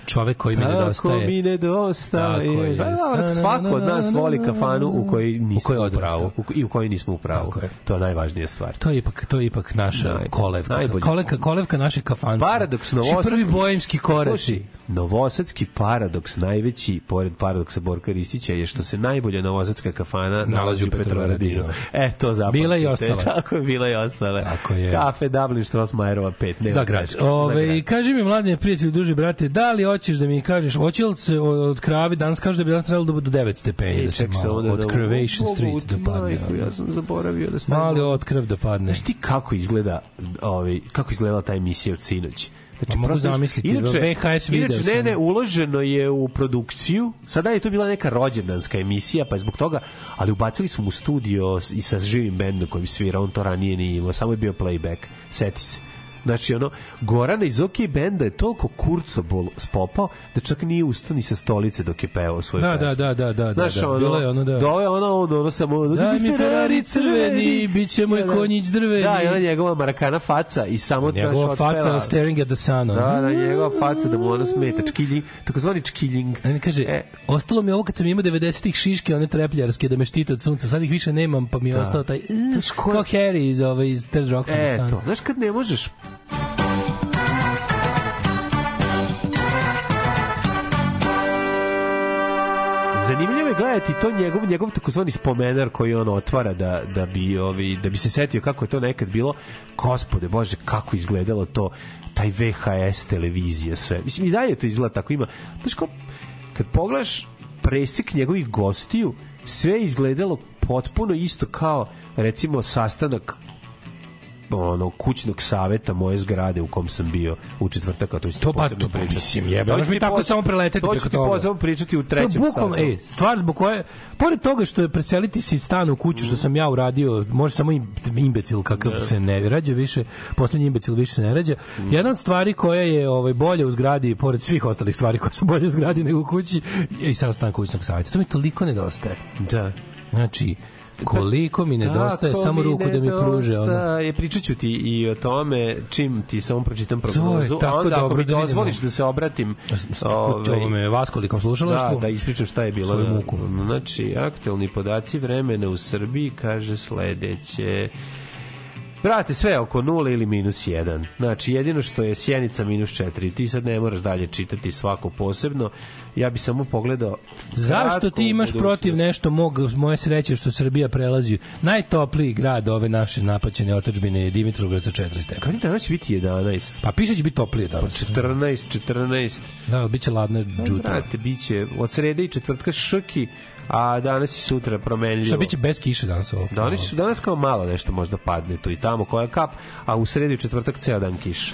čovek koji mi nedostaje. mi nedostaje. Tako je. Pa da, svako od nas voli kafanu u kojoj nismo u, kojoj pravu. U, I u kojoj nismo u pravu. Je. To je najvažnija stvar. To je ipak to je ipak naša Najbolje. kolevka. Najbolje. Kolevka, kolevka naše kafanstva. Paradoks Naši novosadski. prvi bojemski koraci. Novosadski paradoks najveći, pored paradoksa Borka Ristića, je što se najbolja novosadska kafana nalazi u Petrovaradinu. E, to zapamtite. Bila i ostala. Tako je, bila i ostala. Tako je. Kafe Dublin Strossmajerova 5. Nema Za grad. Ove, kaži mi, mladine prijatelji, duži brate, da li hoćeš da mi kažeš, hoće li se od kravi, danas kaže da bi danas trebalo da bude do 9 stepeni, E, da se malo onda od da- Crevation Street da padne. Ja sam zaboravio da stavim. Mali otkrv da padne. Znaš ti kako izgleda, ovaj, kako izgleda ta emisija od sinoć? Znači, Ma mogu prosto- zamisliti, VHS video inače, ne, ne, uloženo je u produkciju, sada je to bila neka rođendanska emisija, pa je zbog toga, ali ubacili su mu studio i sa živim bendom kojim svira, on to ranije nije imao, samo je bio playback, seti se. Znači, ono, Gorana iz OK benda je toliko kurcobol spopao da čak nije ustao ni sa stolice dok je pevao svoju Da, pesmu. da, da, da, da, Znaš, da, ono, bilo je ono da- Dove ono, ono, ono samo... ono, Daj mi Ferrari crveni, bit će moj Da, da. konjić drveni. Da, i ona njegova marakana faca i samo Njegova znaš, faca otpeva- staring at the sun. ono. Da, da, njegova faca da mu ono smeta. Čkiljing, takozvani čkiljing. A ne kaže, E. ostalo mi ovo kad sam imao 90-ih šiške, one trepljarske, da me štite od sunca, sad ih više nemam, pa mi je Da. ostao taj, uh, ko- Harry iz, ove, iz Third Rock from the Sun. to. Znaš kad ne možeš Zanimljivo je gledati to njegov njegov takozvani spomenar koji on otvara da da bi ovi da bi se setio kako je to nekad bilo. Gospode Bože, kako izgledalo to taj VHS televizija sve. Mislim i dalje to izgleda tako ima. Znaš kao kad pogledaš presek njegovih gostiju, sve izgledalo potpuno isto kao recimo sastanak ono kućnog saveta moje zgrade u kom sam bio u četvrtak, a to ću ti To pa, to, mislim, jebe, To ću možeš mi ti tako samo preleteti To ću preko ti toga. posebno pričati u To trećem je bukvalno, satu. ej, stvar zbog koje, pored toga što je preseliti se iz stana u kuću, što sam ja uradio, može samo im- imbecil kakav se ne rađa više, poslednji imbecil više se ne rađa. Jedna od stvari koja je ovaj, bolje u zgradi, pored svih ostalih stvari koje su bolje u zgradi nego u kući, je i sam stan kućnog savjeta. To mi toliko nedostaje. Da. Znači, koliko mi nedostaje Tako samo mi ruku da mi pruže. Ono. nedostaje. Pričat ću ti i o tome čim ti samo pročitam To je prognozu. tako a onda ako dobro mi da dozvoliš da se obratim Ovaj, ovome vaskolikom slušalaštvu. Da, da ispričam šta je bilo. Muku. Znači, aktualni podaci vremena u Srbiji kaže sledeće. Brate, sve oko 0 ili minus 1. Znači, jedino što je Sjenica minus 4. Ti sad ne moraš dalje čitati svako posebno. Ja bi samo pogledao... Zašto ti imaš protiv nešto mog, moje sreće što Srbija prelazi najtopliji grad ove naše napaćene otačbine je Dimitrovgrad sa 4 stepena. Kad danas će biti 11? Pa piše će biti toplije danas. 14, 14. Da, bit će ladno džuto. Brate, bit će od srede i četvrtka šrki, a danas i sutra promenljivo. Šta biće bez kiše danas ovo? Danas danas kao malo nešto možda padne tu i tamo koja kap, a u sredu i četvrtak ceo dan kiša.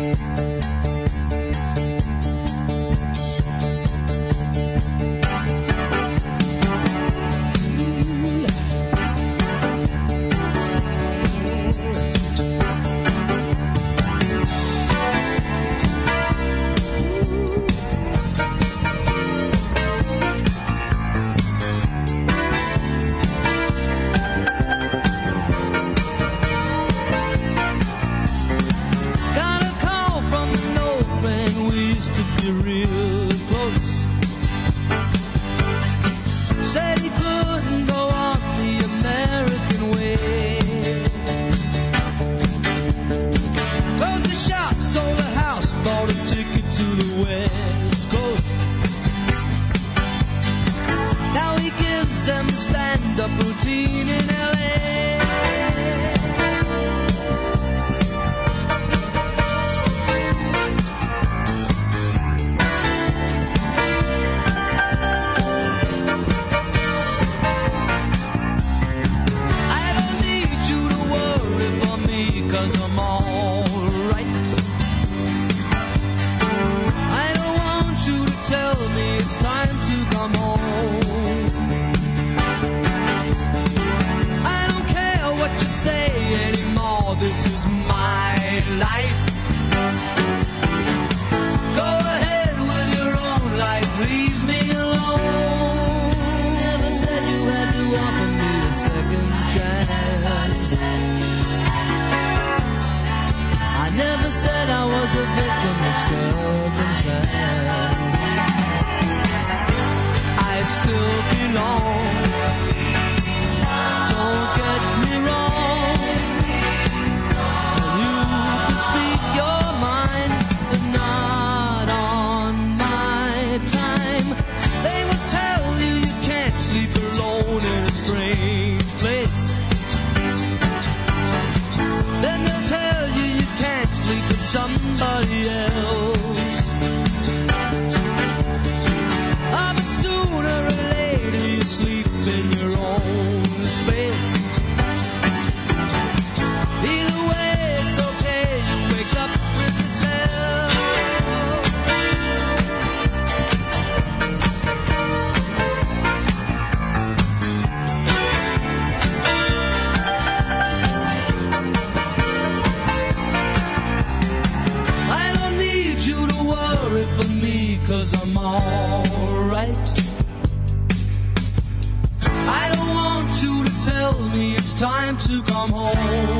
to come home.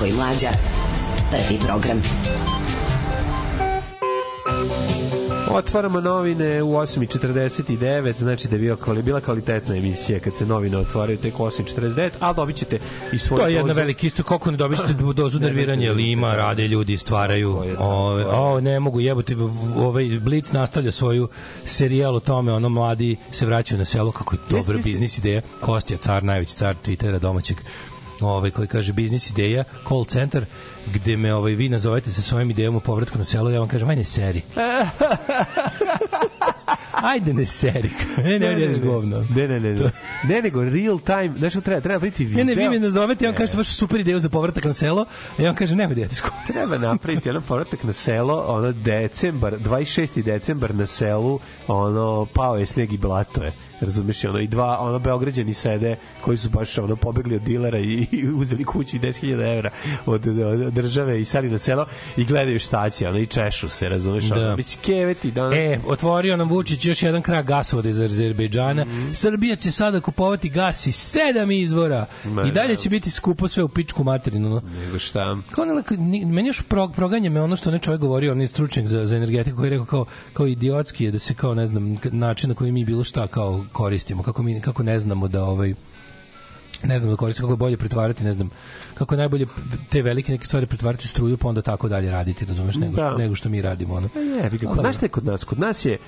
Daško i Mlađa. Prvi program. Otvaramo novine u 8.49, znači da je bio, kvali- bila kvalitetna emisija kad se novine otvaraju tek u 8.49, ali dobit ćete i svoju To je jedna dozu- velika isto kako ne dobićete dozu nerviranja, ali ima, rade ljudi, stvaraju. Ove, o, ne mogu v- ovaj Blic nastavlja svoju serijal o tome, ono mladi se vraćaju na selo, kako je dobra biznis ideja. Kostja, car, najveći car Twittera domaćeg, ovaj koji kaže biznis ideja, call center, gde me ovaj vi nazovete sa svojim idejom o povratku na selo, ja vam kažem, aj ne seri. Ajde ne seri. Ne, ne, ne, ne, govno. Ne, ne, ne, ne. Ne, nego real time, znaš što treba, treba biti video. Ne, ne, vi me nazovete, ja vam kažete vašu super ideju za povratak na selo, a ja vam kažem, nemoj djeteško. Treba napraviti jedan povratak na selo, ono decembar, 26. decembar na selu, ono pao je sneg i blato je. Razumeš, ono i dva ono beograđani sede koji su baš ono pobegli od dilera i, i uzeli kuću i 10.000 evra od, od, države i sali na selo i gledaju šta će, ono i češu se, razumeš, Da. ono, misli keveti, da E, otvorio nam Vučić još jedan krak gasovoda iz Azerbejdžana. Srbija će sada kupovati gas iz sedam izvora. Ma, I dalje da. će biti skupo sve u pičku materinu. no. nego šta. Kao ne, ni- meni još prog, proganja me ono što ne čovjek govorio, onaj stručnjak za, za energetiku koji je rekao kao, kao idiotski je da se kao ne znam način na koji mi bilo šta kao koristimo, kako mi kako ne znamo da ovaj ne znam da koristimo kako je bolje pretvarati, ne znam, kako je najbolje te velike neke stvari pretvarati u struju pa onda tako dalje raditi, razumeš, nego, Da. što, nego što mi radimo. Ono. Je, kod znaš šta je kod nas? Kod nas je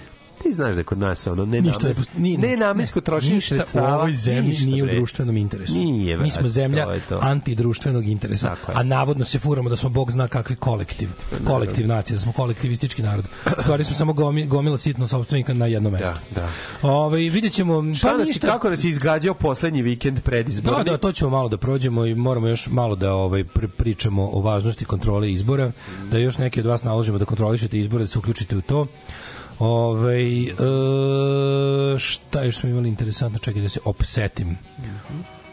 ti znaš da kod nas ono ne Ništa ne posto- ni- ne namensko ne, trošenje sredstava. u ovoj zemlji ništa, nije u društvenom interesu. Nije, Mi smo zemlja to to. antidruštvenog interesa, a navodno se furamo da smo bog zna kakvi kolektiv, kolektiv nacija, da smo kolektivistički narod. U stvari smo samo gomi, gomila sitno sopstvenika na jednom mestu. Da, da. Ovaj vidjet ćemo, Šta pa nas, ništa. kako nas je izgađao poslednji vikend predizborni? Da, da, to ćemo malo da prođemo i moramo još malo da ovaj pri- pričamo o važnosti kontrole izbora, da još neki od vas naložimo da kontrolišete izbore, da se uključite u to. Ove, e, šta još smo imali interesantno, čekaj da se opsetim.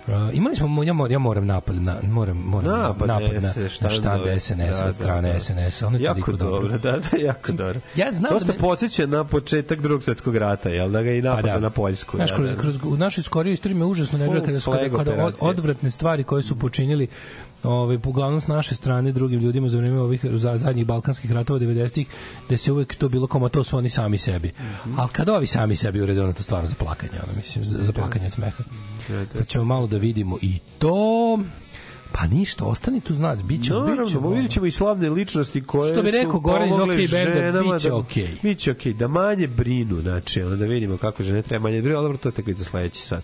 Uh, imali smo, ja moram, ja moram napad na, moram, moram Napad, napad na na, na štandove. štand SNS Da, od da, strane da. SNS-a. Ono je jako dobro. dobro, da, da, jako dobro. Ja znam Dosta da me- podsjeća na početak drugog svetskog rata, jel da ga i napada na Poljsku. Pa Znaš, da, kroz, da, da. kroz, u našoj skorijoj istoriji me užasno nervira kada, su- kada, kada odvratne stvari koje su počinili ovaj uglavnom s naše strane drugim ljudima za vreme ovih za, zadnjih balkanskih ratova 90-ih da se uvek to bilo kao to su oni sami sebi. Mhm. Ali kad ovi sami sebi urede ono to stvarno za plakanje, ono mislim za, za plakanje od smeha. Pa ćemo malo da vidimo i to Pa ništa, ostani tu znac, bit će, bit Naravno, ćemo. vidjet ćemo i slavne ličnosti koje Što bi rekao Goran iz OK benda, bit će da- okej. Biće okej, da manje brinu, znači, onda da vidimo kako žene treba manje brinu, ali dobro, to je tako i za sledeći sat.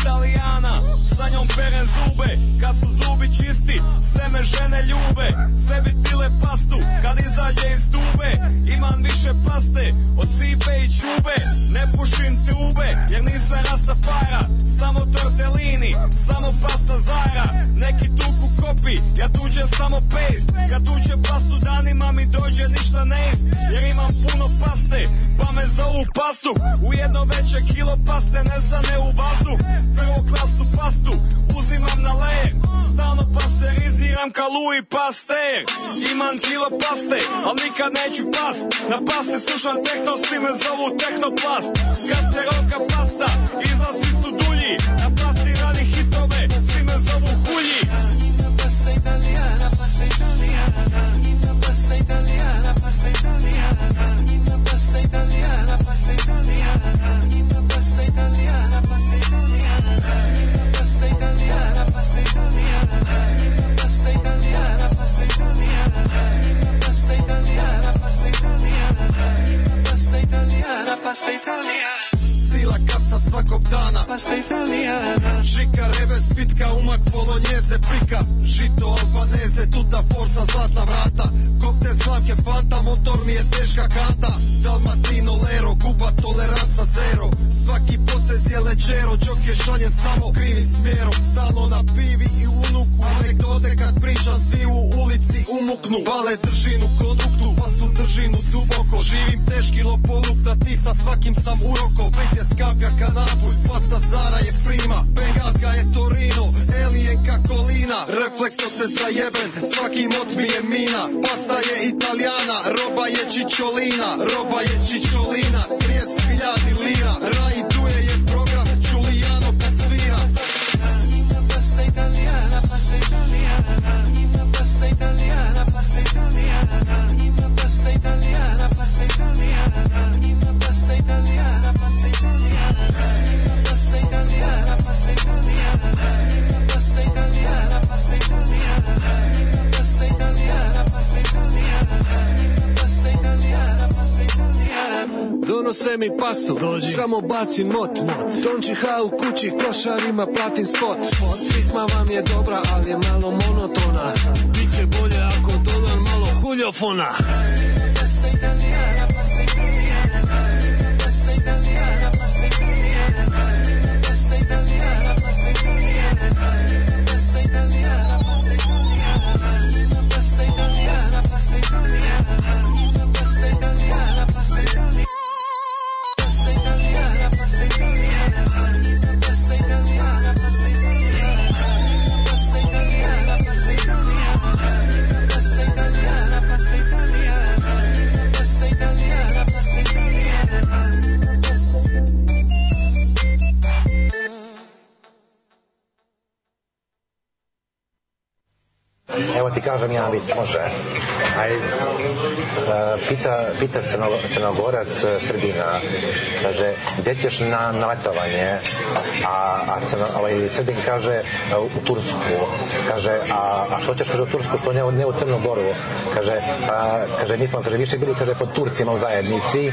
Italijana, sa njom perem zube Kad su zubi čisti, sve me žene ljube Sve bi tile pastu, kad izađe iz tube Imam više paste, od cipe i čube Ne pušim tube, jer nisam rastafara Samo tortellini, samo pasta zara Neki tuku kopi, ja tuđem samo paste Kad tuđem pastu danima mi dođe ništa ne ist Jer imam puno paste, pa me zovu pastu U jedno veće kilo paste nestane u vazduh. Prvo klasnu pastu uzimam na leje. Stalno pasteriziram ka Louis Pasteur Imam kilo paste, al nikad neću past. Na paste slušam tehno, svi me zovu tehnoplast. Kad se roka pasta, izlazi su dulji. Na Pasta italiana, pasta italiana. Sila kasta svakog dana. Pasta italiana Žika, reves, pitka, umak, polonjeze, prika Žito, albaneze, tuta, forza, zlatna vrata. Kokte, slavke, fanta, motor mi je teška kanta. Dalmatino, lero, kuba, toleranca, zero. Svaki potez je leđero, džok je šaljen samo krivim smjerom. Stalno na pivi i unuku Anegdote kad pričam, svi u ulici umuknu. Bale držinu, konduktu, pastu držinu duboko. Živim teški lopolik, da ti sa svakim sam uroko Petje skapja kanapulj, pasta Zara je prima. Bengalka je Torino, Alien Kakolina Refleksno te zajeben, svaki mot mi je mina. Pasta je italijana, roba je čičolina Roba je čičolina, 30 hiljadi lira. Rai Duje je program, Giuliano kad svira Pasta italiana, pasta italiana Pasta italiana, pasta italiana Pasta italiana, pasta italiana Pasta italiana, pasta italiana Pasta italiana, pasta italiana Pasta italiana, pasta italiana Pasta italiana, pasta italiana Pasta italiana, pasta italiana Donose mi pastu, samo bacim mot. Tončiha u kući, košarima platim spot. Pisma vam je dobra, ali je malo monotona. Biće bolje ako dodam malo huljofona. Pasta Evo ti kažem jedan vic, može. Aj, e, pita, pita crno, crnogorac e, Srbina, kaže, gde ćeš na, na letovanje? A, a crno, ovaj, Srbin kaže, e, u Tursku. Kaže, a, a što ćeš, kaže, u Tursku, što ne, ne u Crnu Goru? Kaže, a, kaže, mi smo, kaže, više bili, kaže, pod Turcima u zajednici.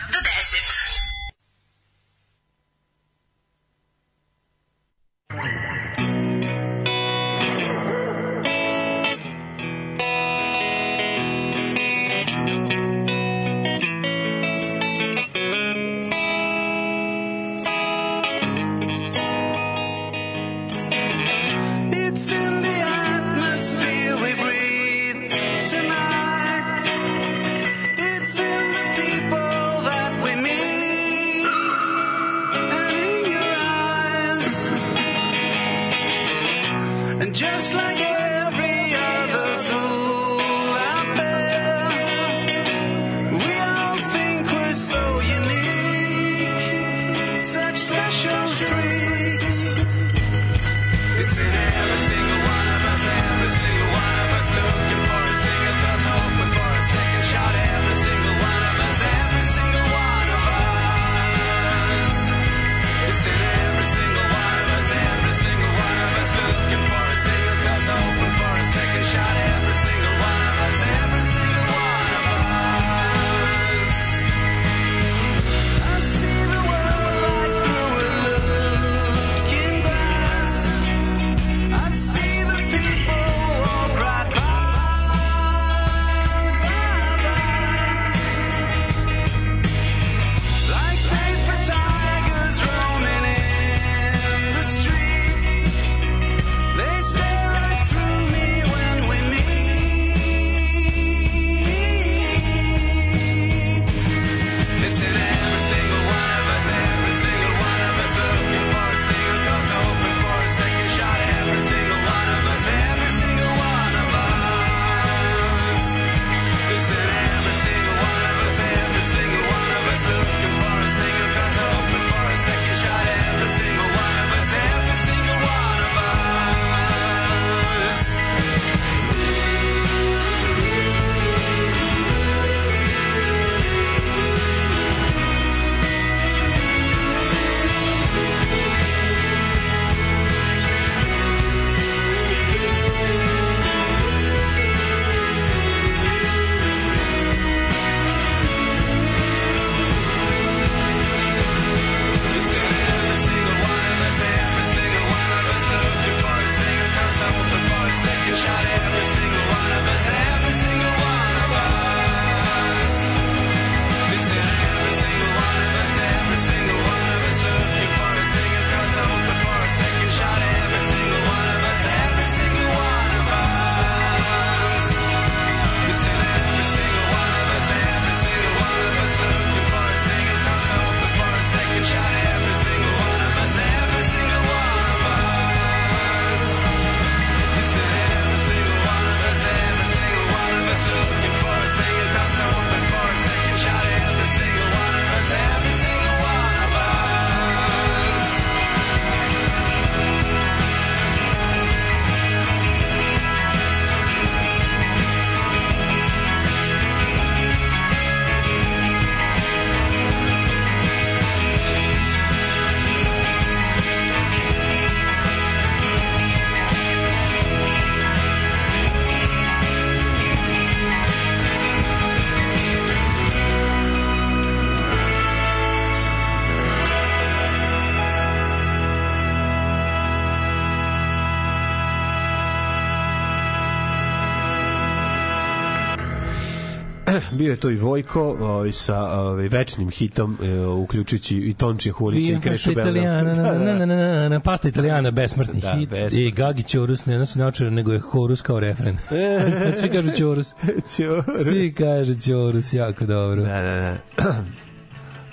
bio je to i Vojko ovaj, sa ovaj, večnim hitom, e, uključujući i Tončija Hulića i Krešu na, na, na, na, pasta italijana, besmrtni Da, hit. besmrtni. I Gagi Ćorus, ne nosi naočare, nego je Horus kao refren. Svi kažu Ćorus. Ćorus. Svi kažu Ćorus, jako dobro. Da, da, da.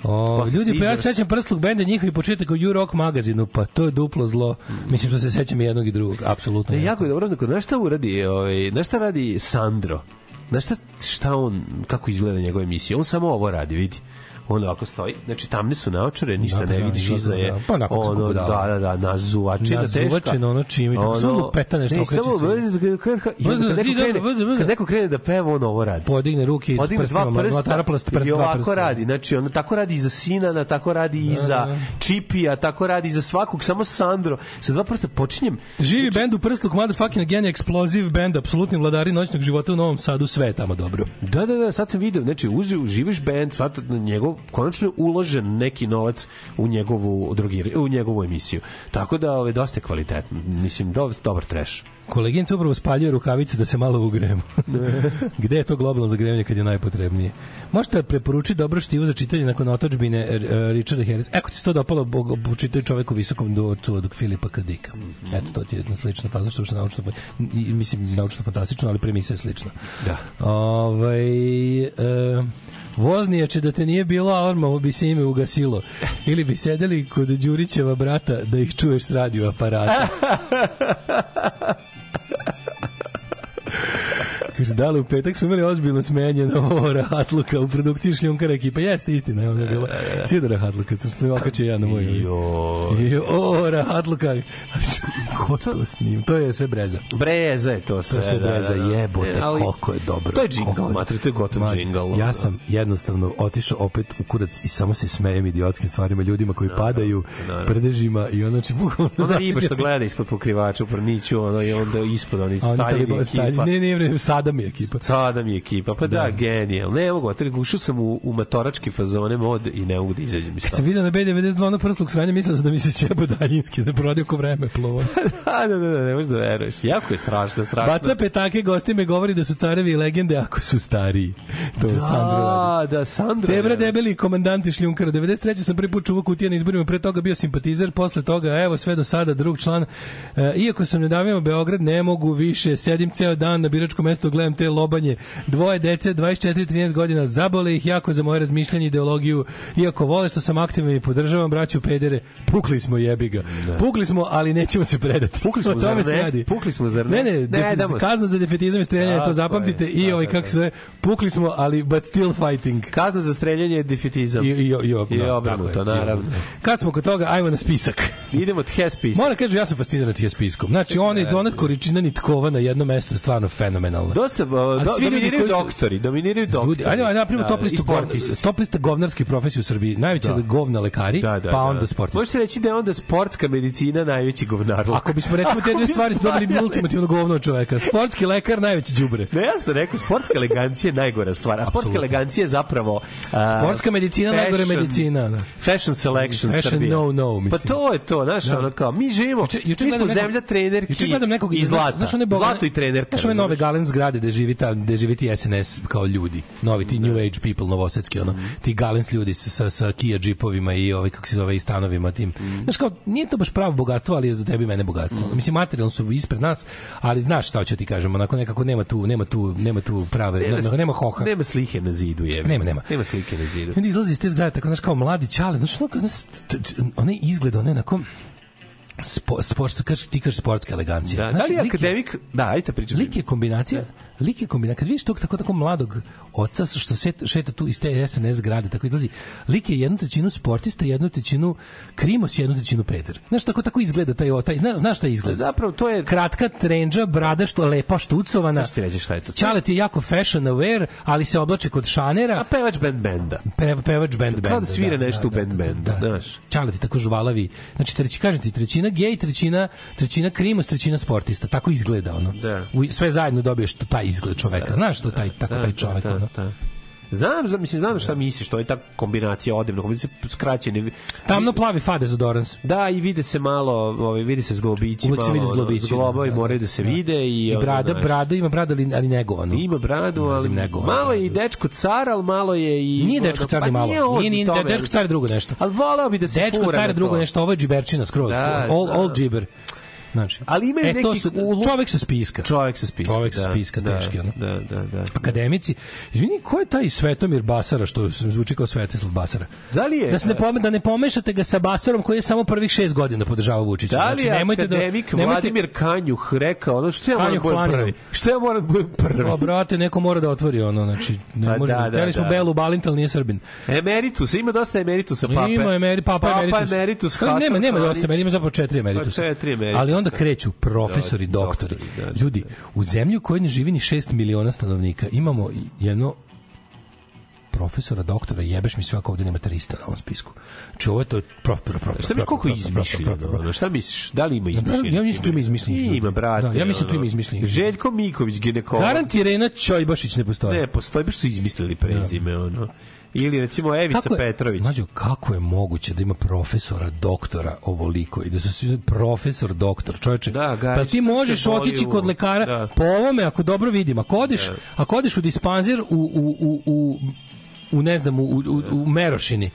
O, ljudi, pa ja se sećam prsluk benda njihovi početak u U-Rock magazinu, pa to je duplo zlo. Mislim što se sećam i jednog i drugog, apsolutno. Ne, jako je dobro, nego, znaš šta uradi, ovaj, znaš šta radi Sandro? Znaš šta, šta on, kako izgleda njegova emisija? On samo ovo radi, vidi. On ovako stoji, znači tamne su naočare, ništa Da, ne da, vidiš da, iza je. da. Pa onako ono, da, da, da, nazuvačina teška. Nazuvačina, ono čime, tako samo lupeta nešto, ne, okreće samo, se. kad, kad, neko krene, da peva, on ovo radi. Podigne ruke i Podigne dva prsta mlatara prst, prst, i dva ovako prsta. radi. Znači, ono tako radi i za Sinana, tako radi i za da. Čipija, tako radi i za svakog, samo Sandro. Sa dva prsta počinjem. Živi bend u prsluk, motherfucking again, eksploziv bend, apsolutni vladari noćnog života u Novom Sadu, sve tamo dobro. Da, da, da, sad sam video, znači uži, uživiš na njegov, konačno uložen neki novac u njegovu drugir, u njegovu emisiju. Tako da, ove, dosta kvalitetno. Mislim, do, dobar trash. Koleginica upravo spaljuje rukavice da se malo ugremo. Gde je to globalno zagrevanje kad je najpotrebnije? Možete preporučiti dobro štivu za čitanje nakon otačbine e, e, Richarda Harrisa. Eko ti se to dopalo, počitaj čovek u visokom dorcu od Filipa Kadika. Eto, to ti je jedna slična faza, što je naučno, mislim, naučno fantastično, ali premisa je slična. Da. Ovaj, e, Voznije da te nije bilo, alarmovo bi se ime ugasilo. Ili bi sedeli kod Đurićeva brata da ih čuješ s radio aparata. Kaže, da li u petak smo imali ozbiljno smenje na ovo Rahatluka u produkciji Šljunkara ekipa. Jeste istina, je ona je bila. Svi da Rahatluka, što se okače ja na moj. Jo. Jo, o, Rahatluka. Ko to snim? To je sve breza. Breza je to sve. To je sve da, breza, da, da. jebote, E, ali koliko je dobro. To je džingl, je- matri, to je gotov džingl. Ja sam jednostavno otišao opet u kurac i samo se smejem idiotskim stvarima, ljudima koji padaju, prdežima i ono znači bukvalno Ona riba što sam- gleda ispod pokrivača u ono, i onda ispod oni A oni Staljevi taliban- ekipa. Stalj- Ne, ne, ne, sada mi je ekipa. Sada mi je ekipa, pa da, genijal. Ne mogu, otrg, ušao sam u, u matorački fazone mod i ne mogu da izađem iz Kad sam vidio na B92 na prsluk sranja, mislio sam da mi se ćebo daljinski, da prodio ko vreme plovo. da, da, da, da, ne možeš da veruješ. Jako je strašno, strašno. Baca petake, gosti me govori da su carevi i legende ako su stariji. To je Sandro. Da, da, Sandro. Debra debeli komandanti šljunkara. 93. sam prvi put čuvao kutija na izborima, pre toga bio simpatizer, posle toga, evo sve do sada, drug član. E, iako sam nedavio Beograd, ne mogu više, sedim ceo dan na biračkom mestu, gledam te lobanje. Dvoje dece, 24-13 godina, zabole ih jako za moje razmišljanje i ideologiju. Iako vole što sam aktivan i podržavam braću pedere, pukli smo jebi ga. Pukli smo, ali nećemo se predati. Pukli smo, zar ne? radi. Pukli smo, zar ne? Ne, ne, Ne kazna za defetizam i streljanje, to Tako zapamtite. je, I tako ovaj, kako se zove, pukli smo, ali but still fighting. Kazna za streljanje je defetizam. I, i, i, i, I da, obrnuto, i naravno. Kad smo kod toga, ajmo na spisak. Idemo od Hespis. Moram kažem, ja sam fasciniran tim spiskom. Znači, on je donat koričina nitkova na jedno mesto, stvarno fenomenalno. Dosta, uh, do, svi ljudi dominiraju koji su- doktori, dominiraju doktori. Ljudi, ajde, ajde, napravimo Da, top listu, top lista govnarskih profesija u Srbiji. Najveće Da. da. govna lekari, Da, da, pa da. onda sportisti. Može se reći da je onda sportska medicina najveći govnarluk. Ako bismo recimo te dve stvari dobili ultimativno govno od čoveka. Sportski lekar najveći đubre. Ne, ja sam rekao, sportska elegancija je najgora stvar. A sportska elegancija je zapravo... a, Sportska medicina najgore fashion- medicina. Da. Fashion selection Fashion Srbije. no, no, Pa mislim. to je to, znaš, Da. ono kao, mi živimo, Juče- juče mi smo zemlja trenerki juče gledam nekog i zlata. Znaš, one bogane- Zlato i trenerka. Znaš ove nove razumeš? Zgrade gde živi, ta, gde živi ti SNS kao ljudi. Novi, ti New Age people, novosadski, ono. Ti galens ljudi sa, sa, Kia džipovima i ovaj, kako se zove, i stanovima tim. Znaš, kao, nije to baš pravo bogatstvo, ali je za tebi i mene bogatstvo. Mislim, materijalno su ispred nas, ali znaš šta ću ti kažem, onako nekako nema tu, nema tu, nema tu prave, nema, nema hoha. Nema slike na zidu, je. Nema, nema. Nema slike na zidu. Onda izlazi iz te zgrade, tako znaš, kao mladi čale, znaš, ono, ono, onaj izgled, onaj onako, spo, spo, što ti kažeš sportska elegancija. Da, da li je akademik... Da, ajte pričam. Lik je kombinacija, lik je kombinacija. Kad vidiš tog tako tako mladog oca što šeta, šeta tu iz te SNS zgrade, tako izlazi. Lik je jednu trećinu sportista, jednu trećinu krimos, jednu trećinu peder. Znaš tako tako izgleda taj taj, znaš, znaš šta izgleda. Zapravo to je... Kratka trendža, brada što lepa štucovana. Ću ti reći šta je to. Čalet je jako fashion aware, ali se oblače kod šanera. A pevač band benda. Pe, pevač band band. Kao da svira nešto u band bandu, znaš. Čale ti tako žvalavi. Znači, treći, kažem ti, trećina gej, trećina, trećina krimos, trećina sportista. Tako izgleda ono. Da. U, sve zajedno dobiješ taj izgled čoveka. Znaš što taj, tako Da, taj da, čovek. da, ono. da. Znam, znam, mislim, znam šta misliš, to je ta kombinacija odevno, kombinacija skraćene. Tamno plavi fade za Dorans. Da, i vide se malo, ovaj, vidi se zglobići, Uvek se vide ono, zglobići, Zglobovi da, moraju da se vide i, I ono, brada, znaš, brada ima brada, ali, ali negovano. Ima bradu, ali Mrzim negovano malo je i dečko car, ali malo je i... Nije dečko car pa ni malo. Nije, Nije, nije, tome, dečko car je drugo nešto. Ali volao bi da se Dečko fura car na je drugo to. nešto, ovo je džiberčina skroz. Da, all, da. all džiber. Znači, Ali imaju e, neki su, ulu- čovek sa spiska. Čovek sa spiska. Čovek sa da, spiska, da, teški, ono. Da, da, da. Akademici. Izvini, ko je taj Svetomir Basara što zvuči kao Svetislav Basara? Da li je? Da se ne pome, da ne pomešate ga sa Basarom koji je samo prvih šest godina podržavao Vučića. Da li je znači, nemojte akademik da, nemojte, Vladimir Kanjuh rekao ono što ja moram da budem prvi? Što ja moram da budem prvi? O, brate, neko mora da otvori ono, znači, ne Pa može. da, Da, da, smo da. Belu Balint, ali nije Srbin. Emeritus, ima dosta emeritusa pape. Ima emeri, papa, papa emeritus. emeritus Hasan nema, nema dosta, ima zapravo četiri emeritusa. Pa četiri emeritusa. Ali onda kreću profesori, Da, doktori. doktori, da, da, Ljudi, u zemlji u kojoj ne živi ni 6 miliona stanovnika imamo jedno profesora, doktora, jebeš mi sve ako ovdje nema 300 na ovom spisku. Znači ovo je to prof, prof, prof, Šta misliš koliko je izmišljeno? ono? Šta misliš? Da li ima izmišljenih? Ja mislim da ima izmišljenih. Ima, brate. Da, ja mislim da ono. ima izmišljenih. Željko Miković, ginekolog. Garant Irena Ćojbašić ne postoji. Ne, postoji, baš su izmislili prezime, ono. Ili recimo Evica je, Petrović. Mađo, kako je moguće da ima profesora, doktora ovoliko i da su svi profesor, doktor, čoveče. Da, pa Garić, ti možeš otići u- kod lekara da. po ovome ako dobro vidim. Ako odeš, ako odeš u dispanzir u, u, u, u, u ne znam, u, u, u Merošini,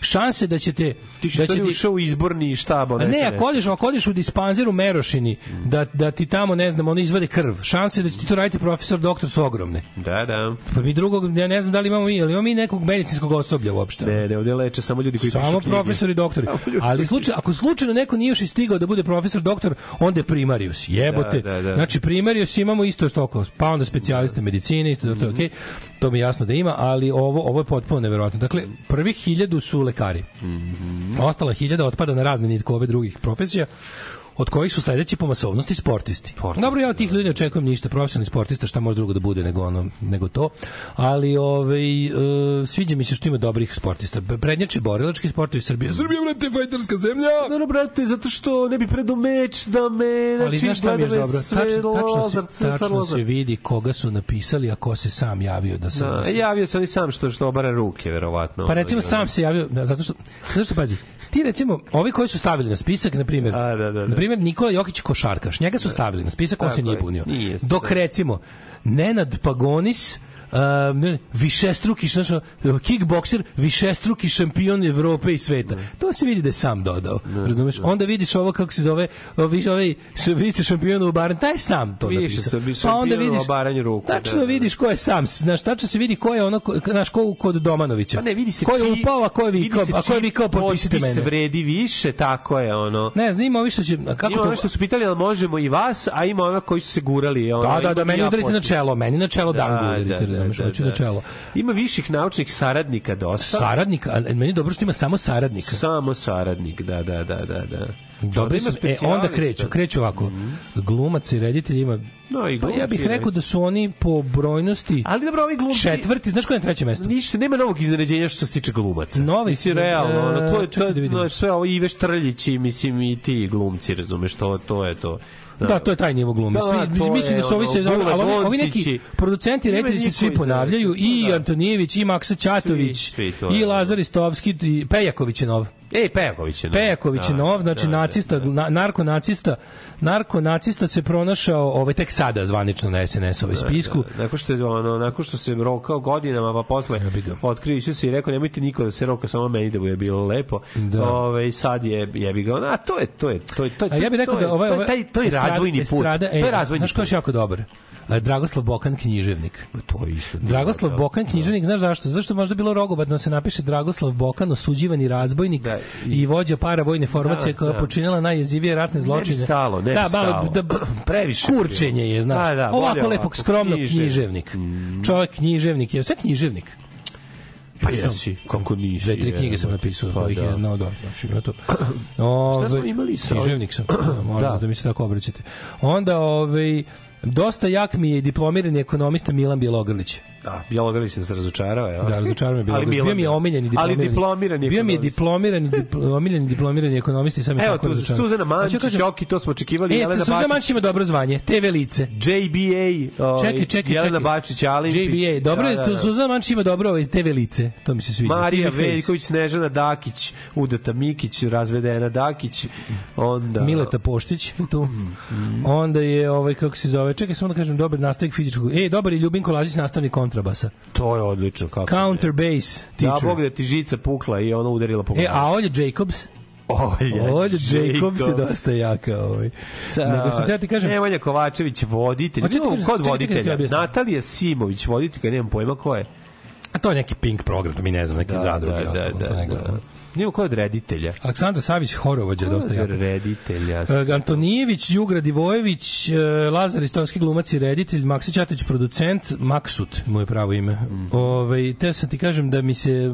šanse da ćete Ti da da će ti ušao u izborni štab, A ono ne, ako odeš, ako odeš u dispanzer u Merošini, da, da ti tamo, ne znam, oni izvade krv, šanse da će ti to raditi profesor, doktor su ogromne. Da, da. Pa mi drugog, ja ne znam da li imamo mi, ali imamo mi nekog medicinskog osoblja uopšte. Ne, ne, ovdje leče samo ljudi koji Samo profesori i doktori. Ali slučaj, ako slučajno neko nije još i stigao da bude profesor doktor, onda je primarius. Jebote. Da, da, da. Znači primarius imamo isto što oko, pa onda specijaliste medicine, isto doktor, okej. To mi jasno da ima, ali ovo ovo je potpuno neverovatno. Dakle, prvih hiljadu su lekari. Mhm. Ostala hiljada otpada na razne nitkove drugih profesija od kojih su sledeći po masovnosti sportisti. Dobro, ja od tih ljudi ne očekujem ništa, profesionalni sportista, šta može drugo da bude nego ono nego to. Ali ovaj e, sviđa mi se što ima dobrih sportista. Prednjači borilački sportovi Srbije. Srbija brate fajterska zemlja. Dobro, brate, zato što ne bi predo meč da me... Ali znači, znaš šta mi je dobro? Tačno, tačno, se, tačno se vidi koga su napisali, a ko se sam javio da se... Da, da javio se on i sam što, što obara ruke, verovatno. Pa recimo Ono, sam se javio, da, zato što, zato što pazi, ti recimo, ovi koji su stavili na spisak, na primjer, da, da, da. Primjer Nikola Jokić košarkaš, njega su stavili na spisak, on se Tako nije je. bunio. Se, Dok da. recimo, Nenad Pagonis, Uh, ne, višestruki znaš, kickbokser, višestruki šampion Evrope i sveta. To se vidi da je sam dodao. Razumeš? Onda vidiš ovo kako se zove, ovaj ovaj vice šampion u Baran, taj sam to Više napisao. više Pa onda vidiš obaranju ruku, Tačno da, da. vidiš ko je sam, znaš, tačno se vidi ko je ono, znaš, ko kod Domanovića. Pa ne, vidi se ko je čiji- upao, a ko je vikao, se a ko je vikao potpišite potpis mene. vredi više, tako je, ono. Ne, znam, ima ovi što će, a kako ima to... ono što su pitali, ali možemo i vas, a ima ono koji su se gurali. Ono, Da, da, da, meni udarite na čelo, meni na čelo da, da, udarite, razumeš, hoću na čelo. Ima viših naučnih saradnika dosta. Saradnika, a meni je dobro što ima samo saradnika. Samo saradnik, da, da, da, da. da. Dobri ima e, onda kreću, kreću ovako. Glumac i reditelj ima No, i Pa ja glumci bih rekao da su oni po brojnosti Ali dobro, ovi glumci... četvrti, znaš ko je na trećem mestu? Ništa, nema novog iznenađenja što se tiče glumaca. Novi Mislim, su, realno, ono, to je, to da no, sve ovo Ive Štrljić i, mislim, i ti glumci, razumeš, to, to je to. Da, to je taj nivo glume. Da, Svi, to mislim da su ovi ono, se, ali Bule ovi, ovi neki producenti reditelji se svi njihovi ponavljaju i da. Antonijević i Maksa Ćatović Svi, svi, to i Lazar Istovski i Pejaković je nov. Ej, Pejaković je nov. Pejaković je Da, nov, znači da, da, nacista, na, narko-nacista, narko-nacista se pronašao ovaj, tek sada zvanično na SNS-ovoj spisku. Da, nakon što je ono, nakon što se rokao godinama, pa posle otkrio Isus i rekao nemojte niko da se roka, samo meni da bude bilo lepo. Da. Ove, sad je jebi ga. A to je to je to je to je. A ja bih rekao to je- da ovaj, to je ovaj taj to je estrada- razvojni put. estrada, to e, je razvojni Znaš je put. još jako dobar? E, Dragoslav Bokan književnik. To je isto. Dragoslav Da, Bokan književnik, znaš zašto? Zašto možda bilo rogobatno da se napiše Dragoslav Bokan, osuđivani razbojnik Da, i, vođa paravojne formacije Da, koja da. počinila najjezivije ratne zločine. Ne bi stalo, ne bi da, malo, stalo. da, Previše kurčenje je, znaš. Da, da, ovako ovako, lepog skromnog književnik. književnik. Čovjek književnik je, sve književnik. Pa jesi, kako nisi. Dve, tri knjige sam napisao, Pa kojih da. je jedno od znači ima to. Ove, smo imali sa- Književnik sam, molim Da. da mi se tako obraćate. Onda, ovaj, Dosta jak mi je diplomirani ekonomista Milan Bjelogrlić. Da, Bjelogrlić se razočarao, ja. Da, razočarao me Ali Bjelogrlić. Bio mi je omiljeni Ali diplomirani. diplomirani Bio mi je diplomirani, dipl- omiljeni diplomirani ekonomista i sam je Evo tako tu razočaran. Suzana Mančić, Hoću kažem- Joki, to smo očekivali. E, Jelena Suzana Mančić ima dobro zvanje, TV lice. JBA, ovaj, Čekaj, čekaj, Jelena. Bačić, Alimpić. JBA, dobro je, Da, da, da. Suzana Mančić ima dobro ovaj TV lice, to mi se sviđa. Marija. Veljković, Snežana Dakić, Udata Mikić, razvedena Dakić, onda... Mileta Poštić je tu. Onda je ovaj kako se zove, čekaj samo da kažem dobar nastavnik fizičkog. Ej, dobar je Ljubinko Lazić nastavnik kontrabasa. To je odlično, kako Counter bass Ja, teacher. Bog da ti žica pukla i ona udarila po E, glavi. a Olja Jacobs? Olja Olja Jacobs je dosta jaka. Ovaj. Da. Nego sam teo ti kažem, Nemanja Kovačević, voditelj. Hoćete Imamo kažem, kod čekaj, čekaj, voditelja. objasnim. Natalija Simović, voditeljka, nemam pojma ko je. a to je neki pink program, to mi ne znam, neki Da, zadruge. da, da, to ne da, Nima ko od reditelja. Aleksandar Savić, horovođa, dosta Ko je od jaka. reditelja. E, Antonijević, Jugra Divojević, e, Lazar Istovski glumac i reditelj, Maksi Ćatović producent, Maksut, mu je pravo ime. Mhm. Ove, te sam ti kažem da mi se e,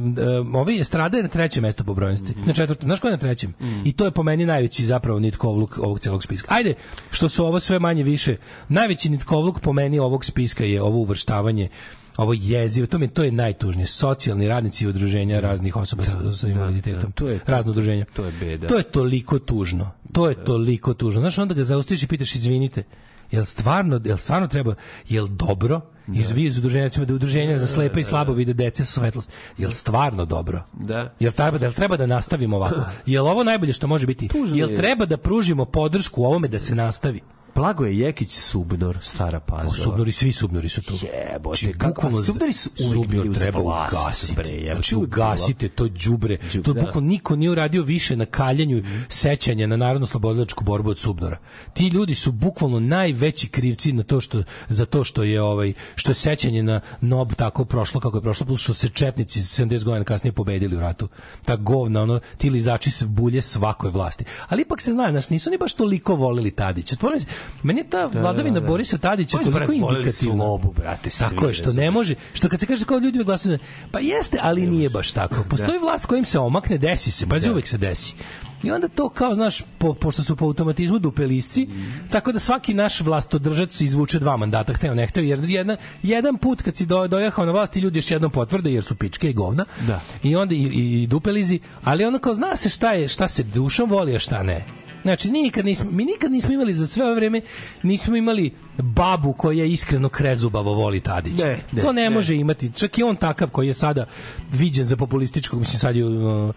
ovaj Estrada je na trećem mestu po brojnosti. Mhm. Na četvrtom, znaš ko je na trećem? I to je po meni najveći zapravo nitkovluk ovog celog spiska. Ajde, što su ovo sve manje više, najveći nitkovluk po meni ovog spiska je ovo uvrštavanje ovo jezivo, to mi to je najtužnije. Socijalni radnici i udruženja raznih osoba sa, sa invaliditetom. to je- razno udruženja. to je beda. To je toliko tužno. To je toliko tužno. Znaš, onda ga zaustiš i pitaš, izvinite, jel stvarno, jel stvarno treba, jel dobro, iz vi iz udruženja, recimo da udruženja za slepe i slabo vide dece sa svetlost, jel stvarno dobro? Da. Jel treba, jel treba da nastavimo ovako? Jel ovo najbolje što može biti? Jel je. treba da pružimo podršku ovome da se nastavi? Blago je Jekić Subnor, stara pazova. O, subnori, svi subnori su tu. Jebote, Znači, kako- bukvalno subnori su uvijek subnor treba vlast, ugasiti. bre, jebote, znači, ugasite to đubre. To da. bukvalno niko nije uradio više na kaljanju sećanja na narodno slobodilačku borbu od subnora. Ti ljudi su bukvalno najveći krivci na to što za to što je ovaj što je sećanje na NOB tako prošlo kako je prošlo plus što se četnici 70 godina kasnije pobedili u ratu. Ta govna ono ti lizači se bulje svakoj vlasti. Ali ipak se zna, znaš, nisu ni baš toliko voleli Tadića. Si- Meni je ta vladavina da. Borisa Tadića su, toliko indikativna. slobu, brate, svi, Tako je, što ne može, što kad se kaže kao ljudi glasaju, pa jeste, ali nije baš tako. Postoji vlast kojim se omakne, desi se, pazi, uvek se desi. I onda to kao, znaš, po, pošto su po automatizmu dupelisci, tako da svaki naš vlastodržac izvuče dva mandata, hteo ne hteo, jer jedna, jedan put kad si do, dojahao na vlast, ti ljudi još jednom potvrde, jer su pičke i govna, Da. i onda i, i, i dupelizi, ali onda kao zna se šta je, šta se dušom voli, a šta ne. Znači, nikad nismo, mi nikad nismo imali za sve ove vreme, nismo imali babu koja iskreno krezubavo voli Tadića. Ne, ne, to ne, ne. može imati. Čak i on takav koji je sada viđen za populističkog, mislim sad je uh,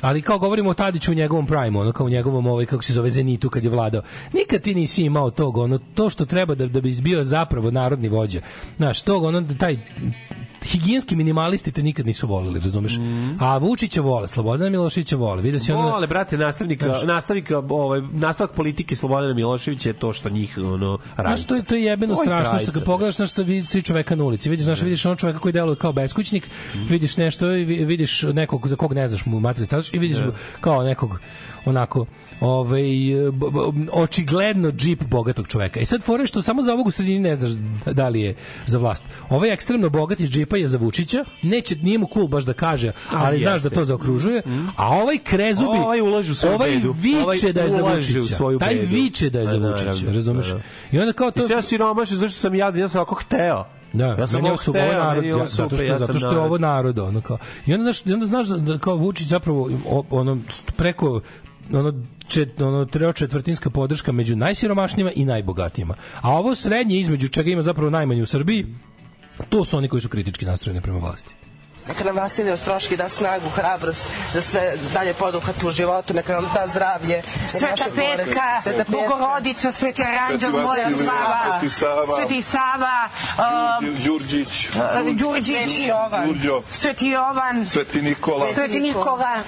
ali kao govorimo o Tadiću u njegovom prime, ono kao u njegovom ovaj kako se zove Zenitu kad je vladao. Nikad ti nisi imao tog, ono to što treba da da bi bio zapravo narodni vođa. Znaš, tog ono taj higijenski minimalisti te nikad nisu voleli, razumeš? A Vučića vole, Slobodana Miloševića vole. Vidio si ono Vole, brate, nastavnika, Znaš- nastavnika, ovaj, nastavak politike Slobodana Miloševića je to što njih, ono, radi. Znaš, to je, to je jebeno Oj, strašno što pravica, kad pogledaš na što vidiš tri čoveka na ulici, vidiš, znaš, vidiš onog čoveka koji deluje kao beskućnik, vidiš nešto i vi- vidiš nekog za kog ne znaš mu materijalni status i vidiš kao nekog onako ovaj očigledno džip bogatog čoveka. I sad fore što samo za ovog u sredini ne znaš da li je za vlast. Ovaj ekstremno bogat iz džipa je za Vučića, neće nije mu cool baš da kaže, ali znaš da to zaokružuje, a ovaj krezubi Ovaj ulaže u svoju ovaj bedu. viče Ovaj da je za ulaže u Vučića. Taj viče da je za Vučića, razumeš? da, da. I onda kao to I sve ja siromašan, zašto sam jadan, ja sam ovako hteo. Da, ja sam ovako su ovo narod, ovo ja, zato što, ja zato što je ovo narod, ono kao. I onda znaš, i onda znaš da, da kao Vučić zapravo ono preko ono čet, ono treo četvrtinska podrška među najsiromašnijima i najbogatijima. A ovo srednje između čega ima zapravo najmanje u Srbiji, to su oni koji su kritički nastrojeni prema vlasti. Neka nam Vasilij Ostroški da snagu, hrabrost, da sve dalje poduhati u životu, neka nam da zdravlje. Sveta Petka, Sveta Petka. Bogorodica, Sveti Aranđel, moja Vasilije, Sava, Sveti Sava. Sveti Sava, um, Đurđić, Đurđić, Sveti Jovan, Sveti Nikola. Sveti Nikola.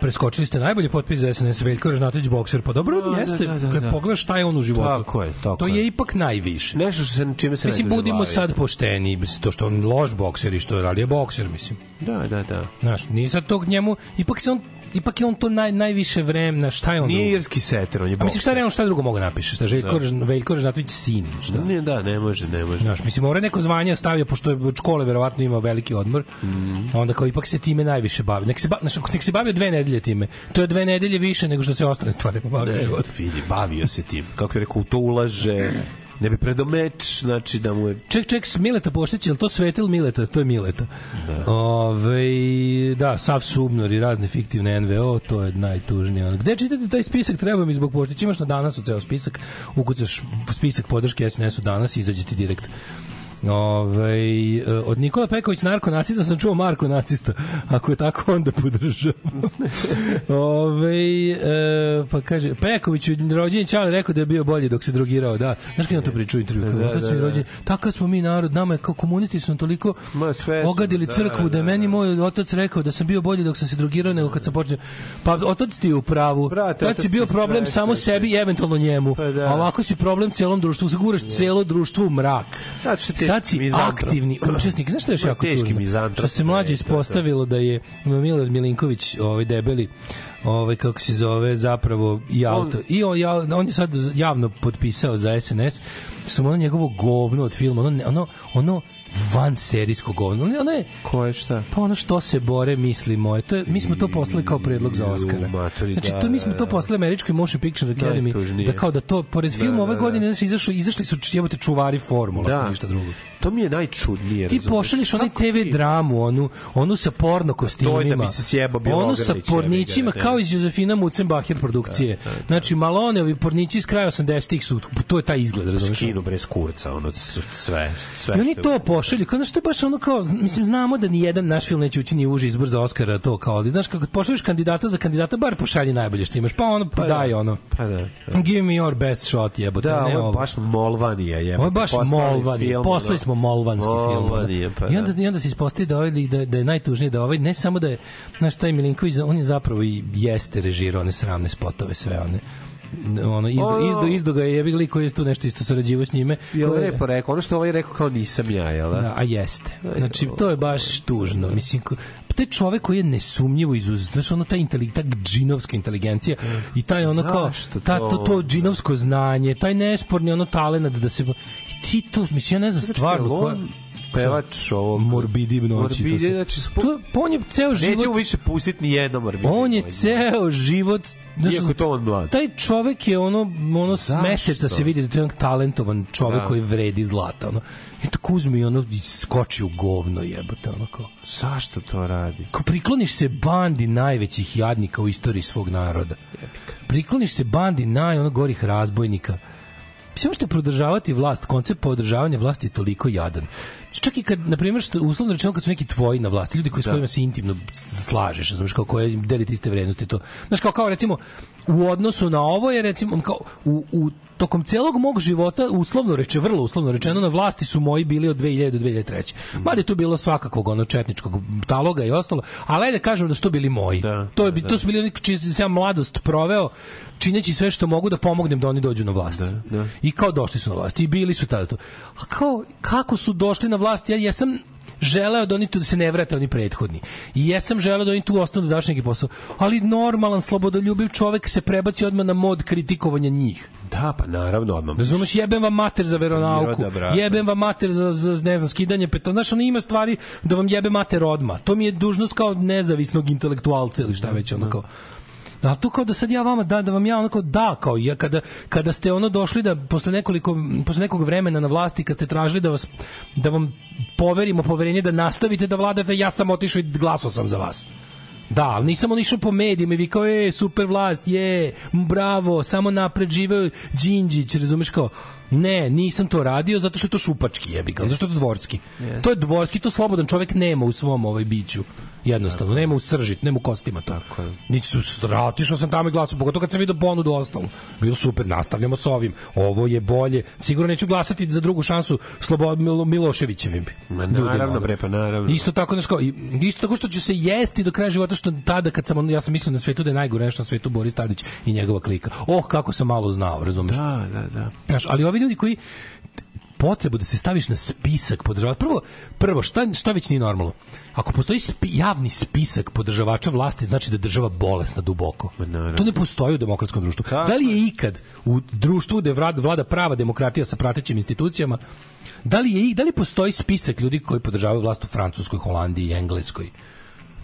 Preskočili ste najbolji potpis za SNS Veljko Režnatović bokser. Pa dobro, Da, jeste. da, da, da, kad da. pogledaš šta je on u životu. Tako je, tako to je. je ipak najviše. Nešto što se čime se Mislim, budimo bavi. sad pošteni. Mislim, to što on loš bokser i što je, ali je bokser, mislim. Da, da, da. Znaš, nije sad tog njemu, ipak se on ipak je on to naj, najviše vremena, šta je on Nije drugo? irski seter, on je A mislim, šta je on, šta drugo mogu napiše? Šta, Željko, Da. da. Veljko Režnatović sin, šta? Ne, da, ne može, ne može. Znaš, mislim, mora neko zvanje stavio, pošto je od škole verovatno ima veliki odmor, a onda kao ipak se time najviše bavi. Nek se, ba, znaš, nek se bavio dve nedelje time. To je dve nedelje više nego što se ostane stvarima bavio Ne, vidi, bavio se tim. Kako je rekao, to ulaže, ne bi predao meč, znači da mu je... Ček, ček, Mileta Poštić, je li to Svetel Mileta? To je Mileta. Da. Ove, da, Sav Subnor i razne fiktivne NVO, to je najtužnije. Gde čitate taj spisak? Treba mi zbog Poštića. Imaš na danas u ceo spisak, ukucaš spisak podrške SNS-u danas i izađe ti direkt. Ove, od Nikola Peković narko nacista sam čuo Marko nacista. Ako je tako, onda podržam. Ove, e, pa kaže, Peković rođenje Čale rekao da je bio bolji dok se drogirao, da. Znaš kada to pričao u intervju? Da, Da, da, da, da, da. takav smo mi narod, nama je kao komunisti su toliko Ma, sve ogadili da, crkvu da, je da, meni da. moj otac rekao da sam bio bolji dok sam se drogirao nego kad sam počeo. Pa otac ti je u pravu. Brate, Tad otac si bio problem sve, samo sebi i eventualno njemu. Pa da. A ovako si problem celom društvu, zaguraš celo društvo u mrak. Teški Sad si mizantrop. aktivni učesnik. Znaš što je još jako teški tužno? Što se mlađe to. ispostavilo da je Milad Milinković, ovaj debeli, ovaj kako se zove zapravo i auto i on, ja, on je sad javno potpisao za SNS su mu ono njegovo govno od filma ono, ono, ono van serijsko govno ono, je Ko je šta? pa ono što se bore misli moje to je, mi smo to poslali kao predlog za Oscara matori, znači da, to mi smo to da. poslali američkoj Motion Picture Academy da kao da to pored filma ove da, godine znači izašli izašli su jebote čuvari formula Da. ništa drugo To mi je najčudnije. Ti pošalješ onaj TV ti- dramu, onu, onu sa porno kostimima. To je da bi se sjebao Onu sa pornićima ga, kao iz Josefina Mucenbacher produkcije. Znači, Malone, ovi pornići iz kraja 80-ih su, to je taj izgled, razumiješ? Skinu bre s kurca, ono, sve. sve I oni to pošalju, kao znaš, to je baš ono kao, mislim, znamo da ni jedan naš film neće ući ni uži izbor za Oscara, to kao, ali znaš, kako pošalješ kandidata za kandidata, bar pošalji najbolje što imaš, pa ono, pa daj ono. Pa da. Give me your best shot, jebote, Da, ne ovo je baš Molvanija, je. Ovo je baš Molvanije, poslali smo Molvanski film. Molvanije, ono. pa I onda, da. I onda se ispostavi da, ovaj, da, da je najtužnije da ovaj, ne samo da je, znaš, taj Milinković, on je zapravo i jeste režirao one sramne spotove, sve one ono izdo Ono- izdo izdo ga je jebi ga lik koji je tu nešto isto sarađivao s njime Je je- lepo rekao, ono što ovaj rekao kao nisam ja, jel da? Da, a jeste. Znači, to je baš tužno. Mislim, ko- taj čovek koji je nesumnjivo izuz, znaš, ono, ta, inteli, ta džinovska inteligencija i taj ono kao, ta, to? to, to džinovsko znanje, taj nesporni ono talent da se... Ti to, mislim, ja ne znam stvarno koja... pevač ovog... Morbidi noći. Morbidi, to znači, spo- to, on je ceo život... Nećemo više pustiti ni jedno morbidi. On je ceo život znaš, Iako to on mlad. Taj čovek je ono, ono s meseca se vidi da je jedan talentovan čovek Da. koji vredi zlata. Ono. I tako uzme i ono skoči u govno jebote. Ono kao. Zašto to radi? Ko prikloniš se bandi najvećih jadnika u istoriji svog naroda. Prikloniš se bandi naj ono gorih razbojnika. Mislim, možete prodržavati vlast, koncept podržavanja vlasti je toliko jadan. Čak i kad, na primjer, što, uslovno rečeno, kad su neki tvoji na vlasti, ljudi koji s Da. kojima se intimno slažeš, znaš, kao koje delite iste vrednosti, to. Znaš, kao, kao recimo, u odnosu na ovo je, recimo, kao, u, u tokom celog mog života, uslovno reče, vrlo uslovno rečeno, na vlasti su moji bili od 2000 do 2003. Mada je tu bilo svakakvog ono četničkog taloga i ostalo, ali ajde da kažemo da su to bili moji. to, je, bi- to su bili oni čiji sam ja mladost proveo, čineći sve što mogu da pomognem da oni dođu na vlast. I kao došli su na vlast. I bili su tada to. A kao, kako su došli na vlast? Ja jesam želeo da oni tu da se ne vrate oni prethodni. I jesam želeo da oni tu ostanu da završe neki posao. Ali normalan, slobodoljubiv čovek se prebaci odmah na mod kritikovanja njih. Da, pa naravno, odmah. Razumeš, jebem vam mater za veronauku, brate. jebem vam mater za, za ne znam, skidanje petona. Znaš, ono ima stvari da vam jebe mater odma. To mi je dužnost kao nezavisnog intelektualca ili šta već, ono kao. Da, to kao da sad ja vama da da vam ja onako da kao ja kada kada ste ono došli da posle nekoliko posle nekog vremena na vlasti kad ste tražili da vas da vam poverimo poverenje da nastavite da vladate ja sam otišao i glasao sam za vas. Da, ali nisam on išao po medijima i vikao, e, super vlast, je, bravo, samo napred živeo Đinđić, razumeš kao, ne, nisam to radio zato što je to šupački jebi ga, zato što je to dvorski. Yes. To je dvorski, to slobodan čovjek nema u svom ovaj biću. Jednostavno, nema u srži, nema u kostima to. Tako je. Niti su stra- otišao sam tamo i glasao, pogotovo kad sam vidio ponudu ostalo. Bilo super, nastavljamo s ovim. Ovo je bolje. Sigurno neću glasati za drugu šansu Slobod Milo, Miloševićevim. Ma naravno, bre, pa naravno. Isto tako, znaš kao, i- isto tako što ću se jesti do kraja života, što tada kad sam, ja sam mislio na svetu da je najgore nešto na svetu Boris Tadić i njegova klika. Oh, kako sam malo znao, razumeš? Da, da, da. Znaš, ali ovi ljudi koji potrebu da se staviš na spisak podržavača. Prvo, prvo šta, šta već nije normalno? Ako postoji spi, javni spisak podržavača vlasti, znači da je država bolesna duboko. To ne postoji u demokratskom društvu. Da li je ikad u društvu gde vlada, prava demokratija sa pratećim institucijama, da li, je, da li postoji spisak ljudi koji podržavaju vlast u Francuskoj, Holandiji, Engleskoj?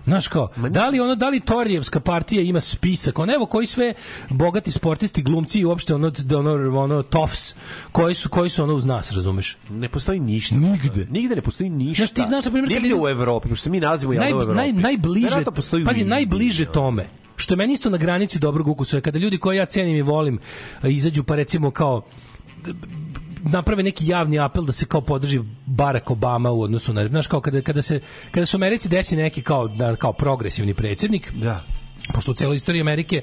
Znaš kao, da li ono, da li Torijevska partija ima spisak, on evo koji sve bogati sportisti, glumci i uopšte ono, ono, ono tofs, koji su, koji su ono uz nas, razumeš? Ne postoji ništa. Nigde. Nigde ne postoji ništa. Znaš, ti znaš, na primjer, Nigde u Evropi, pošto se mi nalazimo Naj, u Evropi. naj, najbliže, pazi, najbliže tome, što je meni isto na granici dobrog ukusa, kada ljudi koje ja cenim i volim a, izađu pa recimo kao naprave neki javni apel da se kao podrži Barack Obama u odnosu na znaš kao kada kada se kada su Americi desi neki kao da kao progresivni predsjednik da. pošto u celoj istoriji Amerike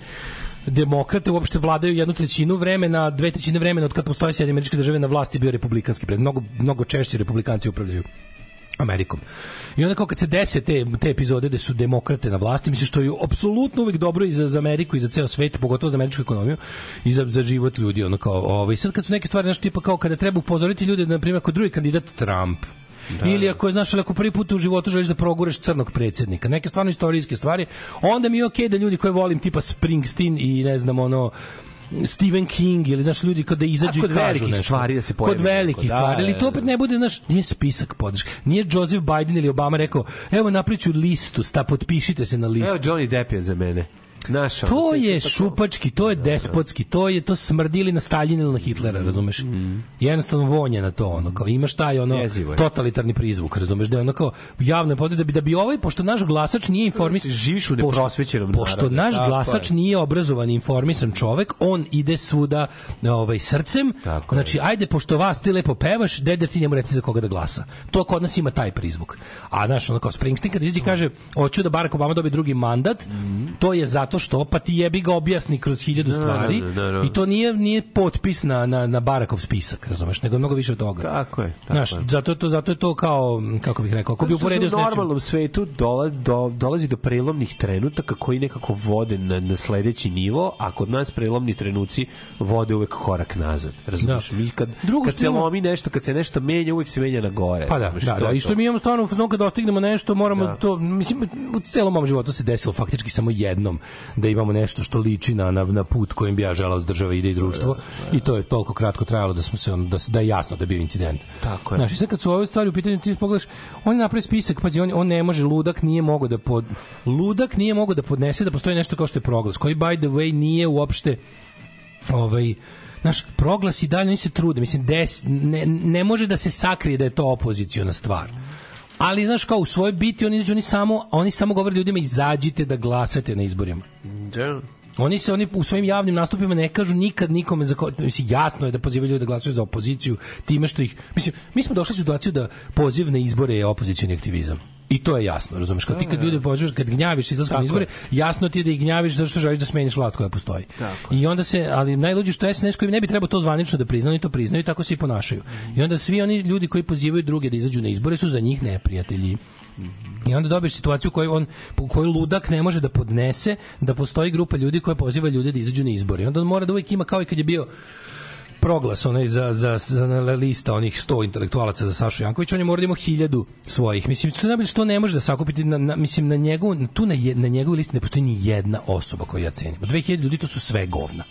demokrate uopšte vladaju jednu trećinu vremena, dve trećine vremena od kad postoje Sjedinjene američke države na vlasti bio republikanski pred mnogo mnogo češće republikanci upravljaju Amerikom. I onda kao kad se dese te, te epizode gde su demokrate na vlasti, mislim što je apsolutno uvek dobro i za, za Ameriku i za ceo svet, pogotovo za američku ekonomiju i za, za život ljudi, ono kao, ovaj, sad kad su neke stvari, znaš, tipa kao kada treba upozoriti ljude, na primjer, ako drugi kandidat Trump, Da, ili ako je, znaš, ali ako prvi put u životu želiš da progureš crnog predsjednika, neke stvarno istorijske stvari, onda mi je okej da ljudi koje volim, tipa Springsteen i ne znam, ono, Stephen King ili naš ljudi kada izađu i kažu velikih nešto. stvari da se pojavi Kod velikih neko, da, stvari, ali da, to opet ne bude naš nije spisak podrške. Nije Joseph Biden ili Obama rekao: "Evo napriču listu, sta potpišite se na listu." Evo Johnny Depp je za mene. Ono, To je šupački, to je despotski, to je to smrdili na Staljina ili na Hitlera, razumeš? Jednostavno vonje na to, ono, kao imaš taj ono Mm. Jezivo je. totalitarni prizvuk, razumeš? Da je ono kao javno je potrebe da bi da bi ovaj pošto naš glasač nije informisan, Živiš u pošto- neprosvećenom Pošto narodu, naš tako glasač je. nije obrazovan i informisan čovek, on ide svuda ovaj srcem. Tako znači ajde pošto vas ti lepo pevaš, dede ti njemu reci za koga da glasa. To kod nas ima taj prizvuk. A znaš, ono kao Springsteen kad izađe kaže hoću da Barack Obama dobije drugi mandat, to je zato što pa ti jebi ga objasni kroz hiljadu stvari da, da, da. i to nije nije potpis na na na Barakov spisak, razumeš, nego mnogo više od toga. Tako je, tako Znaš, je. zato je to zato je to kao kako bih rekao, ako bi Zato što uporedio s se u nečim. normalnom svetu dola, do, dolazi do prelomnih trenutaka koji nekako vode na, na sledeći nivo, a kod nas prelomni trenuci vode uvek korak nazad. Razumiješ? Da. Mi kad, Drugo kad što se ima- lomi nešto, kad se nešto menja, uvek se menja na gore. Pa da, Razumeš, da, da, je isto to. mi imamo stvarno u fazonu kad dostignemo nešto, moramo Da. to, mislim, u celom mom životu se desilo faktički samo jednom da imamo nešto što liči na, na, na put kojim bi ja želao da država ide i društvo i to je toliko kratko trajalo da smo se on, da, da je jasno da je bio incident. Tako je. Znaš, i sad kad su ove stvari u pitanju, ti pogledaš, on je napravio spisak, pazi, on, on ne može, ludak nije mogao da pod, ludak nije mogao da podnese da postoji nešto kao što je proglas, koji by the way nije uopšte ovaj naš proglas i dalje oni se trude mislim des, ne, ne može da se sakrije da je to opoziciona stvar ali znaš kao u svojoj biti oni izađu oni samo oni samo govore ljudima izađite da glasate na izborima Da. oni se oni u svojim javnim nastupima ne kažu nikad nikome za ko- mislim jasno je da pozivaju ljude da glasaju za opoziciju time što ih mislim mi smo došli u situaciju da poziv na izbore je opozicioni aktivizam I to je jasno, razumeš? Kad ti kad ljude pozivaš, kad gnjaviš izlaskom na izbore, je. jasno ti je da ih gnjaviš zato što želiš da smeniš vlast koja postoji. Tako I onda se, ali najluđe što SNS koji ne bi trebao to zvanično da priznaju, to priznaju i tako se i ponašaju. I onda svi oni ljudi koji pozivaju druge da izađu na izbore su za njih neprijatelji. I onda dobiješ situaciju u kojoj on u kojoj ludak ne može da podnese da postoji grupa ljudi koja poziva ljude da izađu na izbore. I onda on mora da uvijek ima kao i kad je bio proglas onaj za, za, za na lista onih 100 intelektualaca za Sašu Jankovića, on je mora da hiljadu svojih. Mislim, što najbolje što ne može da sakupiti, na, na, mislim, na, njegov, tu na, na njegovoj listi ne postoji ni jedna osoba koju ja cenim. Od 2000 ljudi to su sve govna.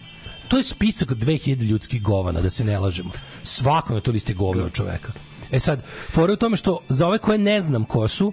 To je spisak od 2000 ljudskih govana, da se ne lažemo. Svako na toj listi je govno od čoveka. E sad, fora u tome što za ove koje ne znam ko su,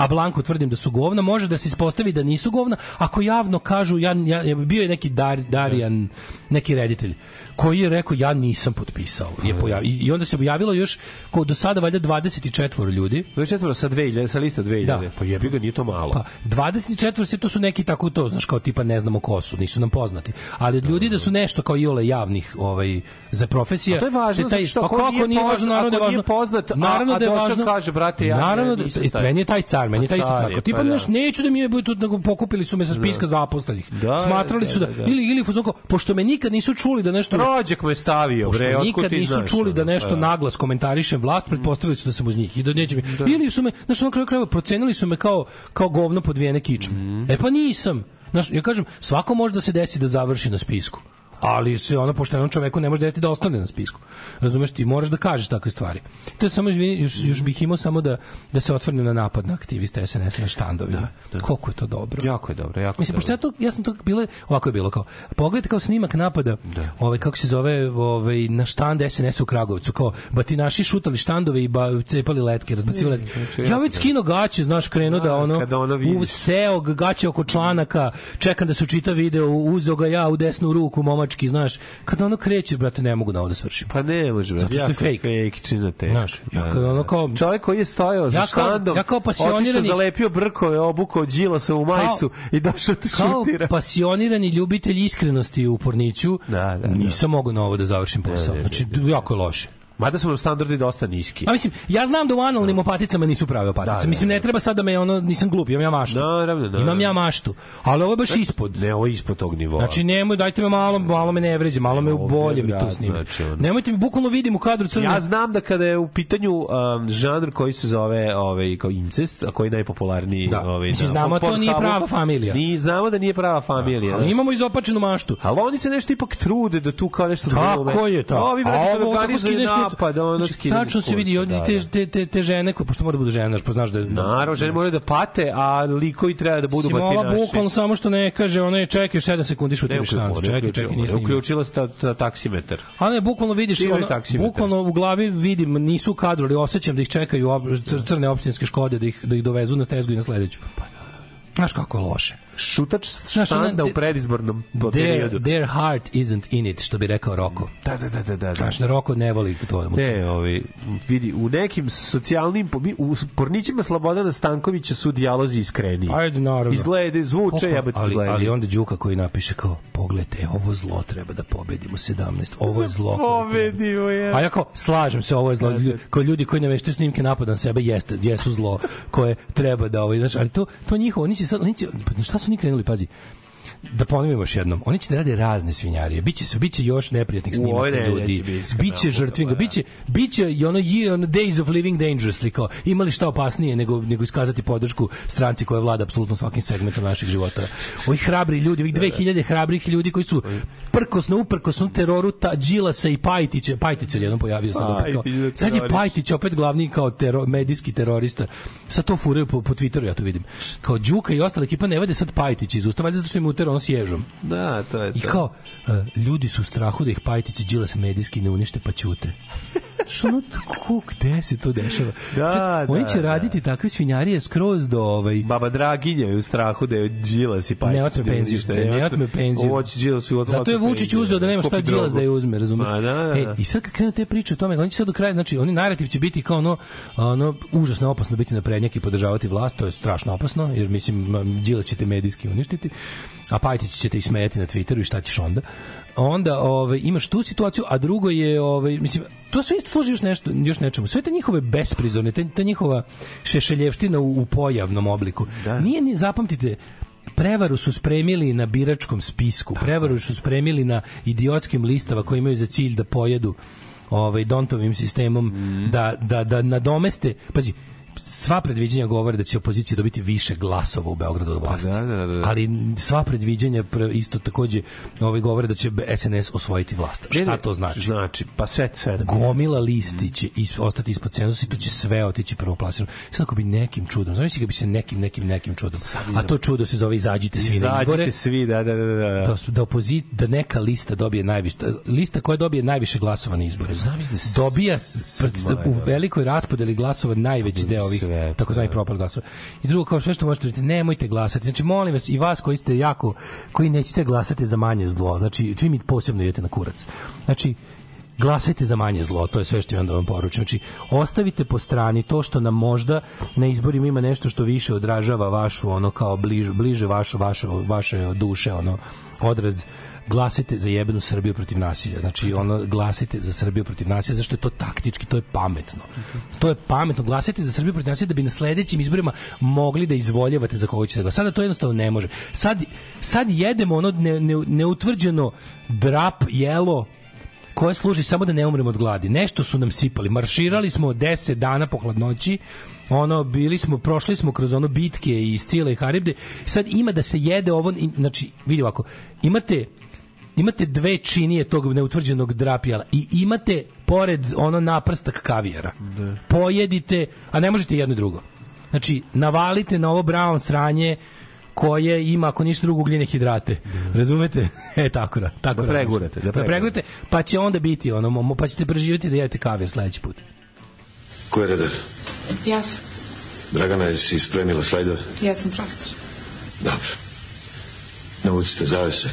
a Blanko tvrdim da su govna, može da se ispostavi da nisu govna, ako javno kažu, ja, ja, ja bio je neki Dar, Darijan, neki reditelj, koji je rekao, ja nisam potpisao. Je pojavi, i, I onda se pojavilo još, ko do sada valjda 24 ljudi, 24 sa 2000, sa lista 2000. Da. Pa jebi ga, nije to malo. Pa 24 se to su neki tako to, znaš, kao tipa ne znamo ko su, nisu nam poznati. Ali od ljudi da su nešto kao iole javnih ovaj za profesije. A to je važno, se taj, zato što a ako nije nije važno, naravno da je važno. poznat, a- naravno a da je važno. kaže, brate, ja naravno ne- da, nisam e, meni je taj car, meni je car Tipa, pa da. znaš, neću da mi je bude tu, nego pokupili su me sa spiska zaposlenih. Da, Smatrali da, su da, da, da. ili ili fuzonko, pošto me nikad nisu čuli da nešto Rođak me stavio, bre, otkud nikad ti nisu znaš, čuli da nešto pa da. naglas komentarišem vlast, pretpostavili su da sam uz njih i da neće mi. Ili su me, znači na kraju krajeva procenili su me kao kao govno podvijene kičme. Mhm. E pa nisam. Znaš, ja kažem, svako može da se desi da završi na spisku. Ali se ono poštenom čoveku ne može desiti da ostane na spisku. Razumeš ti, moraš da kažeš takve stvari. To je samo izvini, još, još bih imao samo da da se otvrne na napad na aktiviste SNS na štandovima. Koliko je to dobro. Jako je dobro, jako Mislim, pošto ja, to, ja sam to bilo, ovako je bilo kao, pogledajte kao snimak napada, ovaj, kako se zove, ovaj, na štand SNS u Kragovcu, kao, batinaši šutali štandove i ba, cepali letke, razbacivali letke. znači, Ja već skino gaće, znaš, krenuo da ono, kada ono u seo gaće oko članaka, čekam da se učita video, uzeo ga ja u desnu ruku, momački, znaš, kada ono kreće, brate, ne mogu na ovo da svršim. Pa ne može, brate. Zato što je fake. Fake, čina te. Znaš, ja kad ono kao- Čovjek koji je stojao za Ja kao- štandom, ja kao pasionirani- otišao, zalepio brkove, obukao džilasa u majicu i došao da kao šutira. pasionirani ljubitelj iskrenosti u porniću, Da, da, da. nisam mogao na ovo da završim posao. Znači, jako je loše. Mada su nam standardi dosta niski. A mislim, ja znam da u analnim opaticama nisu prave opatice. Da, da, mislim, ne da. treba sad da me ono, nisam glup, imam ja maštu. Naravno, naravno. Imam ja maštu. Ali ovo je baš ispod. Ne, ovo je ispod tog nivoa. Znači, nemoj, dajte me malo, malo me ne vređe, malo me Ovdje, bolje mi to snimi. znači, ono. Nemojte mi, bukvalno vidim u kadru crno. Ja znam da kada je u pitanju um, žanr koji se zove ovaj kao incest, a koji je najpopularniji Da. ovaj Mislim, na znamo, to Pornhubu, nije prava familija. Ni znamo da nije prava familija. Ali znaš. imamo izopačenu maštu. Ali oni se nešto ipak trude da tu kao nešto Tako je to. Ovi brate kad ovo tako skineš kurca. napad, ono Znači, skidaju Tačno se vidi da, te, da. te, te, te žene, koje, pošto mora da budu žene, znaš, poznaš da je... Naravno, žene moraju da pate, a likovi treba da budu Simola batinaši. bukvalno samo što ne kaže, ona je čekaj 7 sekundi uključila, šansu. ne, Čekaj, čekaj, nisam ne, uključila sta, ta, taksimetar. A ne, bukvalno vidiš, taksimetar. bukvalno u glavi vidim, nisu kadru, ali osjećam da ih čekaju ob, cr- crne opštinske škode, da ih, da ih dovezu na stezgu i na sledeću. Znaš kako je loše. Šutač štanda u predizbornom Their, periodu. their heart isn't in it, što bi rekao Roko. Da, da, da, da, da. Znaš, da Roko ne voli to. da mu Ne, ovi, vidi, u nekim socijalnim, u pornićima Slobodana Stankovića su dijalozi iskreniji. Ajde, naravno. Izglede, zvuče, Koliko- jebate ali, izglede. ali onda Đuka koji napiše kao, pogledajte, ovo zlo treba da pobedimo 17. Ovo je zlo. Pobedimo je. A ja kao, slažem se, ovo je zlo. Lju- Kao ljudi koji nameštaju snimke napada na sebe, jeste, jesu zlo koje treba da ovaj, znaš, ali to, to njihovo, oni će sad, oni će, pa šta su oni krenuli, pazi, da ponovimo još jednom, oni će da rade razne svinjarije. Biće se biće još neprijatnih snimaka nedelji ljudi. Biće žrtvinga, da. biće biće i ono je ono days of living dangerously kao imali šta opasnije nego nego iskazati podršku stranci koja vlada apsolutno svakim segmentom naših života. Ovi hrabri ljudi, ovih 2000 hrabrih ljudi koji su prkosno uprkosno teroru ta Đilasa i Pajtića, Pajtić se jednom pojavio sad opet kao. Da Sad je. Pajtić opet glavni kao tero, medijski terorista. Sad to furaju po, po Twitteru, ja to vidim. Kao Đuka i ostala ekipa ne vade sad Pajtić iz usta, valjda zato što im utera ono s ježom. Da, to je to. I kao, e, ljudi su u strahu da ih Pajtić i Đilas medijski ne unište pa ćute. Što ono, ko, gde se to dešava? Da, Sad, oni da, će da. raditi takve svinjarije skroz do ovaj... Baba Draginja je u strahu da je Đilas i Pajtić. Ne otme penziju, ne, otme penziju. Ovo će Đilas u Zato je Vučić uzeo da nema šta Kupi Đilas da je uzme, razumeš? Ma, da, da, E, da. I sad kad krenu te priče o tome, oni će sad do kraja, znači, oni narativ će biti kao ono, ono užasno opasno biti na prednjak i podržavati vlast, to je strašno opasno, jer mislim, Đilas će te medijski uništiti, a Pajtić će te ismejati na Twitteru i šta ćeš onda? Onda ovaj, imaš tu situaciju, a drugo je, ovaj, mislim, to sve isto služi još, nešto, još nečemu. Sve te njihove besprizorne, te, ta njihova šešeljevština u, u pojavnom obliku. Nije ni, zapamtite, prevaru su spremili na biračkom spisku, prevaru su spremili na idiotskim listava koji imaju za cilj da pojedu ovaj Dontovim sistemom Mhm. da, da, da nadomeste, pazi, sva predviđanja govore da će opozicija dobiti više glasova u Beogradu od vlasti. Da, da, da. Ali sva predviđanja pre- isto takođe ovaj govore da će SNS osvojiti vlast. Ne, Šta to znači? Znači, pa sve, sve. da- Gomila listi će is, ostati ispod cenzusa i to će sve otići prvoplasirano. Sad ako bi nekim čudom, zamisli ga bi se nekim, nekim, nekim čudom, a to čudo se zove izađite svi na izbore, Izađite svi, da, da, da, da. da, da, opozi, da neka lista dobije najviše, lista koja dobije najviše glasova na izbore. Dobija s- pred- u velikoj raspodeli glasova najveći deo ovih sve, takozvanih propalih glasova. I drugo, kao sve što možete reći, nemojte glasati. Znači, molim vas, i vas koji ste jako, koji nećete glasati za manje zlo, znači, vi mi posebno idete na kurac. Znači, glasajte za manje zlo, to je sve što ja onda vam poručujem. Znači, ostavite po strani to što nam možda na izborima ima nešto što više odražava vašu, ono, kao bliže, bliže vašu, vaše, vaše duše, ono, odraz glasite za jebenu Srbiju protiv nasilja. Znači, ono, glasite za Srbiju protiv nasilja, zašto je to taktički, to je pametno. To je pametno. Glasite za Srbiju protiv nasilja da bi na sledećim izborima mogli da izvoljevate za koga ćete glasati. Sada to jednostavno ne može. Sad, sad jedemo ono ne, ne, neutvrđeno drap, jelo, koje služi samo da ne umremo od gladi. Nešto su nam sipali. Marširali smo 10 dana po hladnoći, ono bili smo prošli smo kroz ono bitke i Scile i Haribde. Sad ima da se jede ovo, znači vidi ovako. Imate imate dve činije tog neutvrđenog drapijala i imate pored ono naprstak kavijara. Pojedite, a ne možete jedno i drugo. Znači, navalite na ovo brown sranje koje ima, ako ništa drugo, ugljene hidrate. Razumete? E, tako da. Tako Da razmišljam. pregurate, da da pregurate. pa će onda biti ono, pa ćete preživjeti da jedete kavir sledeći put. Ko je redar? Ja sam, Dragana, jesi spremila slajdove? ja sam profesor. Dobro. Navucite zavese.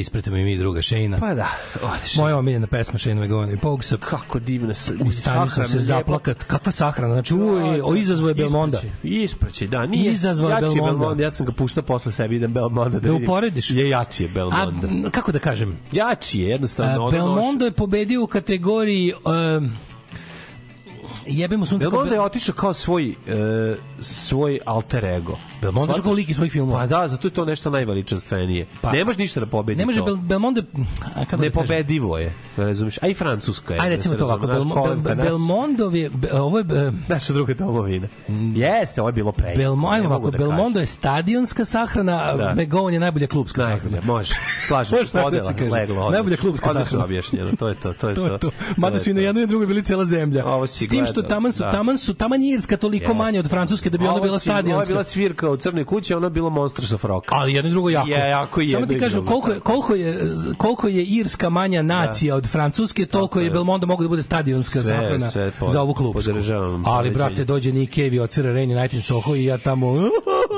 Ispratimo i mi druga Šejna. Pa da, odeš. Moja omiljena pesma Shane McGowan i Pogsa. Kako divna se. U stanju sam se zaplakat. Kakva sahrana? Znači, uj, o izazvu je Belmonda. Ispraći, da, nije. Izazvao je Belmonda. Belmonda. Ja sam ga puštao posle sebi idem Belmonda da, Da vidim. uporediš? Je jači je A, Belmonda. m, kako da kažem? Jači je, jednostavno. A, Belmondo je pobedio u kategoriji um, jebemo sunce kao Belmondo je otišao kao svoj e, svoj alter ego. Belmondo je kao lik iz svojih filmova. Pa da, zato je to nešto najveličanstvenije. Pa- ne može ništa da pobedi Ne može to. Bel, Belmondo a kako da? Nepobedivo je, razumiješ? A i Francuska je. Ajde da recimo to ovako, razumemo, naš Belmo, kolevka, Bel, naš- Belmondov je, ovo je, e, Naša druga domovina. Jeste, ovo je bilo pre. Belmo, ajmo Ne mogu ovako, da Belmondo je stadionska sahrana, Da. a McGowan je najbolja klubska Najbolje, sahrana. može. Slažem se, da podela, leglo. odlično. Najbolja klubska Odlično sahrana. objašnjeno, to je to, to je to to. je to. Mada je su i na jednoj i drugoj bili cijela zemlja. Ovo si S tim što gledao, taman su, da. taman su, taman je Irska toliko Jeste. manje od Francuske da bi ona bila si- Ovo je stadionska. bila svirka u Crnoj kući, a ono je bilo Monsters of Rock. Ali jedno i drugo jako. Je, jako Samo ti kažem, koliko je, koliko je, koliko je Irska manja nacija od Francuske, toliko je. Belmondo mogu da bude stadionska Sve, sahrana sve pod- za ovu klubsku. Ali, brate, dođe Nick Cave i otvira Rainy Night in Soho i ja tamo...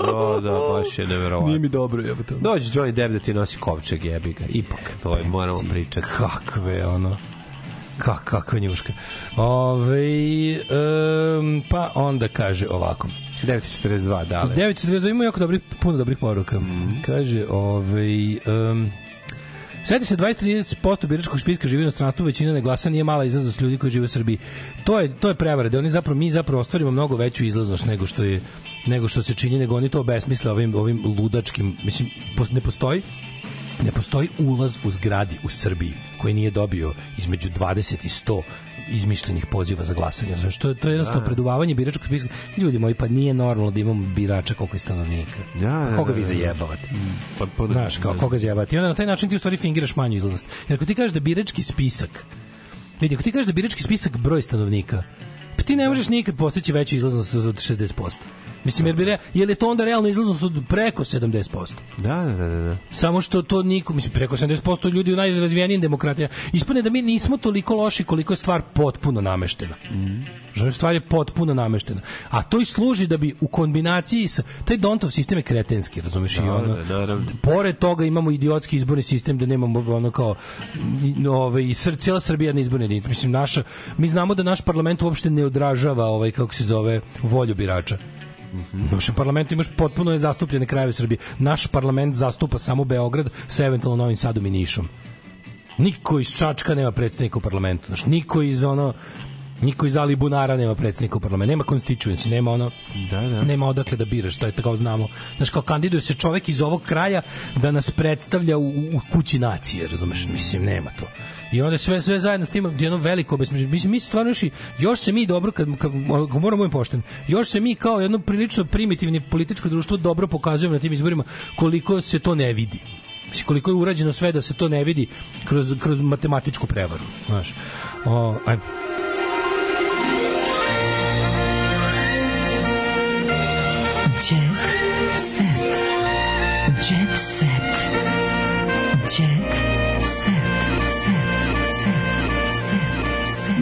Da, da, baš je neverovatno. Nije mi dobro, jebote. Dođe Johnny Depp da ti nosi kovčeg, jebi ga. Ipak, to je, moramo pričati. Kakve, ono... Kak, kakva njuška. Ove, um, pa onda kaže ovako. 942, dale. 942 ima jako dobrih, puno dobrih poruka. Kaže, ovaj... Um, Sveti se 20-30% biračkog spiska živi u inostranstvu, većina ne glasa, nije mala izlaznost ljudi koji žive u Srbiji. To je to je prevara, da oni zapravo mi zapravo ostvarimo mnogo veću izlaznost nego što je nego što se čini, nego oni to obesmisle ovim ovim ludačkim, mislim ne postoji ne postoji ulaz u zgradi u Srbiji koji nije dobio između 20 i 100 izmišljenih poziva za glasanje. Znači, to, je- to je jednostavno Da. preduvavanje biračkog spiska. Ljudi moji, pa nije normalno da imamo birača koliko je stanovnika. Da, Pa koga da, vi da. zajebavate? Pa, pa, Znaš, kao koga zajebati. I onda na taj način ti u stvari fingiraš manju izlaznost. Jer ako ti kažeš da birački spisak, vidi, ako ti kažeš da birački spisak broj stanovnika, pa ti ne možeš nikad postići veću izlaznost od 60%. Mislim, jer bi re, je li to onda realno izlaznost od preko 70%? Da, da, da, da. Samo što to niko, mislim, preko 70% ljudi u najrazvijenijim demokratijama. Ispane da mi nismo toliko loši koliko je stvar potpuno nameštena. Mm. Stvar je potpuno nameštena. A to i služi da bi u kombinaciji sa... Taj Dontov sistem je kretenski, razumeš? I ono, Da, naravno. pored toga imamo idiotski izborni sistem da nemamo ono kao ove i sr, cijela Srbija na izborne jedinice. Mislim naša mi znamo da naš parlament uopšte ne odražava ovaj kako se zove volju birača. U našem parlamentu imaš potpuno nezastupljene krajeve Srbije. Naš parlament zastupa samo Beograd sa eventualno Novim Sadom i Nišom. Niko iz Čačka nema predstavnika u parlamentu. Znaš, niko iz ono Niko iz Ali Bunara nema predsednika u parlamentu, nema constituency, nema ono, da, da. nema odakle da biraš, to je tako znamo. Znaš, kao kandiduje se čovek iz ovog kraja da nas predstavlja u, u kući nacije, razumeš, mislim, nema to. I onda sve sve zajedno s tim jedno veliko besmišljenje. Mislim mi stvarno još, i- još se mi dobro kad, kad ako moramo budem pošten. Još se mi kao jedno prilično primitivni političko društvo dobro pokazujemo na tim izborima koliko se to ne vidi. Mislim, koliko je urađeno sve da se to ne vidi kroz, kroz matematičku prevaru. Znaš. O, ajmo. Jet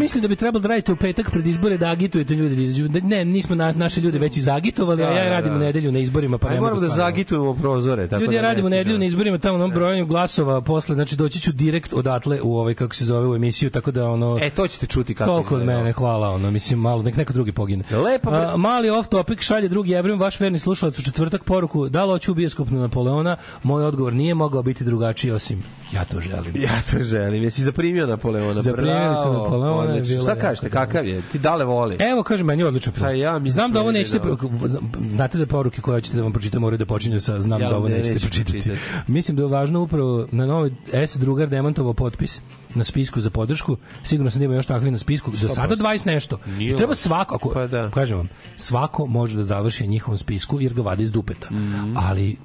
Mislim da bi trebalo da radite u petak pred izbore da agitujete ljude da izađu. Da- Ne, nismo na, naše ljude već izagitovali, a Da, ja da, radim da. nedelju na izborima, pa Aj, ne mogu moramo da zagitujemo prozore. Tako Ljudi, ja da radim u ne nedelju na izborima tamo na onom brojanju glasova posle, znači doći ću direkt odatle u ovaj kako se zove u emisiju, tako da ono E, to ćete čuti kako Toliko od mene, hvala, ono, mislim, malo, nek neko drugi pogine. Lepo. A, mali off topic šalje drugi Ebrim, vaš verni slušalac u četvrtak poruku, da li hoću bioskop na Napoleona? Moj odgovor nije mogao biti drugačiji, osim ja to želim. Ja to želim. Jesi zaprimio Napoleona? Zaprimili su Bravo, Je odlično. Šta kažete, kakav je? Ti dale voli? Evo, kaže meni je odličan film. Pa ja mislim Znam da ovo da nećete, dobro. znate da poruke koje hoćete da vam pročitam moraju da počinju sa znam Ja da ovo ne, nećete pročitati. Mislim da je važno upravo na novoj S drugar demantovao potpis na spisku za podršku. Sigurno sam da ima još takvi na spisku. Do sada 20 nešto. Nije I treba svako, ako, Pa da. kažem vam, svako može da završi njihovom spisku jer ga vade iz dupeta. Mhm. Ali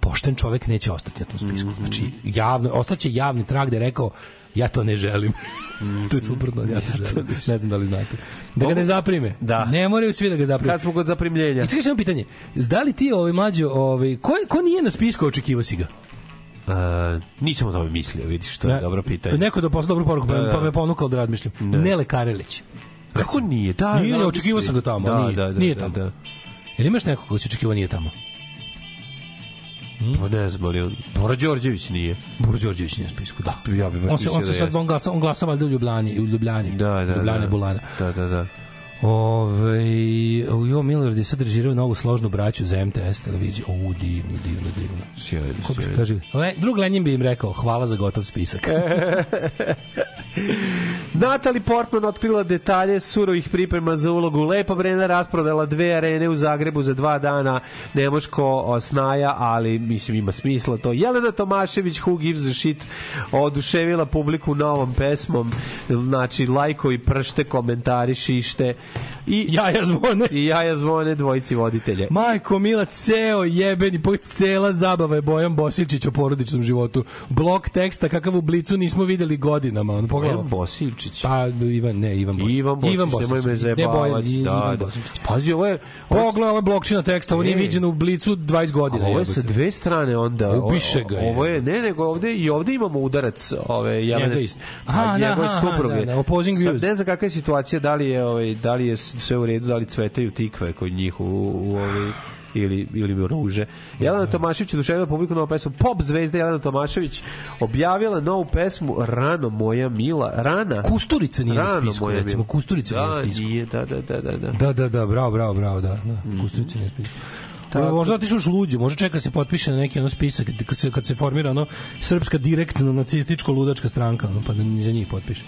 pošten čovek neće ostati na tom spisku. Mhm. Znači, javno, ostaće javni trag da je rekao ja to ne želim. to je suprotno, ja to želim. Ne znam da li znate. Da ga ne zaprime. Da. Ne moraju svi da ga zaprime. Kad smo kod zaprimljenja. I čekaj samo pitanje. Da li ti ovaj mlađo, ovaj, ko, ko nije na spisku očekivao si ga? Uh, nisam o tome mislio, vidiš, to je Ne, dobro pitanje. Neko da posla dobru poruku, pa, Da, da. pa me ponukao da razmišljam. Da. Nele Karelić. Kako nije? Da, Nije, da, očekivao sam ga tamo, da, nije, da, da, nije da, tamo. Da. Jel imaš nekog ko se očekivao nije tamo? Pa ne znam, ali. Bora Đorđević nije. Bora Đorđević nije u spisku, da. Ja bih On se, on se da sad, on glasa, on glasa valjda u Ljubljani, u Ljubljani. Da, da, Ljubljane da. Bulana. Da, da, da. Ove, jo, Milorad je sad režirao novu složnu braću za MTS televiziju. O, divno, divno, divno. Sjajno. kaže? Le, drug Lenin bi im rekao, hvala za gotov spisak. Natalie Portman otkrila detalje surovih priprema za ulogu Lepa Brena rasprodala dve arene u Zagrebu za dva dana Nemoško osnaja, ali mislim ima smisla to. Jelena Tomašević Who gives a shit oduševila publiku novom pesmom znači lajkovi pršte, komentari, šište i jaja zvone i jaja zvone dvojici voditelja. Majko Mila, ceo jebeni, po cela zabava je Bojan Bosiljčić o porodičnom životu. Blok teksta kakav u blicu nismo videli godinama. On pogledao. Bojan Bosiljčić. Pa, Ivan, ne, Ivan Bosiljčić. Ivan Bosiljčić, Ivan nemoj me Ne. Bojan, Da, Ivan da. Bosiljčić. Pazi, ovo je... Pogledaj, ovo je blokčina teksta, ovo nije viđeno u blicu 20 godina. Ovo je sa dve strane onda. Upiše ga je. Ovo je, ne, nego ovde i ovde imamo udarac ove Jelene. Njega isto. a Aha, njegove supruge. da, da, ne znam kakva je situacija, da li je, ovaj, da li je sve u redu, da li cvetaju tikve kod njih u, u ovaj, ili ili ruže. Jelena Tomašević oduševila publiku novu pesmu Pop zvezda Jelena Tomašević objavila novu pesmu Rano moja mila. Rana. Kusturica nije na Rano spisku, moja recimo, mila. Kusturica da, nije na spisku. Nije, da, da, da, da. da. Da, da, da, bravo, bravo, bravo, da. da. Kusturica nije spisku. Tako. Možda otišao još luđe, može čeka se potpiše na neki ono spisak kad se, kad se formira ono srpska direktno nacističko ludačka stranka, ono, pa da za njih potpiše.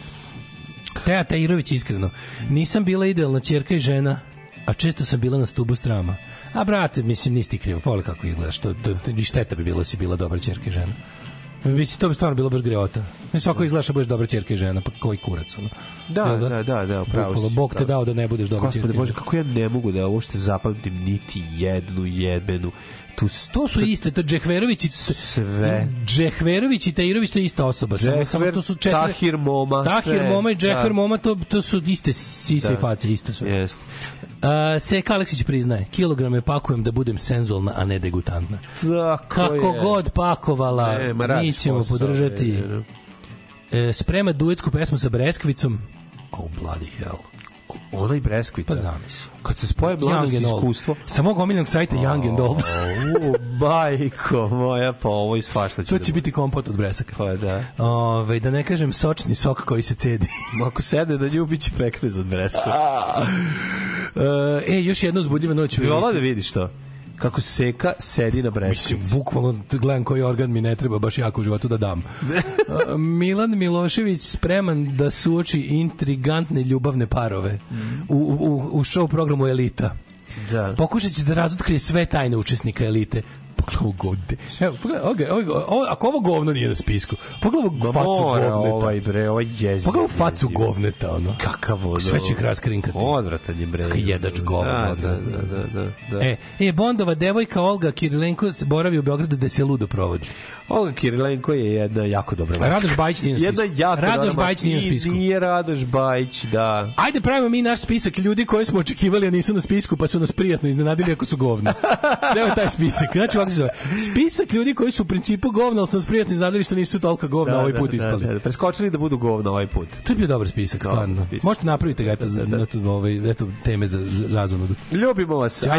Teja Tajirović iskreno. Nisam bila idealna ćerka i žena, a često sam bila na stubu strama. A brate, mislim, nisi ti krivo, pogledaj kako izgledaš, to, to, to, šteta bi bilo da si bila dobra ćerka i žena. Mislim, to bi stvarno bilo baš greota. Mislim, svako izgledaš da budeš dobra ćerka i žena, pa koji kurac, ono. Da, da, da, da, upravo Bukvalno, si, Bog te da. dao da ne budeš ćerka. Gospode i Bože, kako ja ne mogu da uopšte zapamtim niti jednu jebenu tu To su iste, to Džehverović i sve. Džehverović i Tajirović to je ista osoba. Samo, samo Džehver, to su četiri... Tahir Moma, Tahir sve, Moma i Džehver da. Moma, to, to su iste sise i Da. face, isto sve. Jeste. Uh, Seka Aleksić priznaje, kilograme pakujem da budem senzualna, a ne degutantna. Tako Kako je. god pakovala, Ne, mi ćemo posao, podržati. ne, ne. E, sprema duetsku pesmu sa Breskvicom. Oh, bloody hell. Ona i Breskvica. Pa zamisli. Kad se spoje mladost i iskustvo. Sa mog omiljenog sajta Young and Old. U, bajko moja, pa ovo i svašta će To da će biti kompot od bresaka. Pa da. Ove, da ne kažem sočni sok koji se cedi. Ako sede na nju, bit će pekmez od Breska. e, još jedna uzbudljiva noć. Bi volao da vidiš to? Kako seka sedi na Breskvici. Mislim, bukvalno gledam koji organ mi ne treba baš jako u životu da dam. Milan Milošević spreman da suoči intrigantne ljubavne parove u, u, u show programu Elita. Da. Pokušat će da razotkrije sve tajne učesnika Elite. Pogledaj ovo govde. Evo, pogledaj, ovo, ovo, ovo, ako ovo govno nije na spisku, pogledaj ovo facu govneta. ovaj bre, ovaj jezik. Pogledaj facu govneta, ono. Kakav ono. Sve će ih raskrinkati. Odvratan je bre. Jedač govna, Da, da, da, da, da, da. E, e, Bondova devojka Olga Kirilenko se boravi u Beogradu da se ludo provodi. Olga Kirilenko je jedna jako dobra mačka. Radoš Bajić nije na Jedna spisku. jako Radoš Bajić nije na spisku. Nije Radoš Bajić, da. Ajde pravimo mi naš spisak ljudi koje smo očekivali, a nisu na spisku, pa su nas prijatno iznenadili ako su govna. Treba taj spisak. Znači, ovako se zove. Spisak ljudi koji su u principu govna, ali su nas prijatno iznenadili što nisu toliko govna Da, ovaj da, put da, ispali. Da, da, preskočili da budu govna ovaj put. To je bio dobar spisak, Dobar stvarno. spisak. Možete napraviti ga, eto, za, eto, ovaj, eto, teme za, za razonodu. Ljubimo vas. Aj,